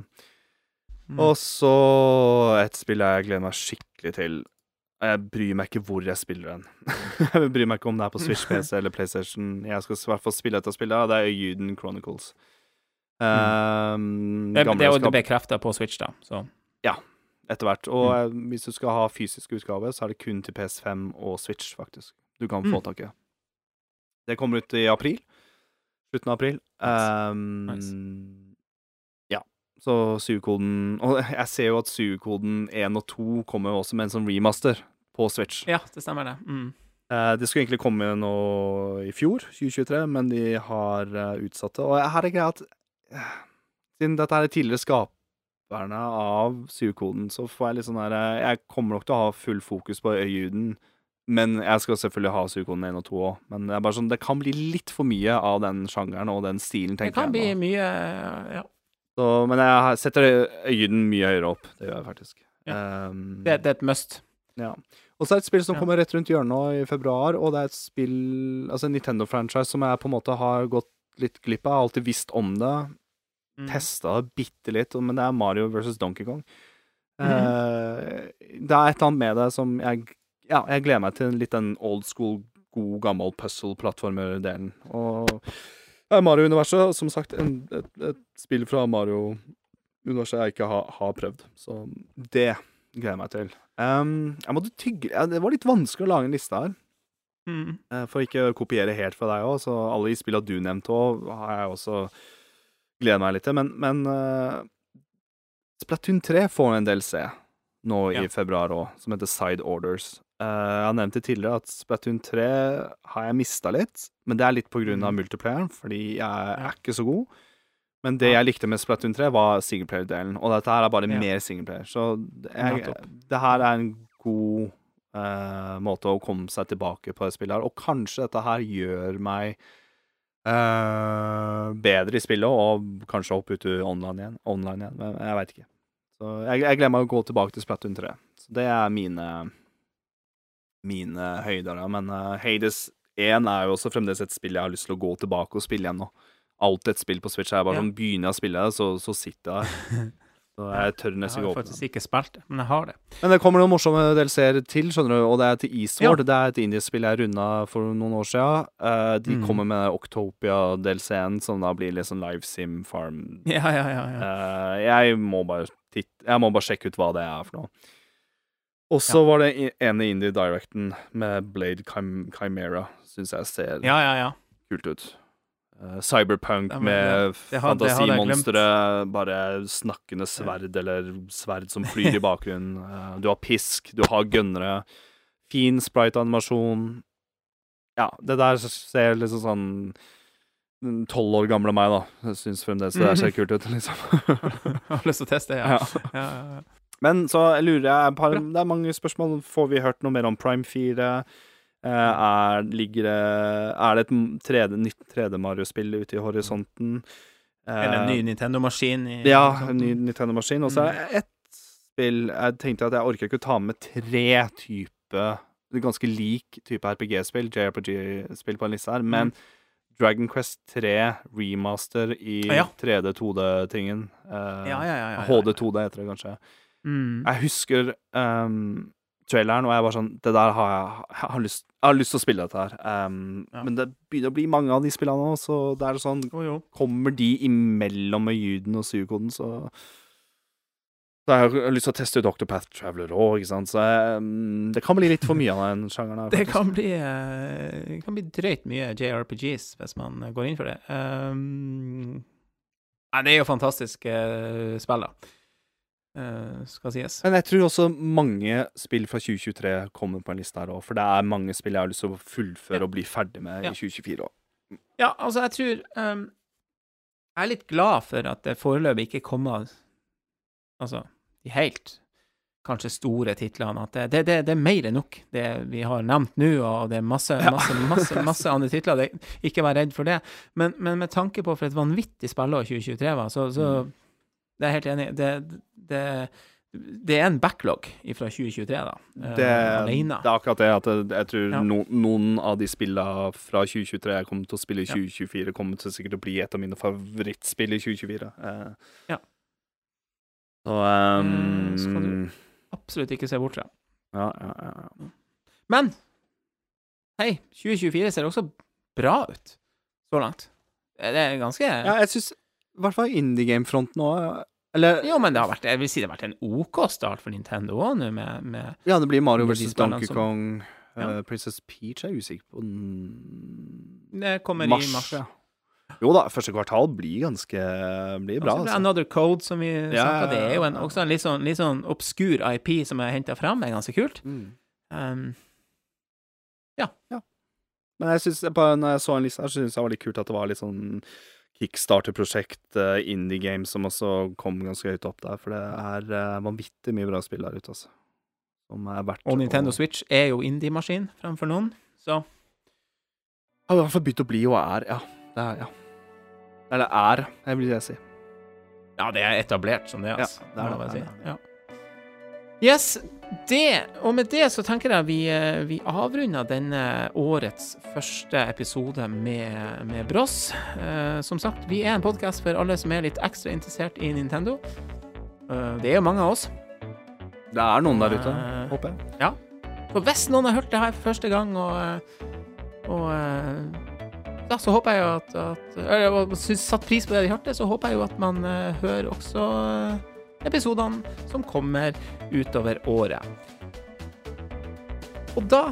[SPEAKER 1] Mm.
[SPEAKER 2] Og så et spill jeg gleder meg skikkelig til. Jeg bryr meg ikke hvor jeg spiller den. jeg bryr meg ikke om det er på Switch, PC eller PlayStation. Jeg skal i hvert fall spille dette spillet, og det er Juden Chronicles. Um,
[SPEAKER 1] det, det er jo
[SPEAKER 2] skap-
[SPEAKER 1] bekrefta på Switch, da. Så.
[SPEAKER 2] etter hvert. Og
[SPEAKER 1] Mm.
[SPEAKER 2] eh, hvis du skal ha fysisk utgave, så er det kun til PS5 og Switch, faktisk. Du kan få
[SPEAKER 1] Mm.
[SPEAKER 2] tak i. Det kommer ut i april. Slutten av april.
[SPEAKER 1] Nice.
[SPEAKER 2] Um,
[SPEAKER 1] Nice.
[SPEAKER 2] Så SU-koden Og jeg ser jo at SU-koden 1 og 2 kommer jo også med en sånn remaster på Switch.
[SPEAKER 1] Ja, det stemmer, det. Mm.
[SPEAKER 2] Eh, det skulle egentlig komme nå i fjor, 2023, men de har eh, utsatt det. Og her er greia at eh, siden dette er tidligere skaperne av SU-koden, så får jeg litt sånn her Jeg kommer nok til å ha full fokus på øyelyden, men jeg skal selvfølgelig ha SU-koden 1 og 2 òg. Men det er bare sånn, det kan bli litt for mye av den sjangeren og den stilen, tenker
[SPEAKER 1] jeg. Det kan
[SPEAKER 2] jeg. bli
[SPEAKER 1] mye Ja.
[SPEAKER 2] Så, men jeg setter øynene mye høyere opp. Det gjør jeg faktisk.
[SPEAKER 1] Ja.
[SPEAKER 2] Um,
[SPEAKER 1] Det, det er et must.
[SPEAKER 2] ja. Og så er det et spill som
[SPEAKER 1] Ja.
[SPEAKER 2] kommer rett rundt hjørnet i februar, og det er et spill Altså en Nintendo-franchise som jeg på en måte har gått litt glipp av. Jeg har alltid visst om det,
[SPEAKER 1] Mm.
[SPEAKER 2] testa det bitte litt, men det er Mario versus Donkey Kong.
[SPEAKER 1] Mm.
[SPEAKER 2] Uh, det er et eller annet med det som jeg Ja, jeg gleder meg til litt den old school, god, gammel puzzle-plattformer-delen. Og Mario-universet, som sagt, en, et, et spill fra Mario-universet jeg ikke har, har prøvd. Så det gleder jeg meg til. Um, jeg måtte tygge ja, Det var litt vanskelig å lage en liste her.
[SPEAKER 1] Mm.
[SPEAKER 2] Eh, For ikke å kopiere helt fra deg òg, så alle de spillene du nevnte òg, har jeg også gleda meg litt til. Men, men uh, Splatoon 3 får en del se nå i februar òg, som heter Side Orders. Eh, jeg har nevnt det tidligere at Splatoon 3 har jeg mista litt, men det er litt på grunn av
[SPEAKER 1] Mhm.
[SPEAKER 2] multiplayeren, fordi jeg er ikke så god. Men det jeg likte med Splatoon 3, var singleplayer-delen, og dette her er bare
[SPEAKER 1] Ja.
[SPEAKER 2] mer singleplayer. Så jeg, det her er en god uh, måte å komme seg tilbake på det spillet her. Og kanskje dette her gjør meg uh, bedre i spillet, og kanskje hoppe ut online igjen. Online igjen men jeg veit ikke. Så jeg, jeg gleder meg å gå tilbake til Splatoon 3. Så det er mine mine høyder. da. Men uh, Hades 1 er jo også fremdeles et spill jeg har lyst til å gå tilbake og spille igjen nå. Alltid et spill på Switch. Jeg bare
[SPEAKER 1] Ja.
[SPEAKER 2] sånn, Begynner jeg å spille det, så, så sitter jeg der. Så jeg tør nesten
[SPEAKER 1] har
[SPEAKER 2] åpne Jeg har
[SPEAKER 1] faktisk ikke spilt det, men jeg har det.
[SPEAKER 2] Men det kommer noen morsomme DLC-er til, skjønner du, og det er til Eastward. Det er et indiespill jeg runda for noen år siden. Uh, de
[SPEAKER 1] Mm.
[SPEAKER 2] kommer med Octopia-DLC-en, som da blir litt sånn Live Sim Farm.
[SPEAKER 1] Ja, ja, ja. ja.
[SPEAKER 2] Uh, jeg må bare titt Jeg må bare sjekke ut hva det er for noe. Og så
[SPEAKER 1] Ja.
[SPEAKER 2] var det ene indie directen med Blade Chim Chimera. Syns jeg ser
[SPEAKER 1] ja, ja, ja.
[SPEAKER 2] kult ut. Uh, cyberpunk
[SPEAKER 1] men
[SPEAKER 2] med fantasimonstre, bare snakkende sverd, eller sverd som flyr i bakgrunnen. Uh, du har pisk, du har gønnere. Fin sprite-animasjon. Ja, det der ser liksom sånn mm, Tolv år gamle meg, da. Jeg syns fremdeles det der ser kult ut, liksom.
[SPEAKER 1] Jeg har lyst til å teste, ja,
[SPEAKER 2] ja,
[SPEAKER 1] ja.
[SPEAKER 2] Men så lurer jeg par, Det er mange spørsmål. Får vi hørt noe mer om Prime 4? Eh, er, ligger det, er det et 3D, nytt 3D-Mario-spill ute i horisonten?
[SPEAKER 1] Eller en
[SPEAKER 2] Eh,
[SPEAKER 1] ny Nintendo-maskin
[SPEAKER 2] Ja, en ny Nintendo-maskin. Og så er det ett spill Jeg tenkte at jeg orker ikke å ta med tre typer Ganske lik type RPG-spill, JRPG-spill på en liste her, men Dragon Quest 3 remaster i
[SPEAKER 1] Ah,
[SPEAKER 2] 3D-2D-tingen.
[SPEAKER 1] Ja, ja, ja, ja, ja.
[SPEAKER 2] HD2D heter det kanskje.
[SPEAKER 1] Mm.
[SPEAKER 2] Jeg husker um, traileren, og jeg var sånn Det der har jeg, jeg, har lyst, jeg har lyst til å spille dette her. Um,
[SPEAKER 1] Ja.
[SPEAKER 2] Men det begynner å bli mange av de spillene nå, så det er sånn
[SPEAKER 1] oh, jo.
[SPEAKER 2] Kommer de imellom med Juden og Suikoden, så Så jeg har lyst til å teste ut Octopath Traveler òg, ikke sant. Så mm, det kan bli litt for mye av den sjangeren her.
[SPEAKER 1] Det kan bli, uh, det kan bli drøyt mye JRPGs hvis man går inn for det. Um, nei, det er jo fantastiske uh, spill, da. Eh, skal sies.
[SPEAKER 2] Men jeg tror også mange spill fra 2023 kommer på en liste her òg, for det er mange spill jeg har lyst til å fullføre
[SPEAKER 1] Ja.
[SPEAKER 2] og bli ferdig med
[SPEAKER 1] Ja.
[SPEAKER 2] i 2024 òg.
[SPEAKER 1] Ja, altså, jeg tror um, Jeg er litt glad for at det foreløpig ikke kommer Altså, de helt kanskje store titlene. At det, det, det, det er mer enn nok, det vi har nevnt nå, og det er masse, masse, masse, masse andre titler. Det, ikke vær redd for det. Men, men med tanke på for et vanvittig spillår 2023 var, så, så
[SPEAKER 2] Mm.
[SPEAKER 1] Det er helt enig. Det, det, det er en backlog fra 2023, da. eh,
[SPEAKER 2] Det,
[SPEAKER 1] alene.
[SPEAKER 2] det er akkurat det at jeg, jeg tror
[SPEAKER 1] Ja.
[SPEAKER 2] no, noen av de spillene fra 2023 jeg kommer til å spille i
[SPEAKER 1] Ja.
[SPEAKER 2] kommer til sikkert å bli et av mine favorittspill i 2024. Eh,
[SPEAKER 1] Ja.
[SPEAKER 2] Så um,
[SPEAKER 1] Mm, skal du- Absolutt ikke se bort fra.
[SPEAKER 2] ja, ja, ja, ja.
[SPEAKER 1] Men hei, 2024 ser også bra ut så langt. Det er ganske
[SPEAKER 2] ja, jeg syns i hvert fall indie game-fronten òg Eller
[SPEAKER 1] Jo, men det har vært Jeg vil si det har vært en OK start for Nintendo òg nå, med, med
[SPEAKER 2] Ja, det blir Mario vs. Donkey Kong.
[SPEAKER 1] Ja.
[SPEAKER 2] eh, Princess Peach er jeg usikker på
[SPEAKER 1] Det kommer
[SPEAKER 2] mars.
[SPEAKER 1] i mars.
[SPEAKER 2] Ja. Jo da, første kvartal blir ganske Blir bra, altså.
[SPEAKER 1] Another Code, som vi
[SPEAKER 2] Ja,
[SPEAKER 1] snakka Det er jo en, også en litt sånn, litt sånn obskur IP som er henta fram. Det er ganske kult.
[SPEAKER 2] Mm.
[SPEAKER 1] Um,
[SPEAKER 2] Men jeg synes, når jeg så en liste her, syns jeg det var litt kult at det var litt sånn kickstarter-prosjekt, eh, indie games, som også kom ganske høyt opp der. For det er eh, vanvittig mye bra spill der ute, altså. Som er verdt
[SPEAKER 1] og Nintendo
[SPEAKER 2] å
[SPEAKER 1] Switch er jo indie-maskin framfor noen, så
[SPEAKER 2] Har i hvert fall begynt å bli og er, ja. Det er, ja. Eller er, det vil jeg si.
[SPEAKER 1] Ja, det er etablert som det,
[SPEAKER 2] Ja,
[SPEAKER 1] altså.
[SPEAKER 2] det er det,
[SPEAKER 1] det,
[SPEAKER 2] det er
[SPEAKER 1] si. Ja. Yes, det Og med det så tenker jeg vi, eh, vi avrunder denne årets første episode med, med Bross. Uh, som sagt, vi er en podkast for alle som er litt ekstra interessert i Nintendo. Uh, det er jo mange av oss.
[SPEAKER 2] Det er noen der ute,
[SPEAKER 1] uh,
[SPEAKER 2] håper jeg. Ja.
[SPEAKER 1] For hvis noen har hørt det her for første gang, og, eh, og eh, ja, så håper jeg jo at, at Eller satt pris på det de hørte, så håper jeg jo at man eh, hører også eh, episodene som kommer utover året. Og da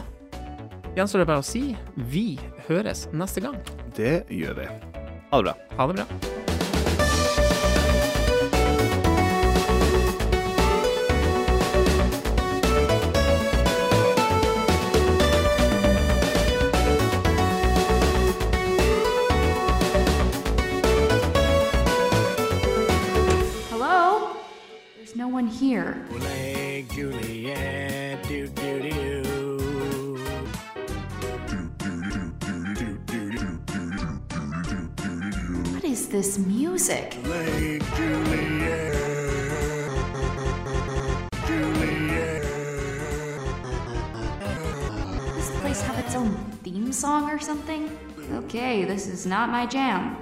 [SPEAKER 1] gjenstår det bare å si vi høres neste gang.
[SPEAKER 2] Det gjør vi. Ha det bra.
[SPEAKER 1] Ha det bra.
[SPEAKER 4] One here.
[SPEAKER 3] Lake Juliet, do do do.
[SPEAKER 4] What is this music?
[SPEAKER 3] Lake Juliet.
[SPEAKER 4] Does this place have its own theme song or something? Okay, this is not my jam.